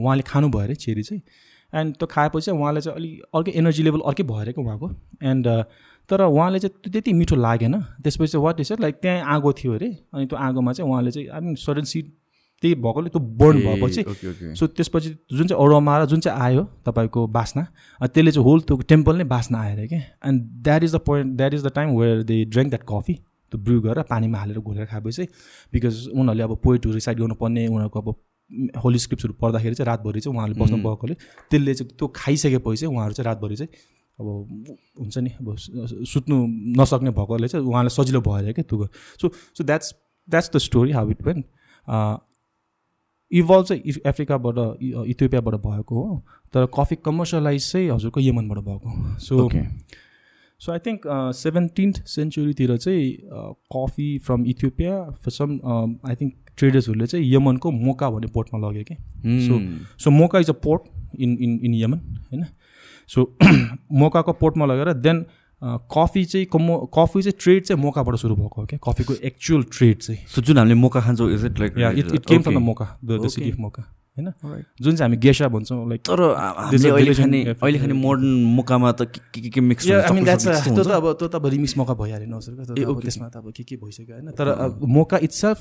उहाँले खानुभयो अरे चेरी चाहिँ। एन्ड त्यो खाएपछि चाहिँ उहाँलाई चाहिँ अलिक अर्कै एनर्जी लेभल अर्कै भयो अरे क्या उहाँको। एन्ड तर उहाँले चाहिँ त्यो त्यति मिठो लागेन। त्यसपछि चाहिँ वाट इज लाइक त्यहाँ आगो थियो अरे। अनि त्यो आगोमा चाहिँ उहाँले चाहिँ आई मिन सडन सिड त्यही भएकोले त्यो बर्न भएपछि सो त्यसपछि जुन चाहिँ अरोमा र जुन चाहिँ आयो तपाईँको बास्ना त्यसले चाहिँ होल त्यो टेम्पल नै बास्ना आएर क्या and that is the point that is the time where they drink that coffee त्यो ब्रु गरेर पानीमा हालेर घोलेर खाएपछि बिकज उनीहरूले अब पोइटहरू रिसाइड गर्नुपर्ने उनीहरूको अब होली स्क्रिप्ट्सहरू पढ्दाखेरि चाहिँ रातभरि चाहिँ उहाँहरूले बस्नु भएकोले त्यसले चाहिँ त्यो खाइसकेपछि चाहिँ उहाँहरू चाहिँ रातभरि चाहिँ अब हुन्छ नि अब सुत्नु नसक्ने भएकोले चाहिँ उहाँलाई सजिलो भएर क्या त्यो so so that's that's the story how it when evolve चाहिँ इफ अफ्रिकाबाट इथियोपियाबाट भएको हो। तर कफी कमर्सियलाइज चाहिँ हजुरको यमनबाट भएको। So so I think seventeenth सेन्चुरीतिर चाहिँ coffee from Ethiopia some I think ट्रेडर्सहरूले चाहिँ यमनको मोका भन्ने पोर्टमा लग्यो कि। So so Mocha is a port in in in Yemen होइन? सो मोकाको पोर्टमा लगेर देन कफी चाहिँ कमो कफी चाहिँ ट्रेड चाहिँ मोकाबाट सुरु भएको हो क्या कफीको एक्चुअल ट्रेड चाहिँ। सो जुन हामीले मोका खान्छौँ is it like it it came from the Mocha the city. Of Mocha होइन? जुन चाहिँ हामी गेसा भन्छौँ लाइक तर अहिले खाने. अहिले खाने मोडर्न मोकामा त के के के मिक्स त्यो त अब त्यो त अब रिमिक्स मौका भइहाल्यो नि हजुर ए, त्यो अब okay. त्यसमा त अब के के भइसक्यो होइन? तर Mocha itself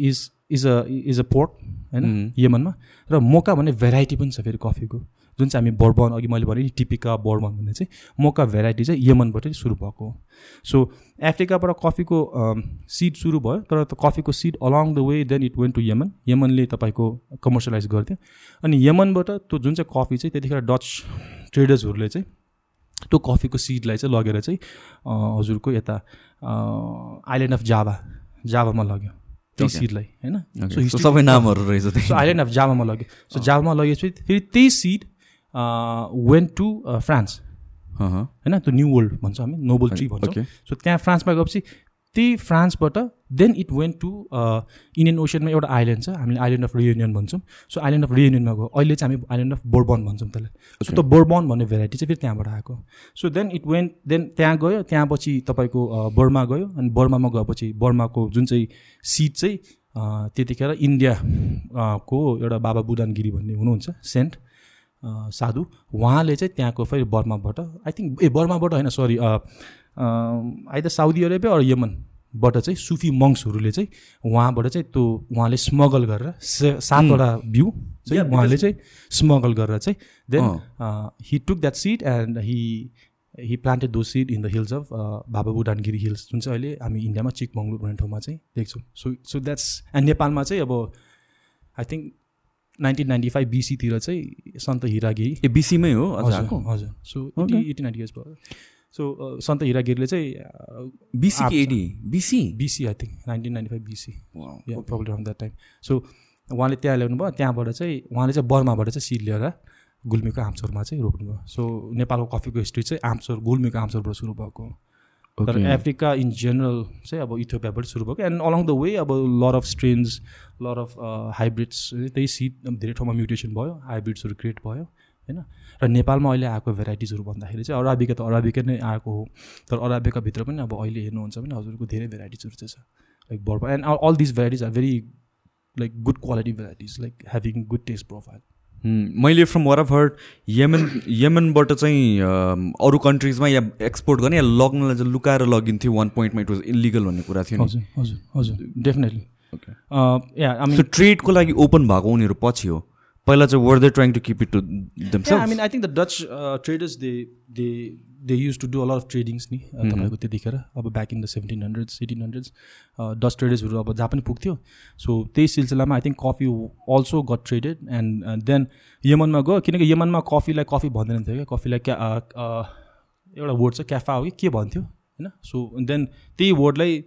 is is a is a port होइन? Mm. यमनमा र मोका भन्ने भेराइटी पनि छ फेरि कफीको। जुन चाहिँ हामी बोर्बन अघि मैले भने नि टिपिका बोर्बन भन्ने चाहिँ मोका भेराइटी चाहिँ यमनबाटै सुरु भएको हो। सो अफ्रिकाबाट कफीको सिड सुरु भयो तर कफीको seed along the way then it went to Yemen यमनले तपाईँको कमर्सियलाइज गर्थ्यो। अनि यमनबाट त्यो जुन चाहिँ कफी चाहिँ त्यतिखेर डच ट्रेडर्सहरूले चाहिँ त्यो कफीको सिडलाई चाहिँ लगेर चाहिँ हजुरको यता आइल्यान्ड अफ जाभा जाभामा लग्यो। त्यही सिडलाई होइन? सो सबै नामहरू रहेछ आइल्यान्ड अफ जाभामा लग्यो। सो जाभामा लगेपछि फेरि त्यही सिड वेन्ट टु फ्रान्स होइन त्यो न्यू वर्ल्ड भन्छ हामी नोबल ट्री भन्छ। सो त्यहाँ फ्रान्समा गएपछि त्यही फ्रान्सबाट then it went to Indian ओसियनमा एउटा आइल्यान्ड छ हामीले आइल्यान्ड अफ रियुनियन भन्छौँ। सो आइल्यान्ड अफ रियुनियनमा गयो। अहिले चाहिँ हामी आइल्यान्ड अफ बोर्बन भन्छौँ त्यसलाई। सो त्यो बोर्बन भन्ने भेराइटी चाहिँ फेरि त्यहाँबाट आएको। So then it went then त्यहाँ गयो त्यहाँ पछि तपाईँको बर्मा गयो। अनि बर्मामा गएपछि बर्माको जुन चाहिँ सिट चाहिँ त्यतिखेर इन्डिया को एउटा बाबा बुदानगिरी भन्ने हुनुहुन्छ सेन्ट। साधु उहाँले चाहिँ त्यहाँको फेरि बर्माबाट आई थिङ्क ए बर्माबाट होइन सरी आइदर साउदी अरेबिया अरू यमनबाट चाहिँ सुफी मङ्सहरूले चाहिँ उहाँबाट चाहिँ त्यो उहाँले स्मगल गरेर सातवटा भ्यू चाहिँ उहाँले चाहिँ स्मगल गरेर चाहिँ then he took that seed and he he planted the seed in the hills of Baba Budangiri hills जुन चाहिँ अहिले हामी इन्डियामा चिकमङ्गलुर भन्ने ठाउँमा चाहिँ देख्छौँ। सो सो द्याट्स एन्ड नेपालमा चाहिँ अब I think nineteen ninety five बिसीतिर चाहिँ सन्त हिरागिरी। ए बिसीमै हो? हजुर हजुर। सो एटी नाइन्टी इयर्स भयो। सो सन्त हिरागिरीले चाहिँ BC AD BC BC I think nineteen ninety five BC problem on that time so उहाँले त्यहाँ ल्याउनु भयो त्यहाँबाट चाहिँ उहाँले चाहिँ बर्माबाट चाहिँ सिड लिएर गुल्मीको आम्चोरमा चाहिँ रोप्नुभयो। सो नेपालको कफीको हिस्ट्री चाहिँ आम्चोर गुल्मीको आम्चोरबाट सुरु भएको तर एफ्रिका इन जेनरल चाहिँ अब इथियोपियाबाट सुरु भएको एन्ड अलङ द वे अब lot of strains lot of hybrids त्यही सिड धेरै ठाउँमा म्युटेसन भयो हाइब्रिड्सहरू क्रिएट भयो होइन र नेपालमा अहिले आएको भेराइटिजहरू भन्दाखेरि चाहिँ अराबिका त अराबिका नै आएको हो। तर अराबिकाभित्र पनि अब अहिले हेर्नुहुन्छ भने हजुरको धेरै भेराइटिजहरू चाहिँ छ। Like bourbon and all this varieties are very like good quality varieties like having good taste profile मैले from what I've heard Yemen यमनबाट चाहिँ अरू कन्ट्रिजमा या एक्सपोर्ट गर्ने या लग्नलाई चाहिँ लुकाएर लगिन्थ्यो वान पोइन्टमा इट वाज इलिगल भन्ने कुरा थियो हजुर हजुर हजुर डेफिनेटली या ट्रेडको लागि ओपन भएको उनीहरू पछि हो। पहिला चाहिँ were they trying to keep it to I mean I think the Dutch traders they they they use to do all of tradings नि तपाईँको त्यतिखेर अब back in the seventeen hundreds eighteen hundreds Dutch ट्रेडर्सहरू अब जहाँ पनि पुग्थ्यो सो त्यही सिलसिलामा I think coffee also got traded and then यमनमा गयो किनकि यमनमा कफीलाई कफी भन्दैन थियो क्या? कफीलाई क्या एउटा वर्ड चाहिँ क्याफा हो कि? के भन्थ्यो? होइन? सो देन त्यही वर्डलाई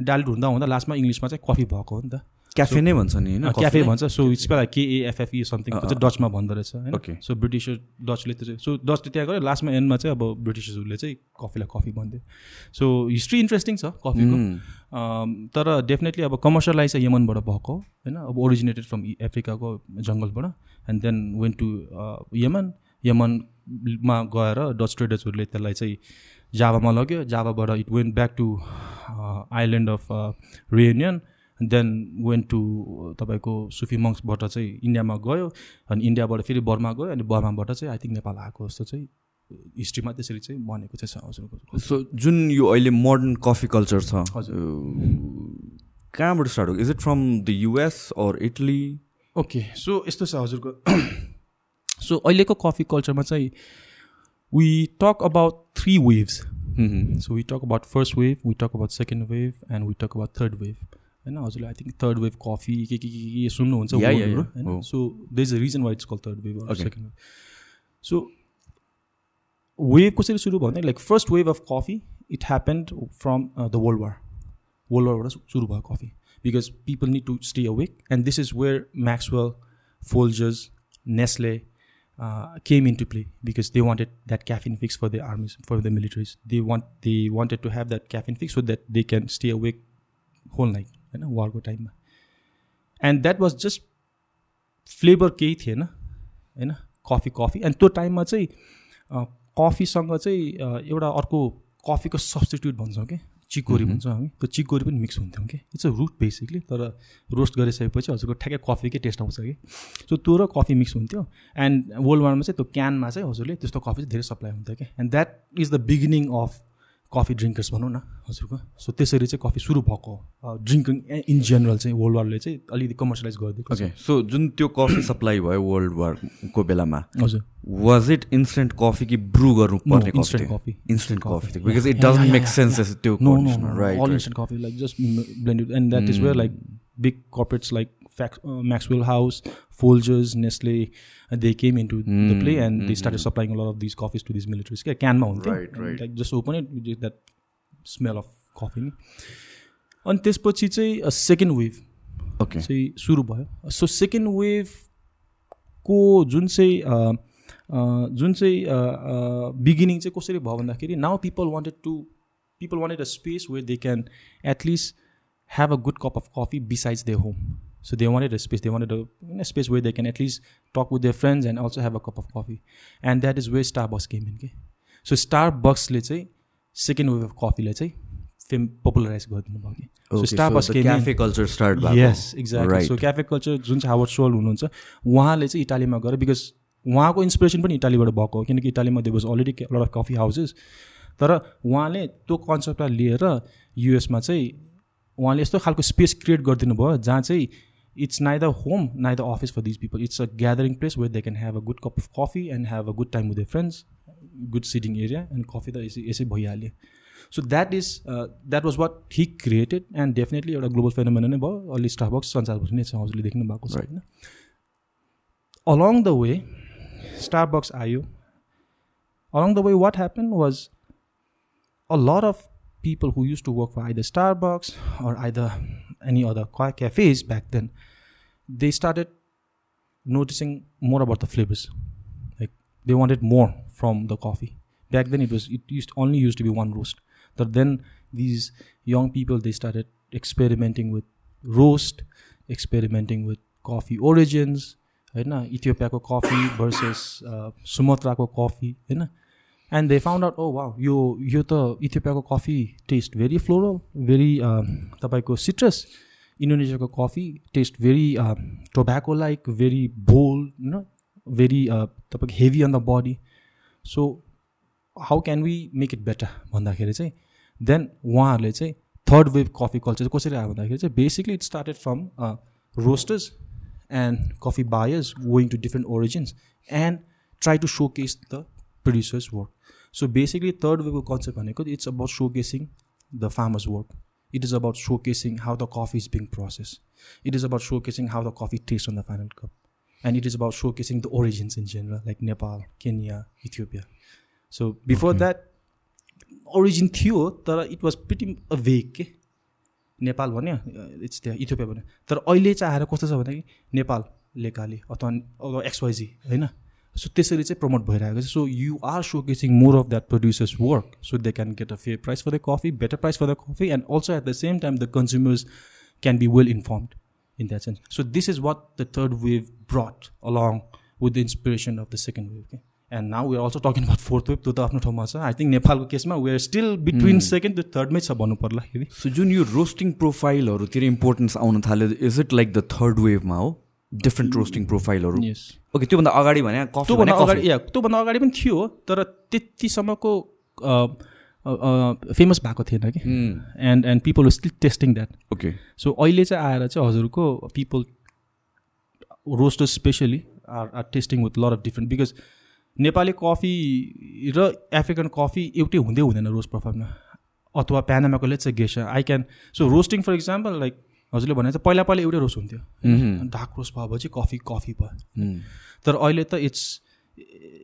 डाइल्ट हुँदा हुँदा लास्टमा इङ्ग्लिसमा चाहिँ कफी भएको हो नि त। क्याफे नै भन्छ नि होइन? क्याफे भन्छ। सो इट्स बेला केएफएफई समथिङ चाहिँ डचमा भन्दो रहेछ होइन? सो ब्रिटिसर डचले त्यो सो डचले त्यहाँ गयो लास्टमा एन्डमा चाहिँ अब ब्रिटिसर्सहरूले चाहिँ कफीलाई कफी भन्थ्यो सो हिस्ट्री इन्ट्रेस्टिङ छ कफीको तर डेफिनेटली अब कमर्सियलाइज चाहिँ यमनबाट भएको होइन? अब ओरिजिनेटेड फ्रम अफ्रिकाको जङ्गलबाट। And then went to Yemen यमनमा गएर डच ट्रेडर्सहरूले त्यसलाई चाहिँ जाभामा लग्यो। जाभाबाट it went back to island of Reunion then went to तपाईँको सुफी मङ्सबाट चाहिँ इन्डियामा गयो। अनि इन्डियाबाट फेरि बर्मा गयो। अनि बर्माबाट चाहिँ आई थिङ्क नेपाल आएको जस्तो चाहिँ हिस्ट्रीमा त्यसरी चाहिँ बनेको चाहिँ छ। हजुरको सो जुन यो अहिले मोडर्न कफी कल्चर छ हजुर। कहाँबाट स्टार्ट हो? Is it from the US or Italy okay so यस्तो छ हजुरको। सो अहिलेको कफी कल्चरमा चाहिँ we talk about three waves so we talk about first wave we talk about second wave and we talk about third wave होइन हजुरले I think third wave coffee के के के के सुन्नुहुन्छ होइन so they is a reason why it's call third wave second wave so wave कसरी सुरु भयो like first wave of coffee it happened from the world war world वारबाट सुरु भयो coffee because people need to stay awake and this is where Maxwell Folgers Nestle came into play because they wanted that caffeine fix for their armies, for the militaries. They want they wanted to have that caffeine fix so that they can stay awake whole night. होइन वारको टाइममा। And that was just flavour केही थिएन होइन कफी कफी एन्ड त्यो टाइममा चाहिँ कफीसँग चाहिँ एउटा अर्को कफीको सब्सटिट्युट भन्छौँ कि चिकोरी भन्छौँ हामी। त्यो चिकोरी पनि मिक्स हुन्थ्यौँ कि। इट्स अ रुट बेसिकली तर रोस्ट गरिसकेपछि हजुरको ठ्याक्कै कफीकै टेस्ट आउँछ कि। सो त्यो र कफी मिक्स हुन्थ्यो। एन्ड वर्ल्ड वारमा चाहिँ त्यो क्यानमा चाहिँ हजुरले त्यस्तो कफी चाहिँ धेरै सप्लाई हुन्थ्यो कि। And that is the beginning of coffee drinkers भनौँ न हजुरको। सो त्यसरी चाहिँ कफी सुरु भएको ड्रिङ्किङ इन जेनरल चाहिँ वर्ल्ड वारले चाहिँ अलिकति कमर्सियलाइज गरिदिएको ओके सो जुन त्यो कफी सप्लाई भयो वर्ल्ड वारको बेलामा हजुर। वाज इट इन्स्टेन्ट कफी कि ब्रु गर्नु पर्ने instant coffee instant coffee because it doesn't make sense त्यो right all instant coffee like just blended and that is where like big corporates like Maxwell House, Folgers, Nestle, and they came into mm, the play and mm, they started supplying a lot of these coffees to these militaries. Can mount right, right. Like just open it, you get that smell of coffee. अनि त्यसपछि चाहिँ सेकेन्ड वेभ ओके चाहिँ सुरु भयो सो सेकेन्ड वेभको जुन चाहिँ अ, अ, जुन चाहिँ बिगिनिङ चाहिँ कसरी भयो भन्दाखेरि now people wanted to people wanted a space where they can at least have a good cup of coffee besides they home so they a space they a space where they can at least talk with their friends and also have a cup of coffee and that is way Starbucks came in के सो स्टार बक्सले चाहिँ सेकेन्ड वेभ अफ कफीलाई चाहिँ फेम पपुलराइज गरिदिनु भयो कि so Starbucks cafe culture start yes exactly. So cafe culture जुन चाहिँ हावर्ड सोल हुनुहुन्छ उहाँले चाहिँ इटालीमा गएर बिकज उहाँको इन्सपिरेसन पनि इटालीबाट भएको हो किनकि इटालीमा they was already lot of coffee houses तर उहाँले त्यो कन्सेप्टलाई लिएर युएसमा चाहिँ उहाँले यस्तो खालको स्पेस क्रिएट गरिदिनु भयो जहाँ चाहिँ it's neither home neither office for these people it's a gathering place where they can have a good cup of coffee and have a good time with the friends good sitting area and coffee त यसै यसै भइहाल्यो so that is that was what he created and definitely एउटा ग्लोबल फेनोमेन नै भयो अलि स्टारबक्स संसारभरि नै छ हजुरले देख्नु भएको छ होइन अलङ द वे स्टारबक्स आयो along the way what happened was a lot of people who used to work for either starbucks or either any other ca- cafes back then they started noticing more about the flavors like they wanted more from the coffee back then it was it used only used to be one roast but then these young people they started experimenting with roast experimenting with coffee origins होइन इथियोपियाको कफी भर्सेस सुमत्राको कफी होइन and they found out oh wow यो यो त इथियोपियाको coffee taste very floral very तपाईँको citrus इन्डोनेसियाको coffee taste very tobacco like very bold होइन भेरी तपाईँको heavy on the body so how can we make it better भन्दाखेरि चाहिँ देन उहाँहरूले चाहिँ थर्ड वेभ कफी कल्चर चाहिँ कसरी आयो भन्दाखेरि चाहिँ basically it started from roasters and coffee buyers going to different origins and try to showcase the producer's work. So basically third Veko concept भनेको it's about showcasing the farmers work it is about showcasing how the coffee is being process it is about showcasing how the coffee taste on the final cup and it is about showcasing the origins in general like Nepal Kenya Ethiopia so before that origin थियो तर इट वाज पिटिम अ वेक के नेपाल भन्यो? इट्स त्यथियोपिया भन्यो. तर अहिले चाहिँ आएर कस्तो छ भन्दाखेरि नेपाल लेकाले अथवा एक्सवाइजी होइन? सो त्यसरी चाहिँ प्रमोट भइरहेको छ. So you are showcasing more of that producers work so they can get a fair price for the coffee better price for the coffee and also at the same time the consumers can be well informed in that sense so this is what the third wave brought along with the inspiration of the second wave के and now we are also talking about fourth wave त्यो त आफ्नो ठाउँमा छ। आई थिङ्क नेपालको केसमा we are still between second र थर्डमै छ भन्नु पर्दाखेरि सो जुन यो रोस्टिङ प्रोफाइलहरूतिर इम्पोर्टेन्स आउन थाल्यो is it like the third वेभमा हो? डिफ्रेन्ट रोस्टिङ प्रोफाइलहरू ओके त्योभन्दा अगाडि भने त्योभन्दा भने अगाडि या त्योभन्दा अगाडि पनि थियो तर त्यतिसम्मको फेमस भएको थिएन कि। And and people still testing that okay so अहिले चाहिँ आएर चाहिँ हजुरको people roasters specially are are testing with lot of different because Nepali coffee र एफ्रिकन कफी एउटै हुँदै हुँदैन रोस्ट प्रोफाइलमा अथवा प्यानामाको लेट्स चाहिँ guess I can so roasting for example like हजुरले भने चाहिँ पहिला पहिला एउटै रोस्ट हुन्थ्यो। डार्क रोस्ट भएपछि कफी कफी भयो। तर अहिले त it's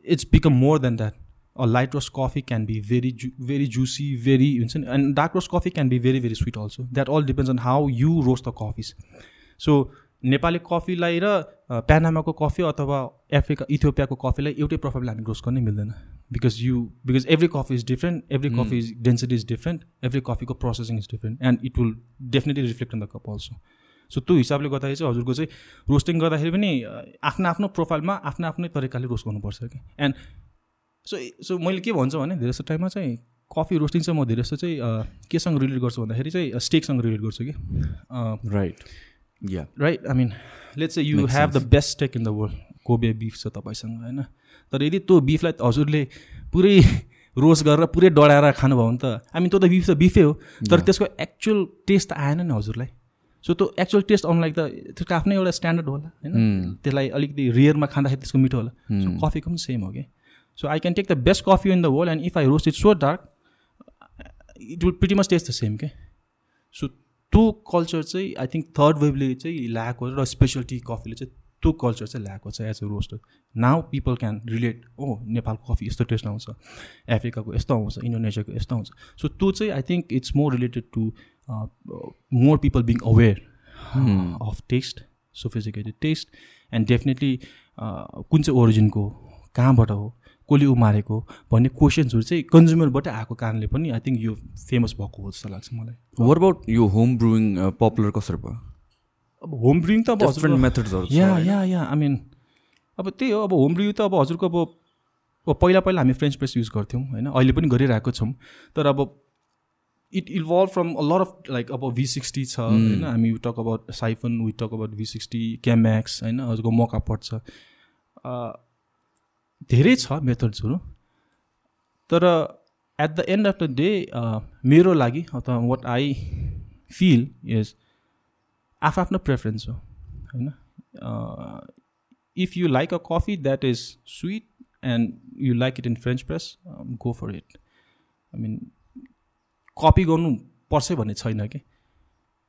it's become more than that a light roast coffee can be very zoo very juicy very हुन्छ नि? And dark roast coffee can be very very sweet also that all depends on how you roast the coffees so Nepali कफीलाई र प्यानामाको कफी अथवा एफ्रिका इथियोपियाको कफीलाई एउटै प्रोफाइलले हामी रोस्ट गर्नै मिल्दैन। Because you because every coffee is different every coffee is density is different every कफीको processing is different and it will definitely reflect on the cup also so त्यो हिसाबले गर्दाखेरि चाहिँ हजुरको चाहिँ रोस्टिङ गर्दाखेरि पनि आफ्नो आफ्नो प्रोफाइलमा आफ्नो आफ्नै तरिकाले रोस्ट गर्नुपर्छ कि। एन्ड सो सो मैले के भन्छु भने धेरै जस्तो टाइममा चाहिँ कफी रोस्टिङ चाहिँ म धेरै जस्तो चाहिँ केसँग रिलेट गर्छु भन्दाखेरि चाहिँ स्टेकसँग रिलेट गर्छु कि। Right yeah right I mean let's you have the best steak in the world Kobe beef छ तपाईँसँग होइन? तर यदि त्यो बिफलाई हजुरले पुरै रोस्ट गरेर पुरै डढाएर खानुभयो भने त मिन त्यो त बिफ त बिफै हो। तर. त्यसको एक्चुअल टेस्ट आएन नि हजुरलाई। सो त्यो एक्चुअल टेस्ट आउनुलाई त त्यसको आफ्नै एउटा स्ट्यान्डर्ड होला होइन? त्यसलाई अलिकति रियरमा खाँदाखेरि त्यसको मिठो होला। सो कफीको पनि सेम हो कि so I can take the best coffee in the world and if I roast it so dark it will pretty much taste the same के सो त्यो कल्चर चाहिँ आई थिङ्क थर्ड वेभले चाहिँ ल्याएको र स्पेसलिटी कफीले चाहिँ त्यो कल्चर चाहिँ ल्याएको छ as a roaster. Now people can relate oh नेपालको कफी यस्तो टेस्ट आउँछ अफ्रिकाको यस्तो आउँछ इन्डोनेसियाको यस्तो आउँछ। सो त्यो चाहिँ I think it's more related to more people being aware of taste sophisticated taste and definitely कुन चाहिँ ओरिजिनको कहाँबाट हो कसले उमारेको भन्ने क्वेसन्सहरू चाहिँ कन्ज्युमरबाटै आएको कारणले पनि आई थिङ्क यो फेमस भएको हो जस्तो लाग्छ मलाई। वर अबाउट यो होम ब्रुइङ पपुलर कसरी भयो? अब होम ब्रुइङ त अब different मेथड्सहरू yeah yeah yeah I mean अब त्यही हो अब होम ब्रिउ त अब हजुरको अब अब पहिला पहिला हामी फ्रेन्च प्रेस युज गर्थ्यौँ होइन? अहिले पनि गरिरहेको छौँ। तर अब it evolve from a lot of like अब भी सिक्सटी छ होइन? हामी talk about siphon we talk about V sixty Chemex होइन? हजुरको मौका पर्छ धेरै छ मेथड्सहरू तर at the end of the day मेरो लागि अथवा वाट आई फिल इज आफ्नो प्रेफरेन्स हो होइन? If you like a coffee that is sweet and you like it in French press go for it I mean copy गर्नु पर्छ भन्ने छैन कि?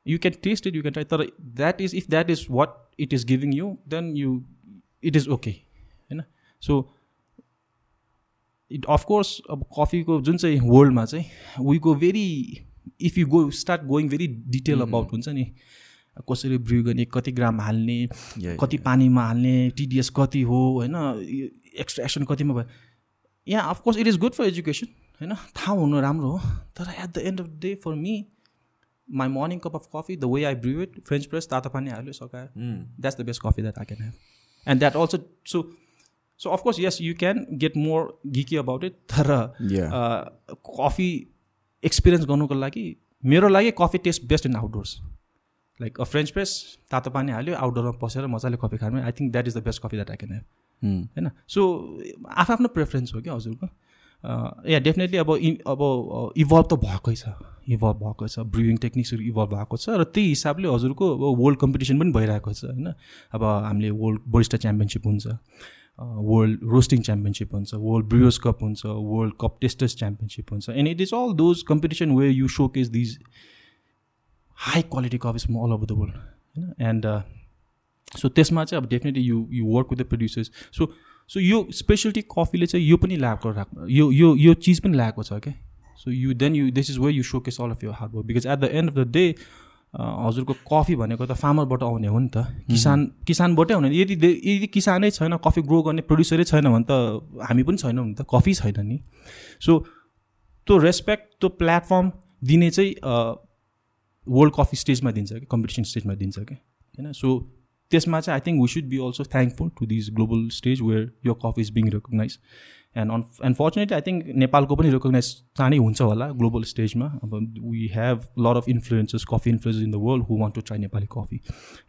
You can taste it you can try तर that is if that is what it is giving you then you it is okay होइन? सो इट अफकोर्स अब कफीको जुन चाहिँ वर्ल्डमा चाहिँ we go very if you go start going very detail about हुन्छ नि कसरी ब्रिउ गर्ने कति ग्राम हाल्ने कति पानीमा हाल्ने टिडिएस कति हो होइन एक्सट्रा कतिमा भयो। यहाँ of course it is good for education होइन थाहा हुनु राम्रो हो तर at the end of the day for me my morning cup of coffee the way I brew it French press तातो पानी हाल्यो सकायो। That's the best coffee that I can have and that also so so of course yes you can get more geeky about it तर कफी एक्सपिरियन्स गर्नुको लागि मेरो लागि coffee taste best in outdoors like a French press तातो पानी हाल्यो आउटडोरमा बसेर मजाले कफी खानु I think that is the best coffee that I can have होइन? सो आफ्नो प्रेफरेन्स हो क्या हजुरको? या डेफिनेटली अब इन अब इभल्भ त भएकै छ। इभल्भ भएको छ। ब्रिविङ टेक्निक्सहरू इभल्भ भएको छ र त्यही हिसाबले हजुरको अब वर्ल्ड कम्पिटिसन पनि भइरहेको छ होइन? अब हामीले वर्ल्ड बरिस्टा च्याम्पियनसिप हुन्छ वर्ल्ड रोस्टिङ च्याम्पियनसिप हुन्छ वर्ल्ड ब्रियर्स कप हुन्छ वर्ल्ड कप टेस्टर्स च्याम्पियनसिप हुन्छ। And it is all those competition way you showcase these high quality coffees from all over the world होइन एन्ड सो त्यसमा चाहिँ अब definitely you you work with the producers so so यो स्पेसलिटी कफीले चाहिँ यो पनि ल्याएको राख्नु यो यो यो चिज पनि ल्याएको छ क्या so you then you this is way you showcase all of your hard work because at the end of the day हजुरको कफी भनेको त फार्मरबाट आउने हो नि त। किसान किसानबाटै आउने यदि यदि किसानै छैन कफी ग्रो गर्ने प्रड्युसरै छैन भने त हामी पनि छैनौँ नि त। कफी छैन नि। सो त्यो रेस्पेक्ट त्यो प्लेटफर्म दिने चाहिँ वर्ल्ड कफी स्टेजमा दिन्छ कि कम्पिटिसन स्टेजमा दिन्छ क्या होइन? सो त्यसमा चाहिँ I think we should be also thankful to this global stage where यो coffee is being recognize and on unfortunately I think नेपालको पनि रिकगनाइज चाँडै हुन्छ होला ग्लोबल स्टेजमा अब we have lot of influences coffee influences in the world who want to try Nepali coffee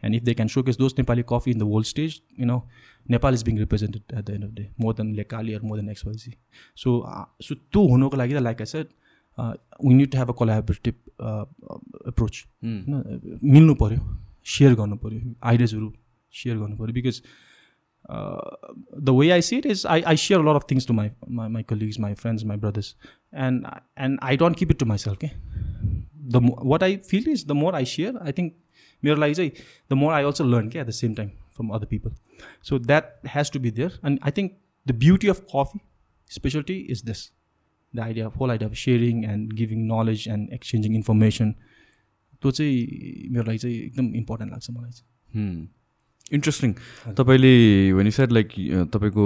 and if they can case those Nepali coffee in the world stage you know Nepal is being represented at the end of day more than लेकाली or more than XYZ so so त्यो हुनुको लागि त like I said we need to have a collaborative approach होइन मिल्नु पऱ्यो सेयर गर्नु पऱ्यो आइडियाजहरू सेयर गर्नु पऱ्यो because the way I see it is I I share lot of things to my my my colleagues my friends my brothers and and I don't keep it to myself के the what I feel is the more I share I think मेरो लागि चाहिँ the more I also learn के at the same time from other people so that has to be there and I think the beauty of coffee specialty is this the idea whole idea of sharing and giving knowledge and exchanging information त्यो चाहिँ मेरो लागि चाहिँ एकदम इम्पोर्टेन्ट लाग्छ मलाई चाहिँ। इन्ट्रेस्टिङ तपाईँले भने साइड लाइक तपाईँको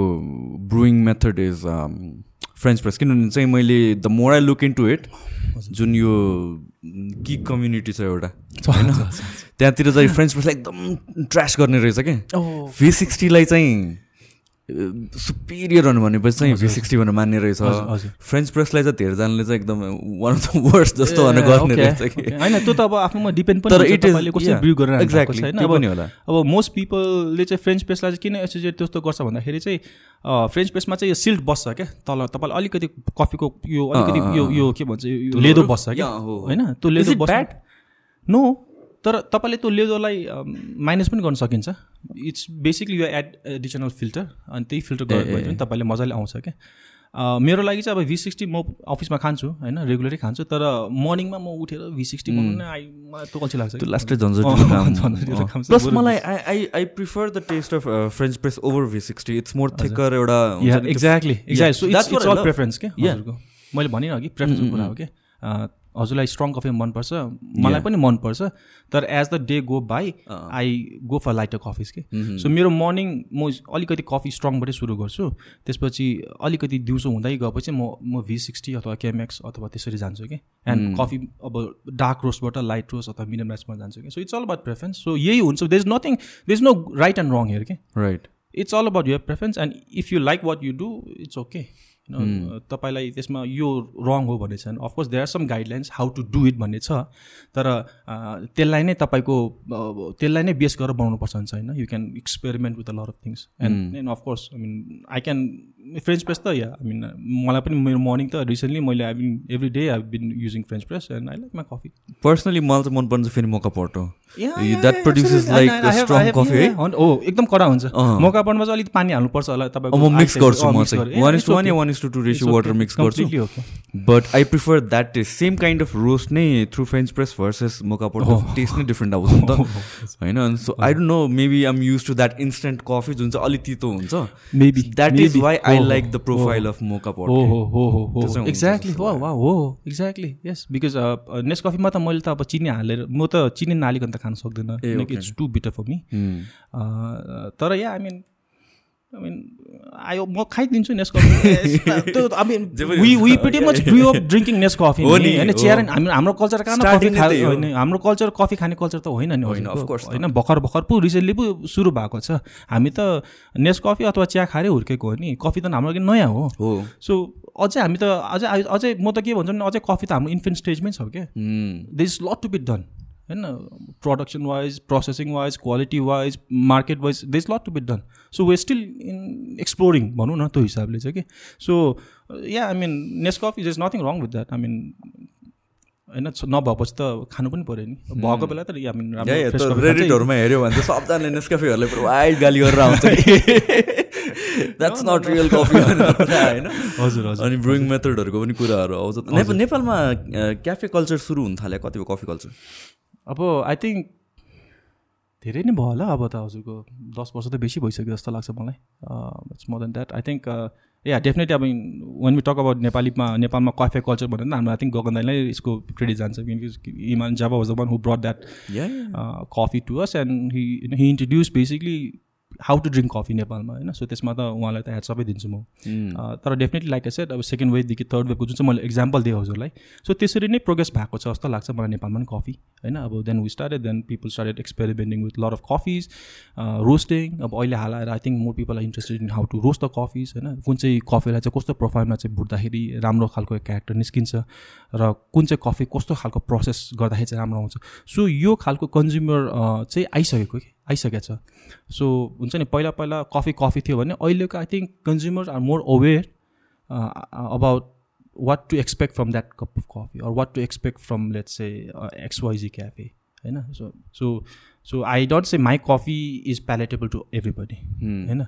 brewing method is French press किनभने चाहिँ मैले the more I look in to it जुन यो कि कम्युनिटी छ एउटा होइन? त्यहाँतिर चाहिँ फ्रेन्च प्रेसलाई एकदम ट्रास गर्ने रहेछ क्या। भी सिक्सटीलाई चाहिँ सुपिरियर हुनु भनेपछि चाहिँ भी सिक्सटी भनेर मान्ने रहेछ। फ्रेन्च प्रेसलाई चाहिँ धेरैजनाले चाहिँ एकदम वान अफ द वर्स्ट जस्तो भनेर गर्ने रहेछ कि। होइन त्यो त अब आफ्नोमा डिपेन्ड पनि तर इट इज कसरी ब्रिउ गरेर एक्ज्याक्टली त्यो पनि होला। अब मोस्ट पिपलले चाहिँ फ्रेन्च प्रेसलाई चाहिँ किन एसोसिएट त्यस्तो गर्छ भन्दाखेरि चाहिँ फ्रेन्च प्रेसमा चाहिँ यो सिल्ट बस्छ क्या। तल तपाईँले अलिकति कफीको यो अलिकति यो यो के भन्छ यो लेदो बस्छ क्या। होइन? त्यो लेदो बस्छ। नो तर तपाईँले त्यो लेदोलाई माइनस पनि गर्न सकिन्छ। इट्स बेसिकली यो एड एडिसनल फिल्टर अनि त्यही फिल्टर गर्नुभयो भने तपाईँले मजाले आउँछ क्या। मेरो लागि चाहिँ अब भी सिक्सटी म अफिसमा खान्छु होइन रेगुलरै खान्छु तर मर्निङमा म उठेर भी सिक्सटी त्यो अल्छी लाग्छ लास्टै प्लस मलाई I I I prefer the taste of French press over V sixty it's more thicker एउटा एक्ज्याक्टली एक्ज्याक्टली प्रेफरेन्स के मैले भनेँ अघि प्रेफरेन्सको कुरा हो कि हजुरलाई स्ट्रङ कफी मनपर्छ मलाई पनि मनपर्छ तर as the day go by I go for lighter coffees के सो मेरो मर्निङ म अलिकति कफी स्ट्रङबाटै सुरु गर्छु। त्यसपछि अलिकति दिउँसो हुँदै गएपछि म म भी सिक्सटी अथवा केमेक्स अथवा त्यसरी जान्छु कि एन्ड कफी अब डार्क रोस्टबाट लाइट रोस्ट अथवा मिडियम राइसमा जान्छु कि so it's all about preference so यही हुन्छ। There is nothing there is no right and wrong here के right it's all about your preference and if you like what you do it's okay तपाईँलाई त्यसमा यो रङ हो भन्ने छैन of course there are some guidelines how to do it भन्ने छ तर त्यसलाई नै तपाईँको त्यसलाई नै बेस गरेर बनाउनु पर्छ छैन you can experiment with a lot of things and and of course I mean I can French press त या आई मिन मलाई पनि मेरो मर्निङ त रिसेन्टली मैले I been every day I been using French press and I like my coffee personally मलाई चाहिँ मनपर्छ फेरि moka pot that produces like strong coffee है हो एकदम कडा हुन्छ। मोका पर्टमा चाहिँ अलिक पानी हाल्नुपर्छ होला तपाईँको मिक्स गर्छु म चाहिँ। One is one one is two two ratio water mix गर्छु but I prefer that taste same kind of roast नै through French press versus moka pot taste नै डिफ्रेन्ट आउँछ नि त होइन so I don't know maybe um use to that instant coffee जुन चाहिँ अलिक तितो हुन्छ maybe that is why I like the profile of moka pot हो हो हो एक्ज्याक्टली हो हो एक्ज्याक्टली यस बिकज नेक्स्ट कफीमा त मैले त अब चिनी हालेर म त चिनी नहालिकन त खान सक्दैन। It's too bitter for me तर या आई मिन आई म खाइदिन्छु नेस कफी त्यो I mean we we pretty much grew up drinking Nes coffee होइन चियर हामी हाम्रो कल्चर कहाँ कफी खा होइन हाम्रो कल्चर कफी खाने कल्चर त होइन नि होइन भर्खर भर्खर पो रिसेन्टली पो सुरु भएको छ। हामी त नेस कफी अथवा चिया खाएरै हुर्केको हो नि। कफी त हाम्रो लागि नयाँ हो। सो अझै हामी त अझै अझै म त के भन्छु भने अझै कफी त हाम्रो इन्फेन्ट स्टेजमै छ क्या there is lot to be done होइन production wise processing wise quality wise market wise there is lot to be done so we still in exploring भनौँ न त्यो हिसाबले चाहिँ कि so yeah I mean Nescafe is is nothing wrong with that I mean होइन नभएपछि त खानु पनि पऱ्यो नि। भएको बेला त आई मिन रेडिटहरूमा हेऱ्यो भने त सबजनाले नेस्कफीहरूले पुरा वाइल्ड गाली गरेर आउँछ द्याट्स नट रियल कफी होइन? हजुर हजुर अनि ब्रुइङ मेथडहरूको पनि कुराहरू आउँछ। नेपालमा क्याफे कल्चर सुरु हुन थाल्यो कति भयो कफी कल्चर अब आई थिङ्क धेरै नै भयो होला अब त हजुरको। दस वर्ष त बेसी भइसक्यो जस्तो लाग्छ मलाई। It's more than that I think yeah definitely अब वान मी टक अबाउट नेपालीमा नेपालमा कफे कल्चर भनेर हाम्रो आई थिङ्क गगन दाईलाई यसको क्रेडिट जान्छ। किनकि इमान जाबा was the one who brought that coffee to us and he he introduce basically how to drink coffee नेपालमा होइन सो त्यसमा त उहाँलाई त ह्याड सबै दिन्छु म। तर डेफिनेटली लाइक सेट अब सेकेन्ड वेभदेखि थर्ड वेभको जुन चाहिँ मैले इक्जाम्पल दिएँ हजुरलाई। सो त्यसरी नै प्रोग्रेस भएको छ जस्तो लाग्छ मलाई नेपालमा पनि कफी होइन? अब then we started then people started experimenting with lot of coffees roasting अब अहिले हालाएर I think more people are interested in how to roast the coffees होइन? कुन चाहिँ कफीलाई चाहिँ कस्तो प्रोफाइलमा चाहिँ भुट्दाखेरि राम्रो खालको क्यारेक्टर निस्किन्छ र कुन चाहिँ कफी कस्तो खालको प्रोसेस गर्दाखेरि चाहिँ राम्रो आउँछ। सो यो खालको कन्ज्युमर चाहिँ आइसकेको कि आइसकेको छ। सो हुन्छ नि पहिला पहिला कफी कफी थियो भने अहिलेको I think consumers are more aware about what to expect from that cup of coffee or what to expect from let's say XYZ cafe होइन? So so so I don't say my coffee is palatable to everybody होइन?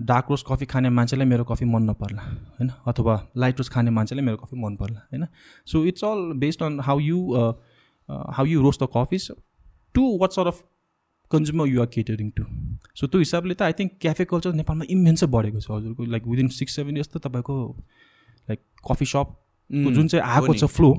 डार्क रोज कफी खाने मान्छेलाई मेरो कफी मन नपर्ला होइन? अथवा लाइट रोज खाने मान्छेलाई मेरो कफी मन पर्ला होइन? So it's all based on how you how you roast the coffees to what sort of consumer you're catering to so त्यो हिसाबले त आई थिङ्क क्याफे कल्चर नेपालमा इमेन्सै बढेको छ हजुरको like within six seven years त तपाईँको लाइक कफी सप जुन चाहिँ आएको छ फ्लो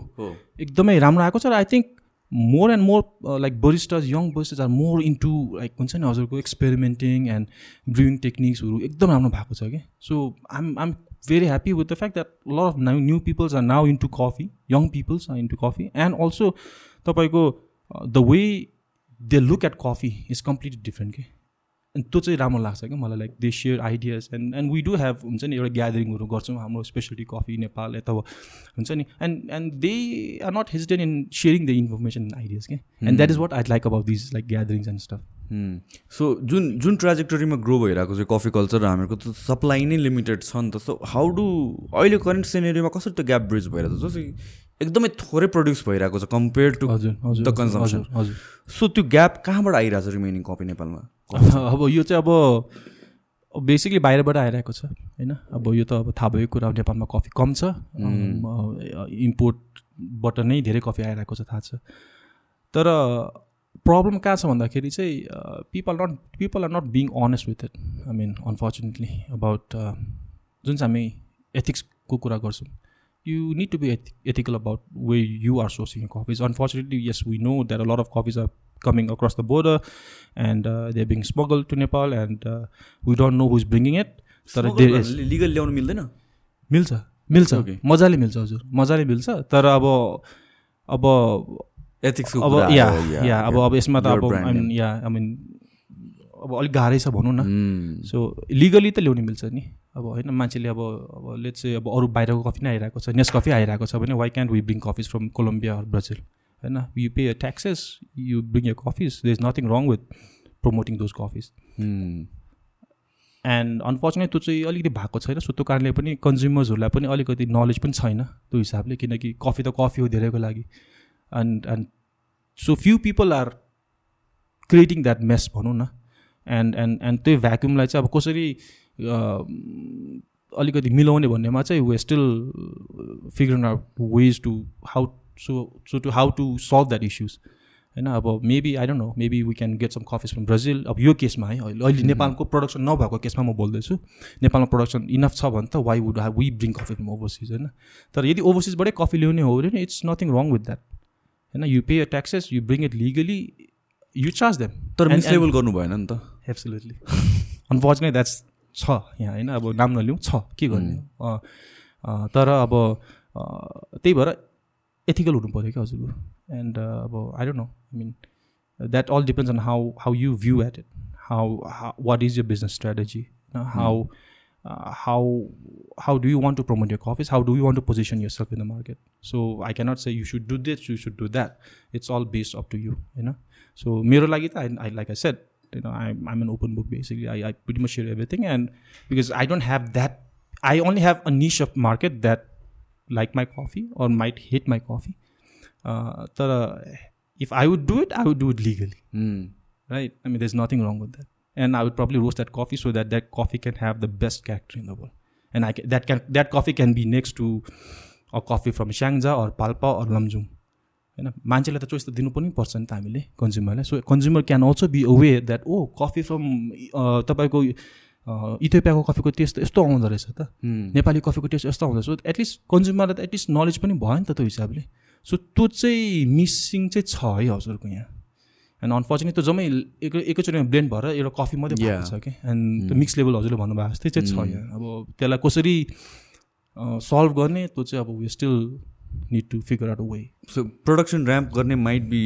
एकदमै राम्रो आएको छ र I think more and more like baristas young baristas are more into like हुन्छ नि हजुरको एक्सपेरिमेन्टिङ एन्ड ब्रुइङ टेक्निक्सहरू एकदम राम्रो भएको छ कि। So um um very happy with the fact that lot of now new peoples are now into coffee young peoples are into coffee and also तपाईँको the way they look at coffee is completely different कि अनि त्यो चाहिँ राम्रो लाग्छ क्या मलाई like they share ideas and and we do have हुन्छ नि एउटा ग्यादरिङहरू गर्छौँ हाम्रो स्पेसलिटी कफी नेपाल यता हुन्छ नि? And and they are not hesitated in sharing the information and ideas के and that is what I like about this like gatherings and stuff so जुन जुन ट्राजेक्टरीमा ग्रो भइरहेको छ कफी कल्चर हामीहरूको त सप्लाई नै लिमिटेड छ नि त। सो हाउ डु अहिले करेन्ट सिनेरीमा कसरी त्यो ग्याप ब्रिज भइरहेको छ? जस्तो एकदमै थोरै प्रड्युस भइरहेको छ compare to the consumption so त्यो ग्याप कहाँबाट आइरहेको छ रिमेनिङ कपी नेपालमा? अब यो चाहिँ अब बेसिकली बाहिरबाट आइरहेको छ होइन? अब यो त अब थाहा भएको कुरा नेपालमा कफी कम छ। इम्पोर्टबाट नै धेरै कफी आइरहेको छ थाहा छ। तर प्रब्लम कहाँ छ भन्दाखेरि चाहिँ people not people are not being honest with it I mean unfortunately about जुन चाहिँ हामी एथिक्सको कुरा गर्छौँ। You need to be ethical about way you are sourcing coffees unfortunately yes we know that a lot of coffees are coming across the border and uh, they're being smuggled to Nepal and uh, we don't know who's bringing it. तर लिगल ल्याउनु मिल्दैन मिल्छ मिल्छ मजाले मिल्छ हजुर. मजाले मिल्छ तर अब अब एथिक्सको अब या या अब अब यसमा त अब या आई मिन अब अलिक गाह्रै छ भनौँ न। सो लिगली त ल्याउनु मिल्छ नि। अब होइन मान्छेले अब अब लेट चाहिँ अब अरू बाहिरको कफी नै आइरहेको छ नेस कफी आइरहेको छ भने why can't we bring coffees from Colombia Brazil होइन you pay taxes you bring your coffees there is nothing wrong with promoting those coffees and unfortunate त्यो चाहिँ अलिकति भएको छैन सो त्यो कारणले पनि कन्ज्युमर्सहरूलाई पनि अलिकति नलेज पनि छैन त्यो हिसाबले किनकि कफी त कफी हो धेरैको लागि। And and so few people are creating that mess भनौँ न। एन्ड एन्ड एन्ड त्यो भ्याक्युमलाई चाहिँ अब कसरी अलिकति मिलाउने भन्नेमा चाहिँ we still figure out ways to how so so to how to solve that issues होइन अब maybe I don't know maybe we can get some coffees from Brazil अब यो केसमा है अहिले अहिले नेपालको प्रडक्सन नभएको केसमा म बोल्दैछु। नेपालमा प्रडक्सन इनफ छ भने त why would have we bring coffee from overseas होइन? तर यदि ओभरसिजबाटै कफी ल्याउने हो भने it's nothing wrong with that होइन you pay taxes you bring it legally you charge them तर मिसलेबल गर्नु भएन नि त। एब्सोल्युटली अनफर्चुनेट द्याट्स छ यहाँ होइन अब नाम नलिउँ छ के गर्ने तर अब त्यही भएर एथिकल हुनु पऱ्यो क्या हजुरको एन्ड अब I don't know I mean that all depends on how how you view at it how what is your business strategy how how how do you want to promote your coffees how do you want to position yourself in the market so i cannot say you should do this you should do that it's all based up to you you know so mero lagi I, I like i said you know I'm, I'm an open book basically I, I pretty much share everything and because i don't have that i only have a niche of market that like my coffee or might hate my coffee. Uh, if I would do it, I would do it legally. Mm. Right? I mean, there's nothing wrong with that. And I would probably roast that coffee so that that coffee can have the best character in the world. And I can, that can that coffee can be next to a coffee from Shangja or Palpa or Lamjung. होइन? मान्छेलाई त चोइस त दिनु पनि पर्छ नि त हामीले कन्ज्युमरलाई। So consumer can also be aware that oh coffee from तपाईँको इथियोपियाको कफीको टेस्ट यस्तो आउँदो रहेछ त। नेपाली कफीको टेस्ट यस्तो आउँदो रहेछ। एटलिस्ट कन्ज्युमरलाई त एटलिस्ट नलेज पनि भयो नि त त्यो हिसाबले। सो त्यो चाहिँ मिसिङ चाहिँ छ है हजुरको यहाँ। एन्ड अनफर्चुनेट त्यो जम्मै एक एकैचोटिमा ब्लेन्ड भएर एउटा कफी मात्रै भएको छ कि। एन्ड त्यो मिक्स लेभल हजुरले भन्नुभएको जस्तै चाहिँ छ यहाँ। अब त्यसलाई कसरी सल्भ गर्ने त्यो चाहिँ अब we still need to figure out a way so production ramp गर्ने might be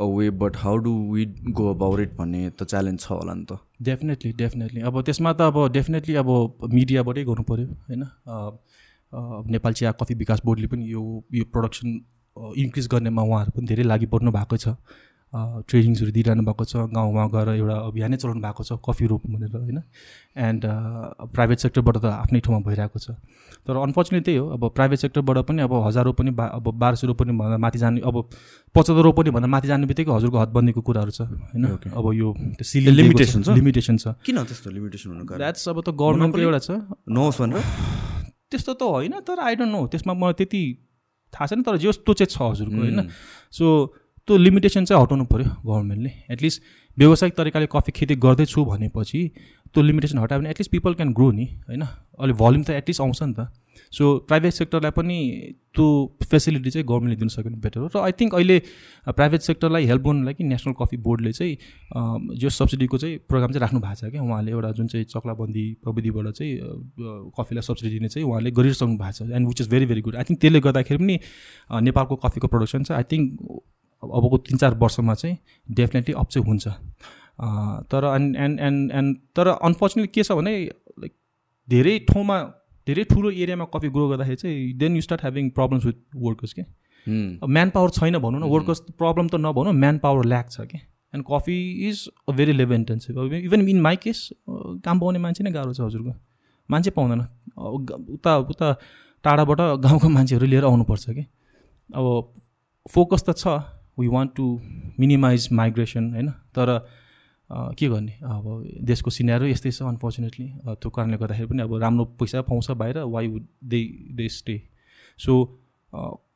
a way but how do we go about it भन्ने त च्यालेन्ज छ होला नि त. डेफिनेटली डेफिनेटली अब त्यसमा त अब डेफिनेटली अब मिडियाबाटै गर्नु पऱ्यो होइन नेपाल चिया कफी विकास बोर्डले पनि यो यो प्रोडक्सन इन्क्रिज गर्नेमा उहाँहरू पनि धेरै लागि पर्नु भएको छ। ट्रेनिङ्सहरू दिइरहनु भएको छ गाउँमा गएर एउटा अभियानै चलाउनु भएको छ कफी रोप भनेर होइन? एन्ड प्राइभेट सेक्टरबाट त आफ्नै ठाउँमा भइरहेको छ। तर अनफर्चुनेट त्यही हो अब प्राइभेट सेक्टरबाट पनि अब हजार रोपनी बा अब बाह्र सय रोपनी भन्दा माथि जाने अब पचहत्तर रोपनी भन्दा माथि जाने बित्तिकै हजुरको हदबन्दीको कुराहरू छ होइन? अब यो लिमिटेसन छ? लिमिटेसन छ। किन त्यस्तो लिमिटेसन हुनु द्याट्स अब त गभर्मेन्टको एउटा छ। नहोस् भनेर? त्यस्तो त होइन तर आई डोन्ट नो त्यसमा मलाई त्यति थाहा छैन तर जस्तो चाहिँ छ हजुरको होइन? सो त्यो लिमिटेसन चाहिँ हटाउनु पऱ्यो गभर्मेन्टले एटलिस्ट व्यावसायिक तरिकाले कफी खेती गर्दैछु भनेपछि त्यो लिमिटेसन हटायो भने एटलिस्ट पिपल क्यान ग्रो नि होइन? अहिले भल्युम त एटलिस्ट आउँछ नि त। सो प्राइभेट सेक्टरलाई पनि त्यो फेसिलिटी चाहिँ गभर्मेन्टले दिन सक्यो भने बेटर हो। र आई थिङ्क अहिले प्राइभेट सेक्टरलाई हेल्प गर्नु लागि नेसनल कफी बोर्डले चाहिँ जो सब्सिडीको चाहिँ प्रोग्राम चाहिँ राख्नु भएको छ क्या। उहाँले एउटा जुन चाहिँ चक्लाबन्दी प्रविधिबाट चाहिँ कफीलाई सब्सिडी दिने चाहिँ उहाँले गरिसक्नु भएको छ and which is very very good I think त्यसले गर्दाखेरि पनि नेपालको कफीको प्रडक्सन चाहिँ आई थिङ्क अबको तिन चार वर्षमा चाहिँ डेफिनेटली अप चाहिँ हुन्छ। तर एन्ड एन्ड एन्ड एन्ड तर अनफर्चुनेटली के छ भने लाइक धेरै ठाउँमा धेरै ठुलो एरियामा कफी ग्रो गर्दाखेरि चाहिँ then you start having problems with workers के? म्यान पावर छैन भनौँ न वर्कर्स प्रब्लम त नभनौँ म्यान पावर ल्याक छ कि? And coffee is a very level intensive even in my case काम पाउने मान्छे नै गाह्रो छ हजुरको। मान्छे पाउँदैन। उता उता टाढाबाट गाउँको मान्छेहरू लिएर आउनुपर्छ कि? अब फोकस त छ we want to minimise migration होइन? तर के गर्ने? अब देशको सिनेरो यस्तै छ अनफर्चुनेटली त्यो कारणले गर्दाखेरि पनि अब राम्रो पैसा पाउँछ बाहिर why would they they stay so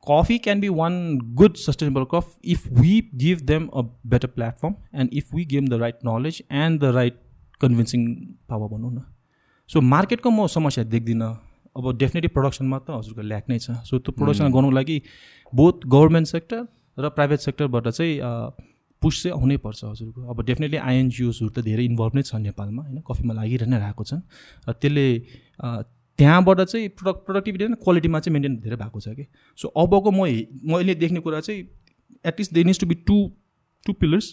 coffee can be one good sustainable coffee if we give them a better platform and if we give the right knowledge and the right convincing power भनौँ न। सो मार्केटको म समस्या देख्दिनँ। अब डेफिनेटली प्रडक्सनमा त हजुरको ल्याक नै छ। सो त्यो प्रडक्सन गर्नुको लागि बोथ गभर्मेन्ट सेक्टर र प्राइभेट सेक्टरबाट चाहिँ पुस चाहिँ आउनै पर्छ हजुरको। अब डेफिनेटली आइएनजिओसहरू त धेरै इन्भल्भ नै छ नेपालमा होइन? कफीमा लागिरहनै नै रहेको छन्। र त्यसले त्यहाँबाट चाहिँ प्रडक्ट प्रोडक्टिभिटी र क्वालिटीमा चाहिँ मेन्टेन धेरै भएको छ कि। सो अबको म मैले देख्ने कुरा चाहिँ at least they needs to be two two pillars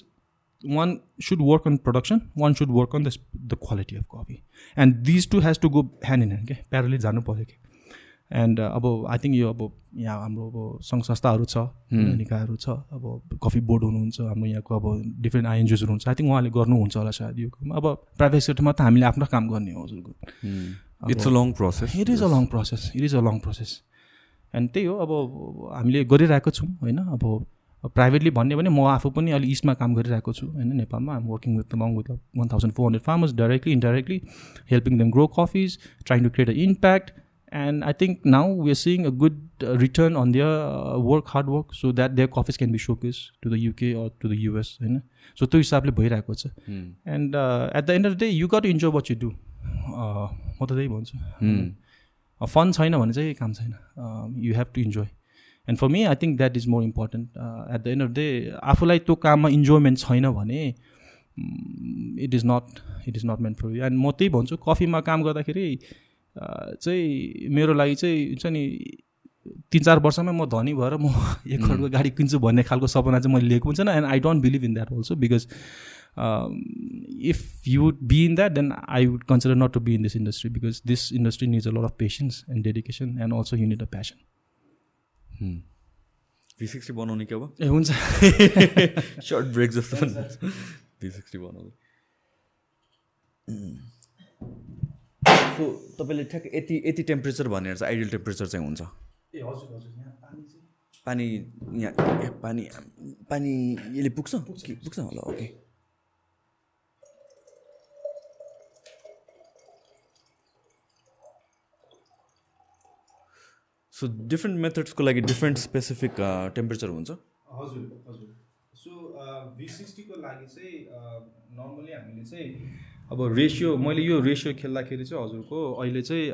one should work on production one should work on the the quality of coffee and these two has to go hand in hand क्या प्यारली जानु पऱ्यो कि। एन्ड अब आई थिङ्क यो अब यहाँ हाम्रो अब सङ्घ संस्थाहरू छ निकायहरू छ अब कफी बोर्ड हुनुहुन्छ हाम्रो यहाँको अब डिफ्रेन्ट आइएनजिओसहरू हुन्छ आई थिङ्क उहाँले गर्नुहुन्छ होला सायद यो अब प्राइभेट सेक्टरमा त हामीले आफ्नो काम गर्ने हो हजुरको। It's a long process it is a long process it is a long process and त्यही हो अब हामीले गरिरहेको छौँ होइन? अब प्राइभेटली भन्यो भने म आफू पनि अलिक इस्टमा काम गरिरहेको छु होइन? नेपालमा आम working with long with one thousand four hundred farmers directly indirectly helping them grow coffees trying to create a impact and i think now we're seeing a good uh, return on their uh, work hard work so that their coffees can be showcased to the uk or to the us होइन सो त्यो हिसाबले भइरहेको छ and at the end of the day you got enjoy what you do म त त्यही भन्छु फन छैन भने चाहिँ काम छैन। You have to enjoy and for me I think that is more important at the end of the day आफूलाई त्यो काममा इन्जोयमेन्ट छैन भने it is not it is not meant for you and म त्यही भन्छु कफीमा काम गर्दाखेरि चाहिँ मेरो लागि चाहिँ हुन्छ नि तिन चार वर्षमै म धनी भएर म एक करोडको गाडी किन्छु भन्ने खालको सपना चाहिँ मैले लिएको हुन्छ and I don't believe in that also because if you would be in that then I would consider not to be in this industry because this industry needs a lot of patience and dedication and also you need a passion V sixty बनाउने के अब? ए हुन्छ। सर्ट ब्रेक जस्तो भी सिक्सटी बनाउँदै सो तपाईँले ठ्याक्क यति यति टेम्परेचर भनेर चाहिँ आइडियल टेम्परेचर चाहिँ हुन्छ। ए हजुर हजुर यहाँ पानी चाहिँ। पानी यहाँ पानी पानी यसले पुग्छ? पुग्छ। होला? ओके। सो डिफ्रेन्ट मेथड्सको लागि डिफ्रेन्ट स्पेसिफिक टेम्परेचर हुन्छ? हजुर हजुर। सो भी सिक्सटीको लागि चाहिँ नर्मली हामीले चाहिँ अब रेसियो मैले यो रेसियो खेल्दाखेरि चाहिँ हजुरको अहिले चाहिँ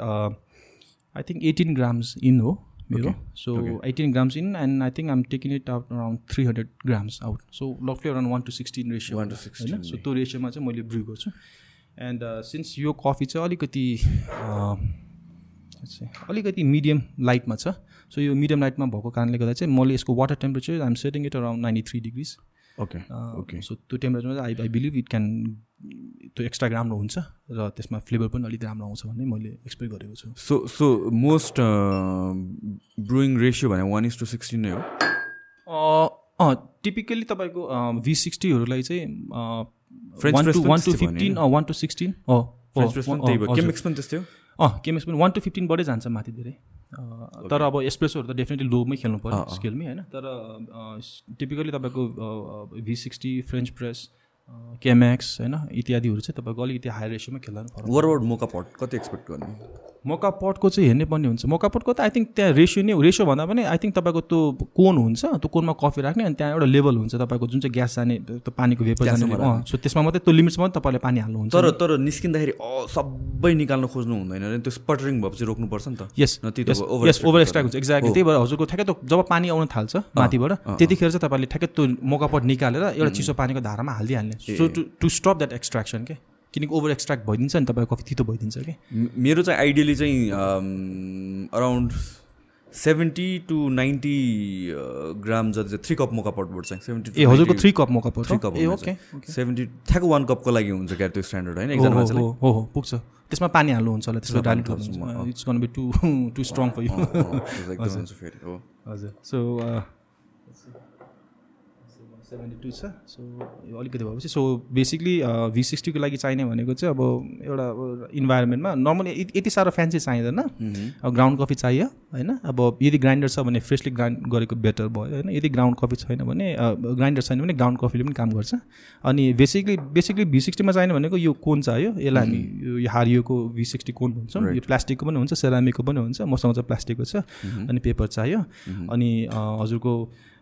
I think eighteen grams in हो मेरो। So eighteen grams in and I think um taking it out around three hundred grams out so लफली around one to sixteen ratio one to sixteen होइन? सो त्यो रेसियोमा चाहिँ मैले ब्रु गर्छु एन्ड सिन्स यो कफी चाहिँ अलिकति अलिकति मिडियम लाइटमा छ। सो यो मिडियम लाइटमा भएको कारणले गर्दा चाहिँ मैले यसको water temperature I'm setting it around ninety three degrees okay okay so त्यो टेम्परेचरमा चाहिँ I I believe it can त्यो एक्स्ट्रा राम्रो हुन्छ र त्यसमा फ्लेभर पनि अलिक राम्रो आउँछ भन्ने मैले एक्सपेक्ट गरेको छु। So so most brewing ratio भने वान इज टू सिक्सटिन नै हो? अँ टिपिकल्ली तपाईँको भी सिक्सटीहरूलाई चाहिँ one to one to fifteen one to sixteen Chemex पनि त्यस्तै हो? अँ केमिक्स पनि वान टू फिफ्टिनबाटै जान्छ माथि धेरै। तर अब एस्प्रेसोहरू त डेफिनेटली लोमै खेल्नु पऱ्यो स्केलमै होइन। तर टिपिकली तपाईँको V sixty French press Chemex होइन इत्यादिहरू चाहिँ तपाईँको अलिकति हाई रेसियोमा खेल्दा पर्छ। वरवर्ड मोका पट कति एक्सपेक्ट गर्ने? मोका पटको चाहिँ हेर्नै पर्ने हुन्छ। मोका पटको त आई थिङ्क त्यहाँ रेसियो नै रेसियो भन्दा पनि आई थिङ्क तपाईँको त्यो कोन हुन्छ त्यो कोनमा कफी राख्ने अनि त्यहाँ एउटा लेभल हुन्छ तपाईँको जुन चाहिँ ग्यास जाने त्यो पानीको भेपर जाने। सो त्यसमा मात्रै त्यो लिमिट्समा तपाईँले पानी हाल्नुहुन्छ। तर तर निस्किँदाखेरि सबै निकाल्न खोज्नु हुँदैन त्यो स्पटरिङ भएपछि रोक्नुपर्छ नि त। यस यस ओभर एक्सट्रा हुन्छ। एक्ज्याक्टली त्यही भएर हजुरको ठ्याक्कै त्यो जब पानी आउन थाल्छ माथिबाट त्यतिखेर चाहिँ तपाईँले ठ्याक्कै त्यो मोकापट निकालेर एउटा चिसो पानीको धारामा हालिदिइहाल्ने। So to to stop that extraction के? किनकि ओभर एक्सट्र्याक्ट भइदिन्छ नि तपाईँको कफी तितो भइदिन्छ कि मेरो चाहिँ आइडियली चाहिँ around seventy to ninety gram जति चाहिँ थ्री कप मोका पटबाट चाहिँ सेभेन्टी ए हजुरको three cup moka pot three cup okay seventy ठ्याक्क वान कपको लागि हुन्छ क्या त्यो स्ट्यान्डर्ड होइन एकजना हो हो पुग्छ त्यसमा पानी हाल्नुहुन्छ होला त्यसमा dilute it's gonna be too too strong for you हजुर सो सेभेन्टी टू छ। सो यो अलिकति भएपछि सो बेसिकली भी सिक्सटीको लागि चाहिने भनेको चाहिँ अब एउटा इन्भाइरोमेन्टमा नर्मली यति साह्रो फ्यान्सी चाहिँदैन। अब ग्राउन्ड कफी चाहियो होइन? अब यदि ग्राइन्डर छ भने फ्रेसली ग्राइन्ड गरेको बेटर भयो होइन? यदि ग्राउन्ड कफी छैन भने ग्राइन्डर छैन भने ग्राउन्ड कफीले पनि काम गर्छ। अनि बेसिकली बेसिकली भी सिक्सटीमा चाहिने भनेको यो कोन चाहियो? यसलाई हामी यो हारियोको भी सिक्सटी कोन भन्छौँ? यो प्लास्टिकको पनि हुन्छ सेरामिकको पनि हुन्छ मसँग चाहिँ प्लास्टिकको छ। अनि पेपर चाहियो। अनि हजुरको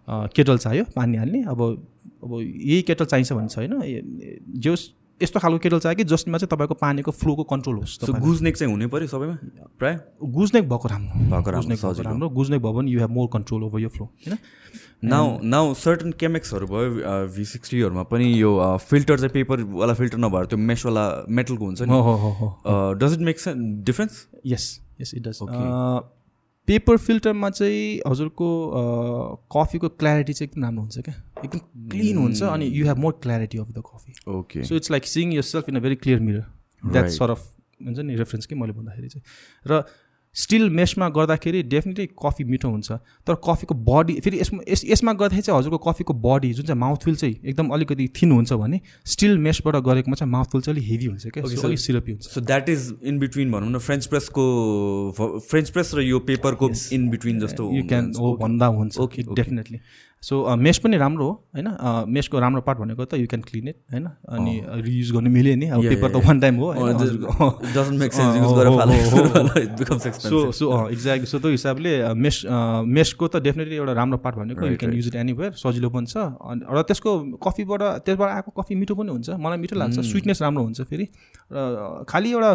केटल चाहियो पानी हाल्ने अब अब यही केटल चाहिन्छ भने छैन। जो यस्तो खालको केटल चाहियो कि जसमा चाहिँ तपाईँको पानीको फ्लोको कन्ट्रोल होस् गुजनेक चाहिँ हुनै पऱ्यो सबैमा? प्रायः? गुजनेक भएको राम्रो। भएको गुजनेक भएको राम्रो। गुजनेक भयो भने you have more control over यो फ्लो होइन? नाउ नाउ सर्टन केमेक्सहरू भयो भी सिक्सटीहरूमा पनि यो फिल्टर चाहिँ पेपरवाला फिल्टर नभएर त्यो मेसवाला मेटलको हुन्छ नि। Does it make difference yes yes it does paper फिल्टरमा चाहिँ हजुरको कफीको क्ल्यारिटी चाहिँ एकदम राम्रो हुन्छ क्या। एकदम क्लिन हुन्छ अनि you have more clarity of the coffee okay so it's like seeing yourself in a very clear mirror that sort of हुन्छ नि रेफरेन्स कि मैले भन्दाखेरि चाहिँ। र स्टिल मेसमा गर्दाखेरि डेफिनेटली कफी मिठो हुन्छ। तर कफीको बडी फेरि यसमा यस यसमा गर्दाखेरि चाहिँ हजुरको कफीको बडी जुन चाहिँ माउथफिल चाहिँ एकदम अलिकति थिन हुन्छ भने स्टिल मेसबाट गरेकोमा चाहिँ माउथफिल चाहिँ अलिक हेभी हुन्छ क्या अलिक सिरपी हुन्छ। So that is in between भनौँ न फ्रेन्च प्रेसको फ्रेन्च प्रेस र यो पेपरको इन बिट्विन जस्तो यु क्यान हो भन्दा हुन्छ ओके डेफिनेटली सो मेस पनि राम्रो हो होइन? मेसको राम्रो पार्ट भनेको त यु क्यान क्लिन इट होइन? अनि रियुज गर्नु मिल्यो नि। अब पेपर त वान टाइम हो सो सो एक्ज्याक्टली सो त्यो हिसाबले मेस मेसको त डेफिनेटली एउटा राम्रो पार्ट भनेको you can use it anywhere सजिलो पनि छ। अनि र त्यसको कफीबाट त्यसबाट आएको कफी मिठो पनि हुन्छ। मलाई मिठो लाग्छ। स्विटनेस राम्रो हुन्छ फेरि। र खालि एउटा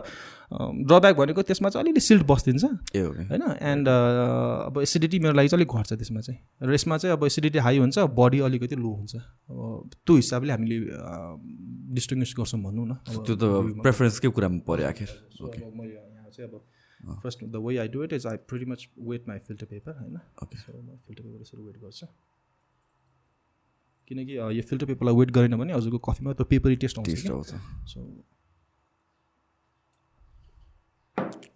ड्रब्याक भनेको त्यसमा चाहिँ अलिअलि सिल्ट बस्दिन्छ। होइन? एन्ड अब एसिडिटी मेरो लागि चाहिँ अलिक घट्छ त्यसमा चाहिँ। र यसमा चाहिँ अब एसिडिटी हाई हुन्छ बडी अलिकति लो हुन्छ। अब त्यो हिसाबले हामीले डिस्टिङ्विस गर्छौँ भनौँ न। त्यो त प्रेफरेन्सकै कुरामा पऱ्यो आखिर। चाहिँ अब first the way I do it is I pretty much wet my filter paper होइन? फिल्टर पेपर यसरी वेट गर्छु। किनकि यो फिल्टर पेपरलाई वेट गरेन भने हजुरको कफीमा त्यो पेपरी टेस्ट आउँछ सो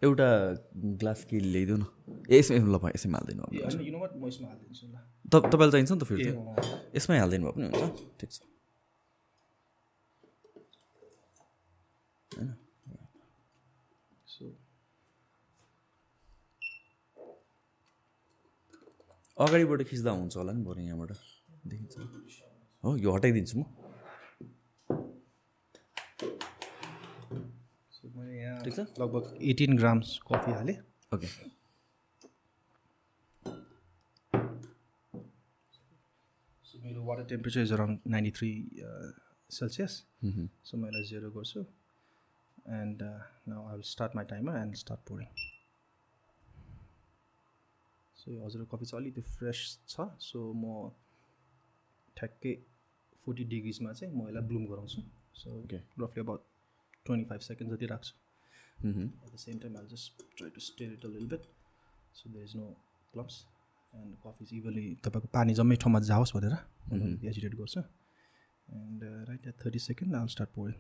एउटा ग्लास कि ल्याइदेऊ न। यसमा ल यसैमा हालिदिनु तपाईँलाई चाहिन्छ नि त फेरि यसमै हालिदिनु भए पनि हुन्छ। ठिक छ। होइन। अगाडिबाट खिच्दा हुन्छ होला नि बरु यहाँबाट। देखिन्छ। हो यो हटाइदिन्छु म। मैले यहाँ ठिक छ? लगभग एटिन ग्राम्स कफी हालेँ। ओके। सो मेरो water temperature is around ninety three Celsius so म यसलाई जेरो गर्छु। And now I will start my timer and start pouring so हजुर कफी चाहिँ अलिकति फ्रेस छ। सो म ठ्याक्कै फोर्टी डिग्रिजमा चाहिँ म यसलाई ब्लुम गराउँछु। सो रफली अबाउट ट्वेन्टी फाइभ सेकेन्ड जति राख्छु। At the same time I just try to stir it a लिल bit so there is no clumps and coffee चाहिँ इभली तपाईँको पानी जम्मै ठाउँमा जाओस् भनेर एजिटेट गर्छु। And right at thirty second I'll start pouring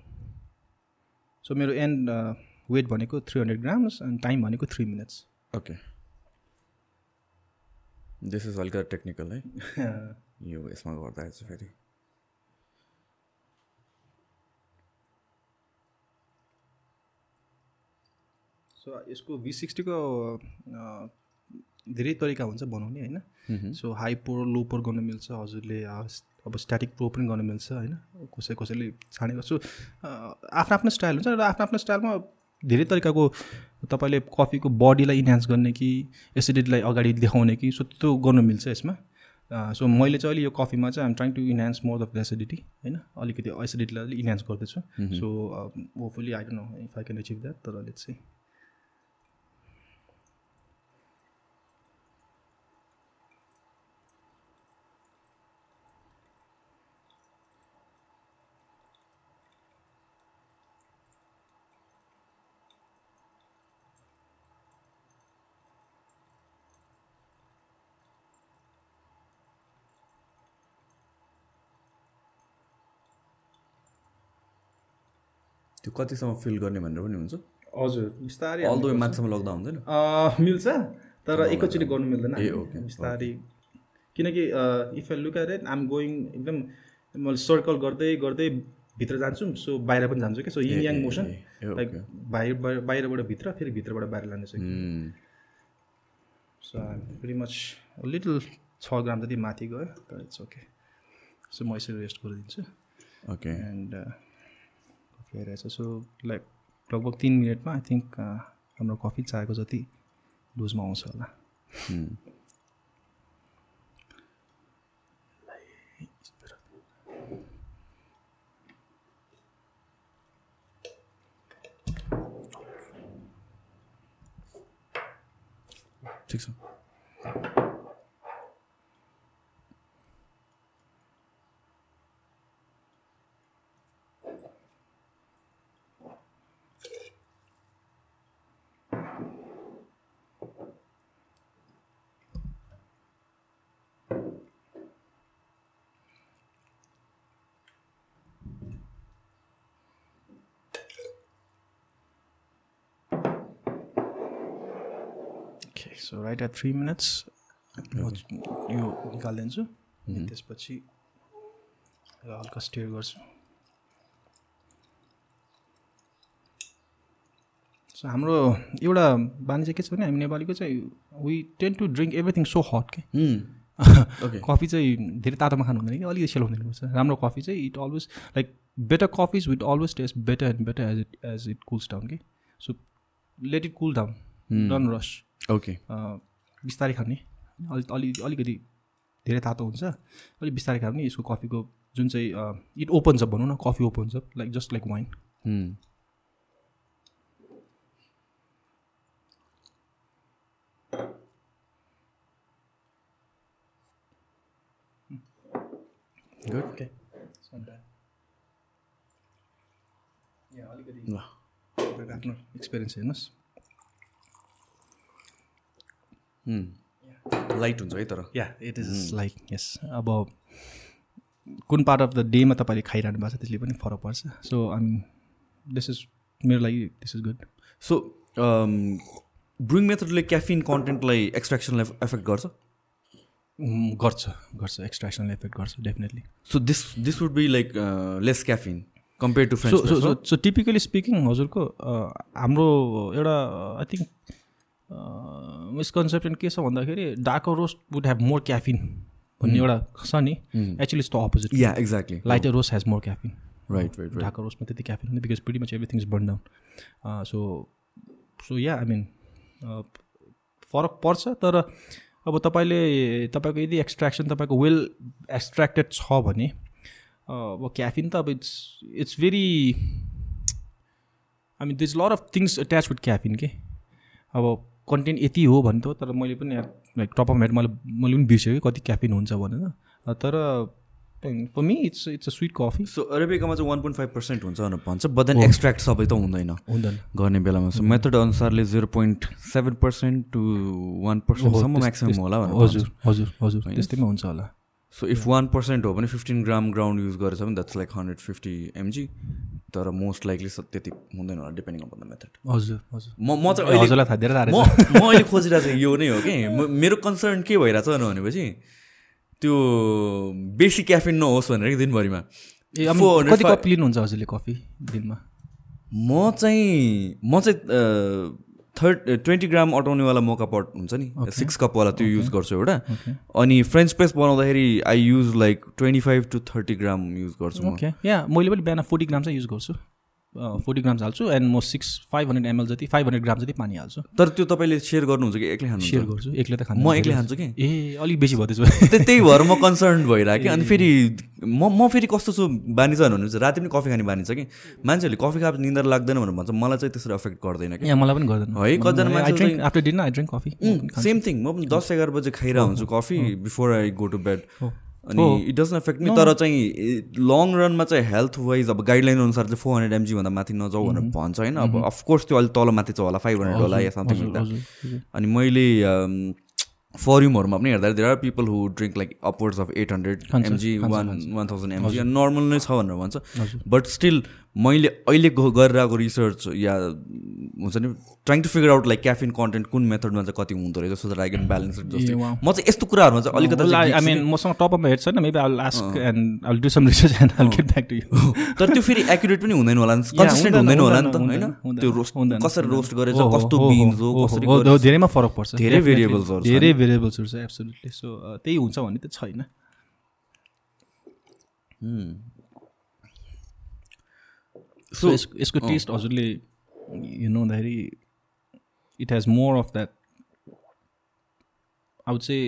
so मेरो एन्ड वेट भनेको three hundred grams and time भनेको three minutes okay this is अलिकति टेक्निकल है यो यसमा गर्दा चाहिँ फेरि। सो यसको भी सिक्सटीको धेरै तरिका हुन्छ बनाउने होइन? सो हाई पोर लो पोर गर्नु मिल्छ हजुरले अब स्ट्याटिक प्रो पनि गर्नु मिल्छ होइन? कसै कसैले छानेको छु आफ्नो आफ्नो स्टाइल हुन्छ र आफ्नो आफ्नो स्टाइलमा धेरै तरिकाको तपाईँले कफीको बडीलाई इन्हान्स गर्ने कि एसिडिटीलाई अगाडि देखाउने कि सो त्यो गर्नु मिल्छ यसमा। सो मैले चाहिँ अहिले यो कफीमा चाहिँ I'm trying to enhance more of the acidity होइन? अलिकति एसिडिटीलाई अलिक इन्हान्स गर्दैछु। So hopefully I don't know if I can achieve that तर लेट्स चाहिँ कतिसम्म फिल गर्ने भनेर पनि हुन्छ। हजुर बिस्तारै अल द माथिसम्म लग्दा हुँदैन? मिल्छ तर एकैचोटि गर्नु मिल्दैन। ए ओके बिस्तारै। किनकि if I look at it I'm going एकदम मैले सर्कल गर्दै गर्दै भित्र जान्छु सो बाहिर पनि जान्छु क्या so yin yang motion like बाहिर बाहिरबाट भित्र फेरि भित्रबाट बाहिर लाने सो भेरी मच लिटल छ ग्राम जति माथि गयो तर इट्स ओके सो म यसरी रेस्ट गरिदिन्छु। ओके एन्ड कफी आइरहेछ सो लाइक लगभग तिन मिनटमा आई थिङ्क हाम्रो कफी चाहेको जति डोजमा आउँछ होला। ठिक छ okay so right at three minutes यो निकालिदिन्छु। अनि त्यसपछि र हल्का स्टेयर गर्छु। सो हाम्रो एउटा बानी चाहिँ के छ भने हामी नेपालीको चाहिँ we tend to drink everything so hot के कफी चाहिँ धेरै तातोमा खानु हुँदैन कि? अलिकति सेलो हुँदैन राम्रो कफी चाहिँ it always like better coffees with always taste better and better as it as it cools down कि so let it cool down done रस ओके। बिस्तारै खाने अलि अलि अलिकति धेरै तातो हुन्छ। अलिक बिस्तारै खायो भने यसको कफीको जुन चाहिँ इट ओपन्स अप भनौँ न coffee opens up like just like wine. Good अलिकति आफ्नो एक्सपिरियन्स हेर्नुहोस्। लाइट हुन्छ है तर? Yeah it is like yes अब कुन पार्ट अफ द डेमा तपाईँले खाइरहनु भएको छ त्यसले पनि फरक पर्छ। So I mean this is मेरो लागि this is good so brewing मेथडले caffeine कन्टेन्टलाई एक्सट्र्याक्सनलाई एफेक्ट गर्छ? गर्छ गर्छ एक्सट्राक्सनले एफेक्ट गर्छ definitely so this this would be like less caffeine compare to so so French so so typically speaking हजुरको अ, हाम्रो एउटा आई थिङ्क मिसकन्सेप्सन के छ भन्दाखेरि darker roast would have more caffeine भन्ने एउटा छ नि। Actually it's the opposite yeah exactly lighter roast has more caffeine right right dark रोस्टमा त्यति क्याफिन हुँदैन because pretty much everything is burn down so so yeah I mean फरक पर्छ तर अब तपाईँले तपाईँको यदि एक्सट्र्याक्सन तपाईँको वेल एक्सट्र्याक्टेड छ भने अब क्याफिन त अब it's it's very I mean these lot of things attach with caffeine के अब कन्टेन्ट यति हो भने त तर मैले पनि लाइक टप अफ हेड मैले मैले पनि बिर्सेँ कि कति क्याफिन हुन्छ भनेर। तर for me it's it's a sweet coffee so अरेबिकामा चाहिँ वान पोइन्ट फाइभ पर्सेन्ट हुन्छ भनेर भन्छ बट देन एक्सट्र्याक्ट सबै त हुँदैन। हुँदैन। गर्ने बेलामा। सो मेथड अनुसारले zero point seven percent to one पर्सेन्टसम्म maximum होला भनेर हजुर हजुर हजुर त्यस्तैमा हुन्छ होला। सो इफ वान पर्सेन्ट हो भने फिफ्टिन ग्राम ग्राउन्ड युज गरेछ भने that's like hundred fifty mg तर मोस्ट लाइकली त्यति हुँदैन होला डिपेन्डिङ अपन द मेथड हजुर हजुर। म म चाहिँ म अहिले खोजिरहेको चाहिँ यो नै हो कि। मेरो कन्सर्न के भइरहेछ भनेपछि त्यो बेसी क्याफिन नहोस् भनेर कि दिनभरिमा। ए अब 400 कति कप लिनुहुन्छ हजुरले कफी दिनमा? म चाहिँ म चाहिँ थर्ड ट्वेन्टी ग्राम अटाउनेवाला मोका पट हुन्छ नि। सिक्स कपवाला त्यो युज गर्छु एउटा। अनि फ्रेन्च प्रेस बनाउँदाखेरि I use like twenty five to thirty gram use गर्छु या मैले पनि बिहान फोर्टी ग्राम चाहिँ युज गर्छु। फोर्टी ग्राम्स हाल्छु एन्ड म सिक्स फाइभ हन्ड्रेड एमएल जति फाइभ हन्ड्रेड ग्राम जति पानी हाल्छु। तर त्यो तपाईँले सेयर गर्नुहुन्छ कि एक्लै सेयर खानुहुन्छ गर्छु एक्लै त खानु म एक्लै खान्छु कि? ए अलिक बेसी भयो त्यसो भए। त्यही भएर म कन्सर्न भइरहेको कि। अनि फेरि म म फेरि कस्तो छु बानी छ भने राति पनि कफी खाने बानी छ कि? मान्छेहरूले कफी खाएर निन्द्रा लाग्दैन भनेर भन्छ। मलाई चाहिँ त्यसरी अफेक्ट गर्दैन कि? मलाई पनि गर्दैन। है, कतिजना मान्छे after dinner I drink coffee same thing म पनि दस एघार बजे खाइरहेको हुन्छु coffee before I go to bed. अनि। इट डजन एफेक्ट मी तर चाहिँ लङ रनमा चाहिँ हेल्थ वाइज अब गाइडलाइन अनुसार चाहिँ फोर हन्ड्रेड एमजी भन्दा माथि नजाऊ भनेर भन्छ होइन। अब अफकोर्स त्यो अलिक तल माथि छ होला फाइभ हन्ड्रेड होला या समथिङ अनि मैले फरिमहरूमा पनि हेर्दा there are people who drink like upwards of eight hundred mg one. One thousand mg normal नै छ भनेर भन्छ। बट स्टिल मैले अहिले ग- गरिरहेको रिसर्च या हुन्छ नि trying to figure out like caffeine content कुन मेथडमा चाहिँ कति हुँदो रहेछ so that I can balance it जस्तै. म चाहिँ यस्तो कुराहरूमा चाहिँ अलिकति I mean, मसँग टप अफ हेड छैन maybe I ask and I do some research and I get back to you तर त्यो फेरि एक्युरेट पनि हुँदैन होला नि कन्सिस्टेन्ट हुँदैन, होला नि त होइन? त्यो रोस्ट हुँदैन, कसरी। रोस्ट गरेछ कस्तो बिन्स हो कसरी। धेरैमा फरक पर्छ धेरै छ धेरै। भेरिएबल्सहरू छ एब्सोल्युटली सो त्यही हुन्छ भन्ने त छैन। सो यसको टेस्ट हजुरले हेर्नु हुँदाखेरि it has more of that out चाहिँ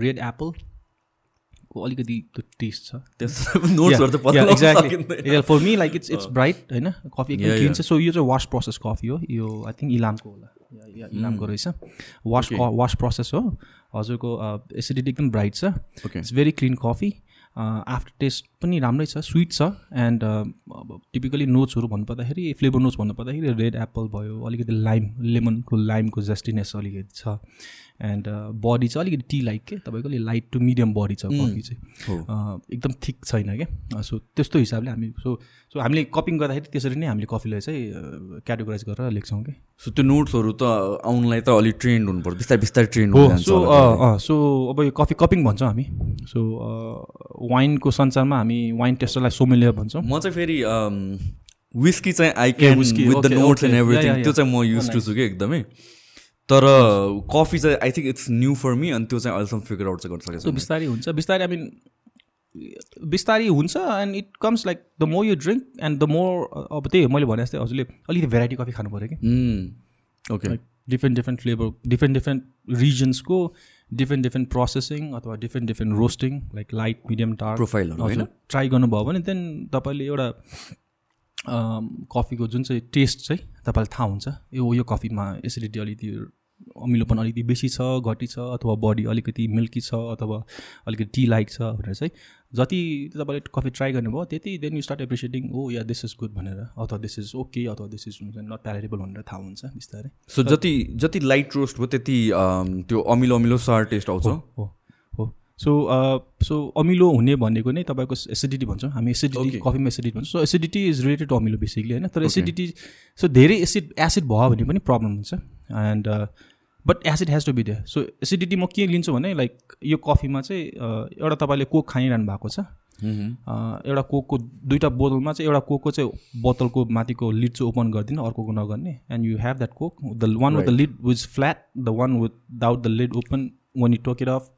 रेड एप्पलको अलिकति त्यो टेस्ट छ। Exactly for me like it's it's bright होइन कफी एकदम क्लिन. छ सो यो चाहिँ वास प्रोसेस कफी हो यो आई थिङ्क इलामको होला। इलामको रहेछ वास वास प्रोसेस हो हजुरको एसिडिटी एकदम ब्राइट छ. It's very clean coffee after taste पनि राम्रै छ स्विट छ एन्ड अब टिपिकली नोट्सहरू भन्नुपर्दाखेरि फ्लेभर नोट्स भन्नुपर्दाखेरि रेड एप्पल भयो अलिकति लाइम लेमनको लाइमको जस्टिनेस अलिकति छ। एन्ड बडी चाहिँ अलिकति टी लाइक के? तपाईँको अलिक लाइट टु मिडियम बडी छ कफी चाहिँ। एकदम थिक छैन क्या सो त्यस्तो हिसाबले हामी सो सो हामीले कपिङ गर्दाखेरि त्यसरी नै हामीले कफीलाई चाहिँ क्याटेगोराइज गरेर लेख्छौँ कि? सो त्यो नोट्सहरू त आउनलाई त अलिक ट्रेन्ड हुनुपर्छ बिस्तारै बिस्तारै ट्रेन्ड हो सो सो अब यो कफी कपिङ भन्छौँ हामी। सो वाइनको संसारमा हामी वाइन टेस्टरलाई सोमेलियर भन्छौँ। म चाहिँ फेरि विस्की चाहिँ I can with the notes and. Everything त्यो चाहिँ म. युज टु छु कि एकदमै। तर कफी चाहिँ I think it's new for me अनि त्यो चाहिँ अहिलेसम्म फिगर आउट चाहिँ गर्न सकेको छु बिस्तारै हुन्छ। बिस्तारै आई मिन बिस्तारै हुन्छ and it comes like the more you drink and the more अब त्यही हो, मैले भने जस्तै हजुरले अलिकति भेराइटी कफी खानु पऱ्यो कि। Okay different different flavour different different रिजन्सको different different processing अथवा different different roasting like light medium dark प्रोफाइलहरू होइन? ट्राई गर्नुभयो भने देन तपाईँले एउटा कफीको जुन चाहिँ टेस्ट चाहिँ तपाईँलाई थाहा हुन्छ। यो यो कफीमा एसिडिटी अलिकति अमिलोपन अलिकति बेसी छ घटी छ अथवा बडी अलिकति मिल्की छ अथवा अलिकति टी लाइक छ भनेर चाहिँ जति तपाईँले कफी ट्राई गर्नुभयो त्यति then you start appreciating oh yeah this is good भनेर। अथवा दिस इज ओके अथवा दिस इज हुन्छ नट प्यारेबल भनेर थाहा हुन्छ बिस्तारै। सो जति जति लाइट रोस्ट भयो त्यति त्यो अमिलो अमिलो सार टेस्ट आउँछ। हो। सो सो अमिलो हुने भनेको नै तपाईँको एसिडिटी भन्छौँ। हामी एसिडिटी. कफीमा एसिडिटी भन्छौँ। So acidity is related to अमिलो बेसिकली होइन? तर एसिडिटी सो धेरै एसिड एसिड भयो भने पनि प्रब्लम हुन्छ। And but acid has to be there so acidity म के लिन्छु भने लाइक यो कफीमा चाहिँ uh, एउटा तपाईँले कोक खाइरहनु भएको छ। Uh, एउटा कोकको दुईवटा बोतलमा चाहिँ एउटा कोकको चाहिँ बोतलको माथिको लिड चाहिँ ओपन गरिदिनु अर्कोको नगर्ने। And you have that coke the one with the lid is flat the one without the lid open one you took it off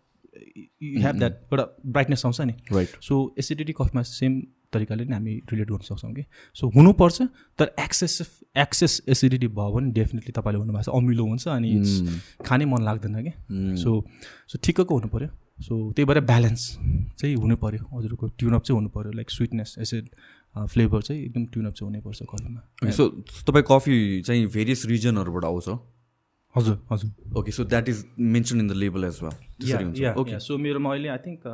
you have that एउटा ब्राइटनेस आउँछ नि। राइट सो एसिडिटी कफीमा सेम तरिकाले नै हामी रिलेट गर्न सक्छौँ कि। सो हुनुपर्छ तर एक्सेसिभ एक्सेस एसिडिटी भयो भने डेफिनेटली तपाईँले भन्नुभएको छ अमिलो हुन्छ अनि it's खानै मन लाग्दैन कि। सो सो ठिक्कको हुनु पऱ्यो सो त्यही भएर ब्यालेन्स चाहिँ हुनु पऱ्यो हजुरको ट्युनअप चाहिँ हुनु पऱ्यो लाइक स्विटनेस एसिड फ्लेभर चाहिँ एकदम ट्युनअप चाहिँ हुनैपर्छ कफीमा सो तपाईँ कफी चाहिँ भेरियस रिजनहरूबाट आउँछ। हजुर हजुर। Okay so that is mention in the label as well okay so मेरोमा अहिले आई थिङ्क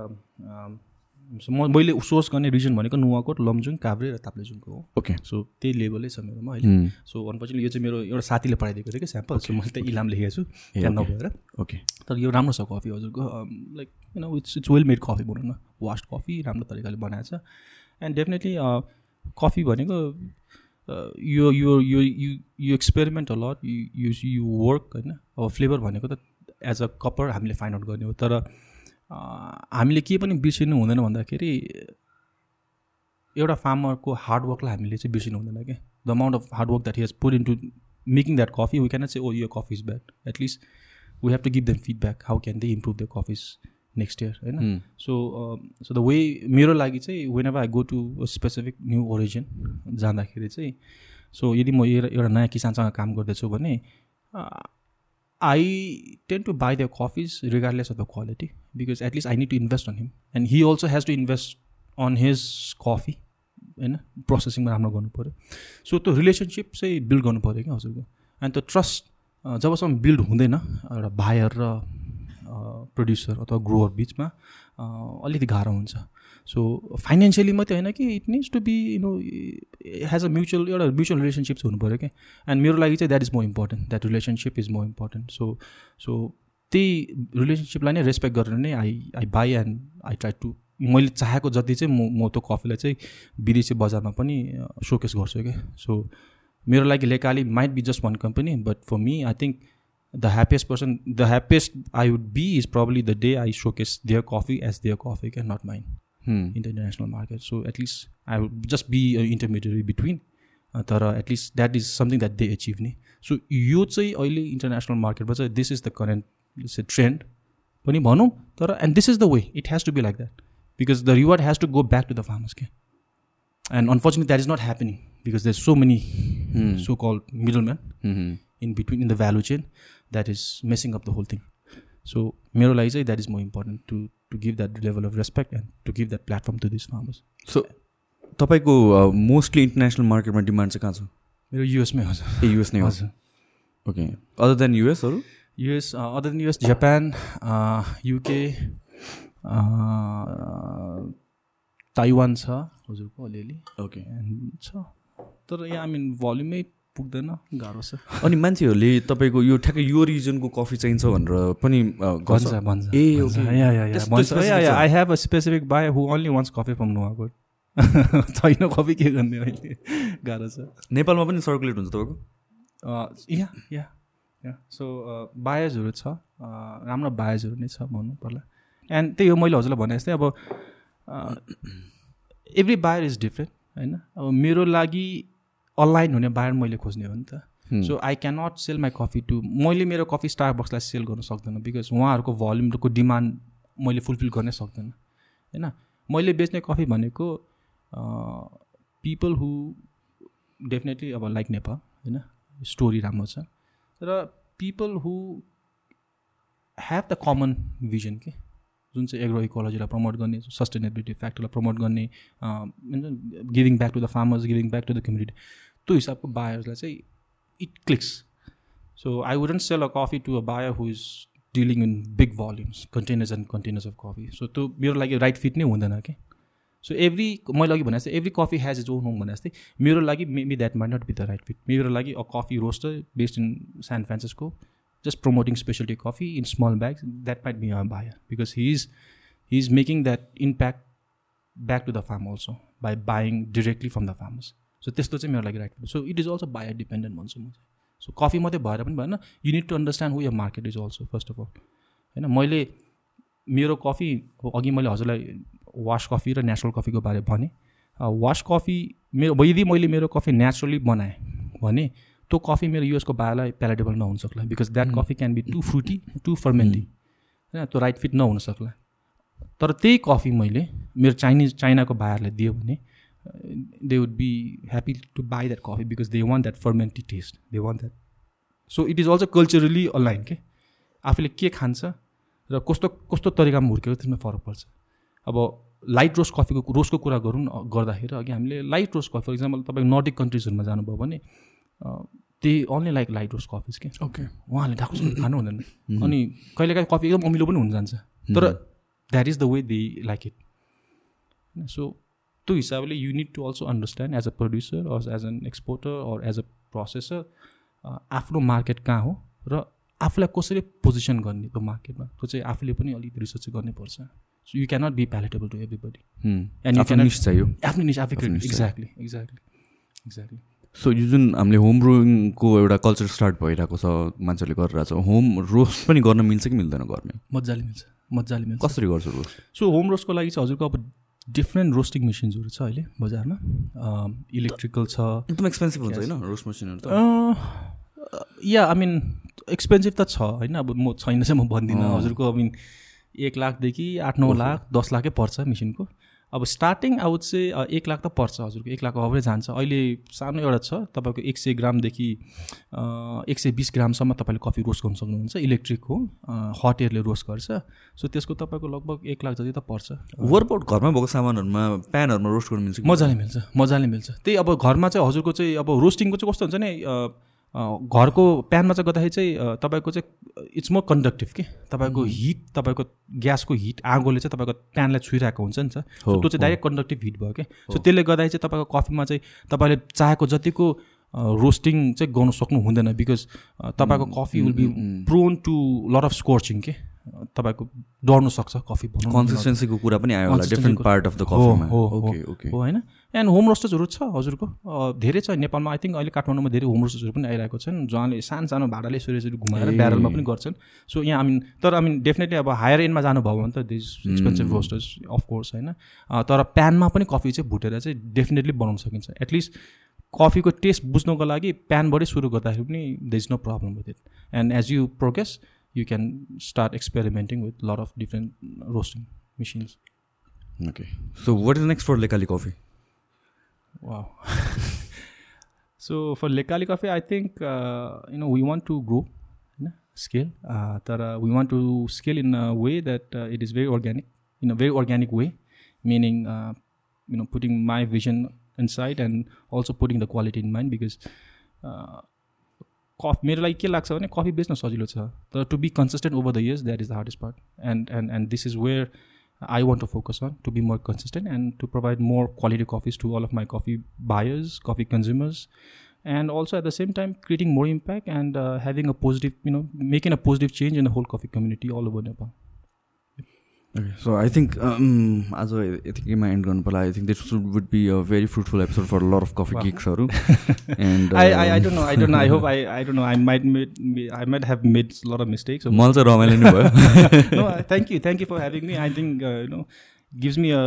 म मैले सोर्स गर्ने रिजन भनेको नुवाकोट लमजुङ काभ्रे र ताप्लेजुङको हो। ओके सो त्यही लेभलै छ मेरोमा अहिले। सो अनफर्चुनेटली यो चाहिँ मेरो एउटा साथीले पठाइदिएको थियो कि स्याम्पल सो मैले त इलाम लेखेको छु। त्यहाँ नभएर। ओके तर यो राम्रो छ कफी हजुरको। Like you know it's it's well made coffee भनौँ न। वास्ट कफी राम्रो तरिकाले बनाएको छ। एन्ड डेफिनेटली कफी भनेको यो यो यो you experiment a lot you you work होइन? अब फ्लेभर भनेको त एज अ कपर हामीले फाइन्ड आउट गर्ने हो। तर uh, हामीले के पनि बिर्सिनु हुँदैन भन्दाखेरि एउटा फार्मरको हार्डवर्कलाई हामीले चाहिँ बिर्सिनु हुँदैन क्या the amount of hard work that has put in to making that coffee we can चाहिँ ओ यो coffee is bad at least we have to give them feedback how can they improve the coffees next year होइन? सो सो द वे मेरो लागि चाहिँ whenever I go to specific new origin जाँदाखेरि चाहिँ सो यदि म एउटा नयाँ किसानसँग काम गर्दैछु भने I tend to buy the coffees regardless of the quality because at least I need to invest on him and he also has to invest on his coffee होइन? प्रोसेसिङमा राम्रो गर्नु पऱ्यो। सो त्यो रिलेसनसिप चाहिँ बिल्ड गर्नु पऱ्यो क्या हजुरको। एन्ड त्यो ट्रस्ट जबसम्म बिल्ड हुँदैन एउटा बायर र प्रड्युसर अथवा ग्रोवर बिचमा अलिकति गाह्रो हुन्छ। सो फाइनेन्सियली मात्रै होइन कि it needs to be you know has a mutual एउटा म्युचुअल रिलेसनसिप चाहिँ हुनु पऱ्यो क्या। एन्ड मेरो लागि चाहिँ that is more important that relationship is more important so so त्यही रिलेसनसिपलाई नै रेस्पेक्ट गरेर नै I I buy and I try to मैले चाहेको जति चाहिँ म म त्यो कफीलाई चाहिँ विदेशी बजारमा पनि सोकेस गर्छु क्या। सो मेरो लागि Lekali might be just one company but for me I think the happiest person the happiest I would be is probably the day I showcase their coffee as their coffee क्या not mind in the international market so at least I would just be intermediate between तर at least that is something that they achieve नि सो यो चाहिँ अहिले इन्टरनेसनल मार्केटमा चाहिँ this is the current trend पनि भनौँ तर and this is the way it has to be like that because the reward has to go back to the farmers के and unfortunate that is not happening because there so many so call middle man in between in the value chain that is messing up the whole thing so मेरो लागि चाहिँ that is more important to to give that level of respect and to give that platform to this farmers so तपाईँको मोस्टली इन्टरनेसनल मार्केटमा डिमान्ड चाहिँ कहाँ छ मेरो युएसमै हजुर ए युएस नै हजुर okay other than युएसहरू US other than US Japan UK Taiwan छ हजुरको अलिअलि ओके एन्ड छ तर यहाँ आई मिन भल्युमै पुग्दैन गाह्रो छ। अनि मान्छेहरूले तपाईँको यो ठ्याक्कै यो रिजनको कफी चाहिन्छ भनेर पनि भन्छ। भन्छ ए? I have a specific buyer who only wants coffee from Nuwakot छैन कफी के गर्ने अहिले? गाह्रो छ। नेपालमा पनि सर्कुलेट हुन्छ तपाईँको? या या या। सो बायर्सहरू छ। राम्रो बायर्सहरू नै छ भन्नु पर्ला। एन्ड त्यही हो मैले हजुरलाई भने जस्तै अब एभ्री बायर इज डिफ्रेन्ट होइन? अब मेरो लागि अनलाइन हुने बायर मैले खोज्ने हो नि त। So I cannot sell my coffee to मैले मेरो कफी स्टार बक्सलाई सेल गर्न सक्दैन बिकज उहाँहरूको भल्युमको डिमान्ड मैले फुलफिल गर्नै सक्दैन। होइन? मैले बेच्ने कफी भनेको पिपल हु डेफिनेटली अब लाइक नेपाल होइन? स्टोरी राम्रो छ। र people who have the common vision के? जुन चाहिँ एग्रो इकोलोजीलाई प्रमोट गर्ने सस्टेनेबिलिटी फ्याक्टरलाई प्रमोट गर्ने giving back to the farmers giving back to the community त्यो हिसाबको बायर्सलाई चाहिँ it clicks so I wouldn't sell a coffee to a buyer who is dealing in big volumes containers and containers of coffee so त्यो मेरो लागि राइट फिट नै हुँदैन कि सो एभ्री मैले अघि भने जस्तै every coffee has is own home भने जस्तै मेरो लागि maybe that might not be the right fit मेरो लागि a coffee roaster based in San Francisco just promoting specialty coffee in small bags that might be a buyer because he's he's making that impact back to the farm also by buying directly from the farmers. So त्यस्तो चाहिँ मेरो लागि right so it is also buyer dependent भन्छु म चाहिँ सो कफी मात्रै भएर पनि भएन you need to understand who your market is also first of all होइन मैले मेरो कफी अघि मैले हजुरलाई वास कफी र नेचुरल कफीको बारे भने वास कफी मेरो यदि मैले मेरो कफी नेचुरली बनाएँ भने त्यो कफी मेरो युएसको बायोलाई प्यालेटेबल नहुन सक्ला। Because that coffee can be too fruity too fermenting होइन त्यो राइट फिट नहुन सक्ला। तर त्यही कफी मैले मेरो चाइनिज चाइनाको बायरलाई दियो भने they would be happy to buy that coffee because they want that fermenty taste they want that so it is also culturally online के आफूले के खान्छ र कस्तो कस्तो तरिकामा हुर्केको त्यसमा फरक पर्छ। अब लाइट रोस्ट कफीको रोस्टको कुरा गरौँ गर्दाखेरि अघि हामीले light roast coffee for example तपाईँ नर्डिक कन्ट्रिजहरूमा जानुभयो भने त्यही only like light roast coffees के। ओके उहाँहरूले ठाकुर खानु हुँदैन। अनि कहिलेकाहीँ कफी एकदम अमिलो पनि हुन जान्छ। तर that is the way they like it so त्यो हिसाबले you need to also understand as a producer or as an exporter or as a processor आफ्नो मार्केट कहाँ हो र आफूलाई कसरी पोजिसन गर्ने त्यो मार्केटमा त्यो चाहिँ आफूले पनि अलिक रिसर्च गर्नै पर्छ so you cannot be palatable to everybody and चाहियो। आफ्नो niche exactly exactly exactly so यो जुन हामीले होम ब्रुइङको एउटा कल्चर स्टार्ट भइरहेको छ मान्छेहरूले गरिरहेको छ होम रोस्ट पनि गर्न मिल्छ कि मिल्दैन घरमै मजाले मिल्छ मजाले मिल्छ। कसरी गर्छ रोस्ट सो होम रोस्टको लागि चाहिँ हजुरको अब डिफ्रेन्ट रोस्टिङ मेसिन्सहरू छ अहिले बजारमा। इलेक्ट्रिकल छ। एकदम एक्सपेन्सिभ हुन्छ होइन रोस्ट मसिनहरू त? या आई मिन एक्सपेन्सिभ त छ होइन अब म छैन चाहिँ म भन्दिनँ। हजुरको आई मिन एक लाखदेखि आठ नौ लाख दस लाखै पर्छ मेसिनको अब स्टार्टिङ आउट चाहिँ एक लाख त पर्छ हजुरको एक लाख अभरै जान्छ। अहिले सानो एउटा छ तपाईँको एक सय ग्रामदेखि एक सय बिस ग्रामसम्म तपाईँले कफी रोस्ट गर्नु सक्नुहुन्छ इलेक्ट्रिक हो हट एयरले रोस्ट गर्छ। सो त्यसको तपाईँको लगभग एक लाख जति त पर्छ। वर्कआउट घरमै भएको सामानहरूमा प्यानहरूमा रोस्ट गर्नु मिल्छ मजाले मिल्छ मजाले मिल्छ। त्यही अब घरमा चाहिँ हजुरको चाहिँ अब रोस्टिङको चाहिँ कस्तो हुन्छ नि घरको प्यानमा चाहिँ गर्दाखेरि चाहिँ तपाईँको चाहिँ इट्स मोर कन्डक्टिभ के? तपाईँको हिट तपाईँको ग्यासको हिट आगोले चाहिँ तपाईँको प्यानलाई छुइरहेको हुन्छ नि त त्यो चाहिँ डाइरेक्ट कन्डक्टिभ हिट भयो क्या सो त्यसले गर्दाखेरि चाहिँ तपाईँको कफीमा चाहिँ तपाईँले चाहेको जतिको रोस्टिङ चाहिँ गर्नु सक्नु हुँदैन बिकज तपाईँको coffee will be prone to lot of scorching के? तपाईँको डर्नु सक्छ कफी कन्सिस्टेन्सीको कुरा पनि आयो होला different part of the okay हो होइन? एन्ड होम रोस्टर्सहरू छ हजुरको। धेरै छ नेपालमा। आई थिङ्क अहिले काठमाडौँमा धेरै होम रोस्टर्सहरू पनि आइरहेको छन् जहाँले सानो सानो भाडाले यसरी यसरी घुमाएर ब्यारलमा पनि गर्छन्। सो यहाँ आई मिन तर आई मिन डेफिनेटली अब हायर एन्डमा जानुभयो भने त दिस एक्सपेन्सिभ रोस्टर्स अफकोर्स होइन। तर प्यानमा पनि कफी चाहिँ भुटेर चाहिँ डेफिनेटली बनाउन सकिन्छ। एटलिस्ट कफीको टेस्ट बुझ्नको लागि प्यानबाटै सुरु गर्दाखेरि पनि the is no problem with it and as you progress can start experimenting with a lot of different roasting machines. Okay. So what is next for Lekali Coffee? Wow. so for Lekali Coffee, I think uh, you know we want to grow, you know, scale. Uh, uh, we want to scale in a way that uh, it is very organic, in a very organic way, meaning uh, you know putting my vision inside and also putting the quality in mind because uh, कफ मेरो लागि के लाग्छ भने कफी बेच्न सजिलो छ तर to be consistent over the years that is the hardest part and and and this is where I want to focus on to be more consistent and to provide more quality coffees to all of my coffee buyers, coffee consumers, and also at the same time creating more impact and uh, having a positive, you know, making a positive change in the whole coffee community all over Nepal. So I think आज यतिकैमा एन्ड गर्नु पर्ला I think this would be a very fruitful episode for lot of coffee गिक्सहरू and I I don't know I don't I hope I I don't know I might made I might have made lot of mistakes मलाई चाहिँ रमाइलो नै भयो thank you thank you for having me I think you know gives me a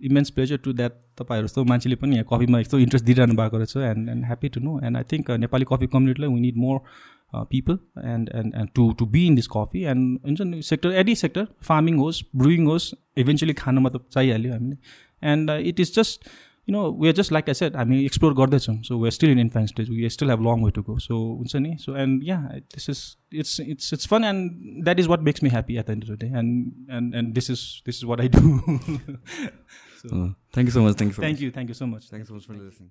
immense pleasure to that तपाईँहरू जस्तो मान्छेले पनि यहाँ कफीमा यस्तो इन्ट्रेस्ट दिइरहनु भएको रहेछ and and happy to know and I think Nepali coffee कम्युनिटीलाई we need more uh, people and, and, and to, to be in this coffee. And in sector any sector farming host brewing host eventually खानुमा त चाहिहाल्यो हामीले and it is just you know we are just like I said हामी एक्सप्लोर गर्दैछौँ so we are still in infant stage we still have long way to go so हुन्छ नि so and yeah this is it's it's it's fun and that is what makes me happy at the end of the day and and and this is this is what I do thank you so much thank you thank you thank you so much thank you so much for listening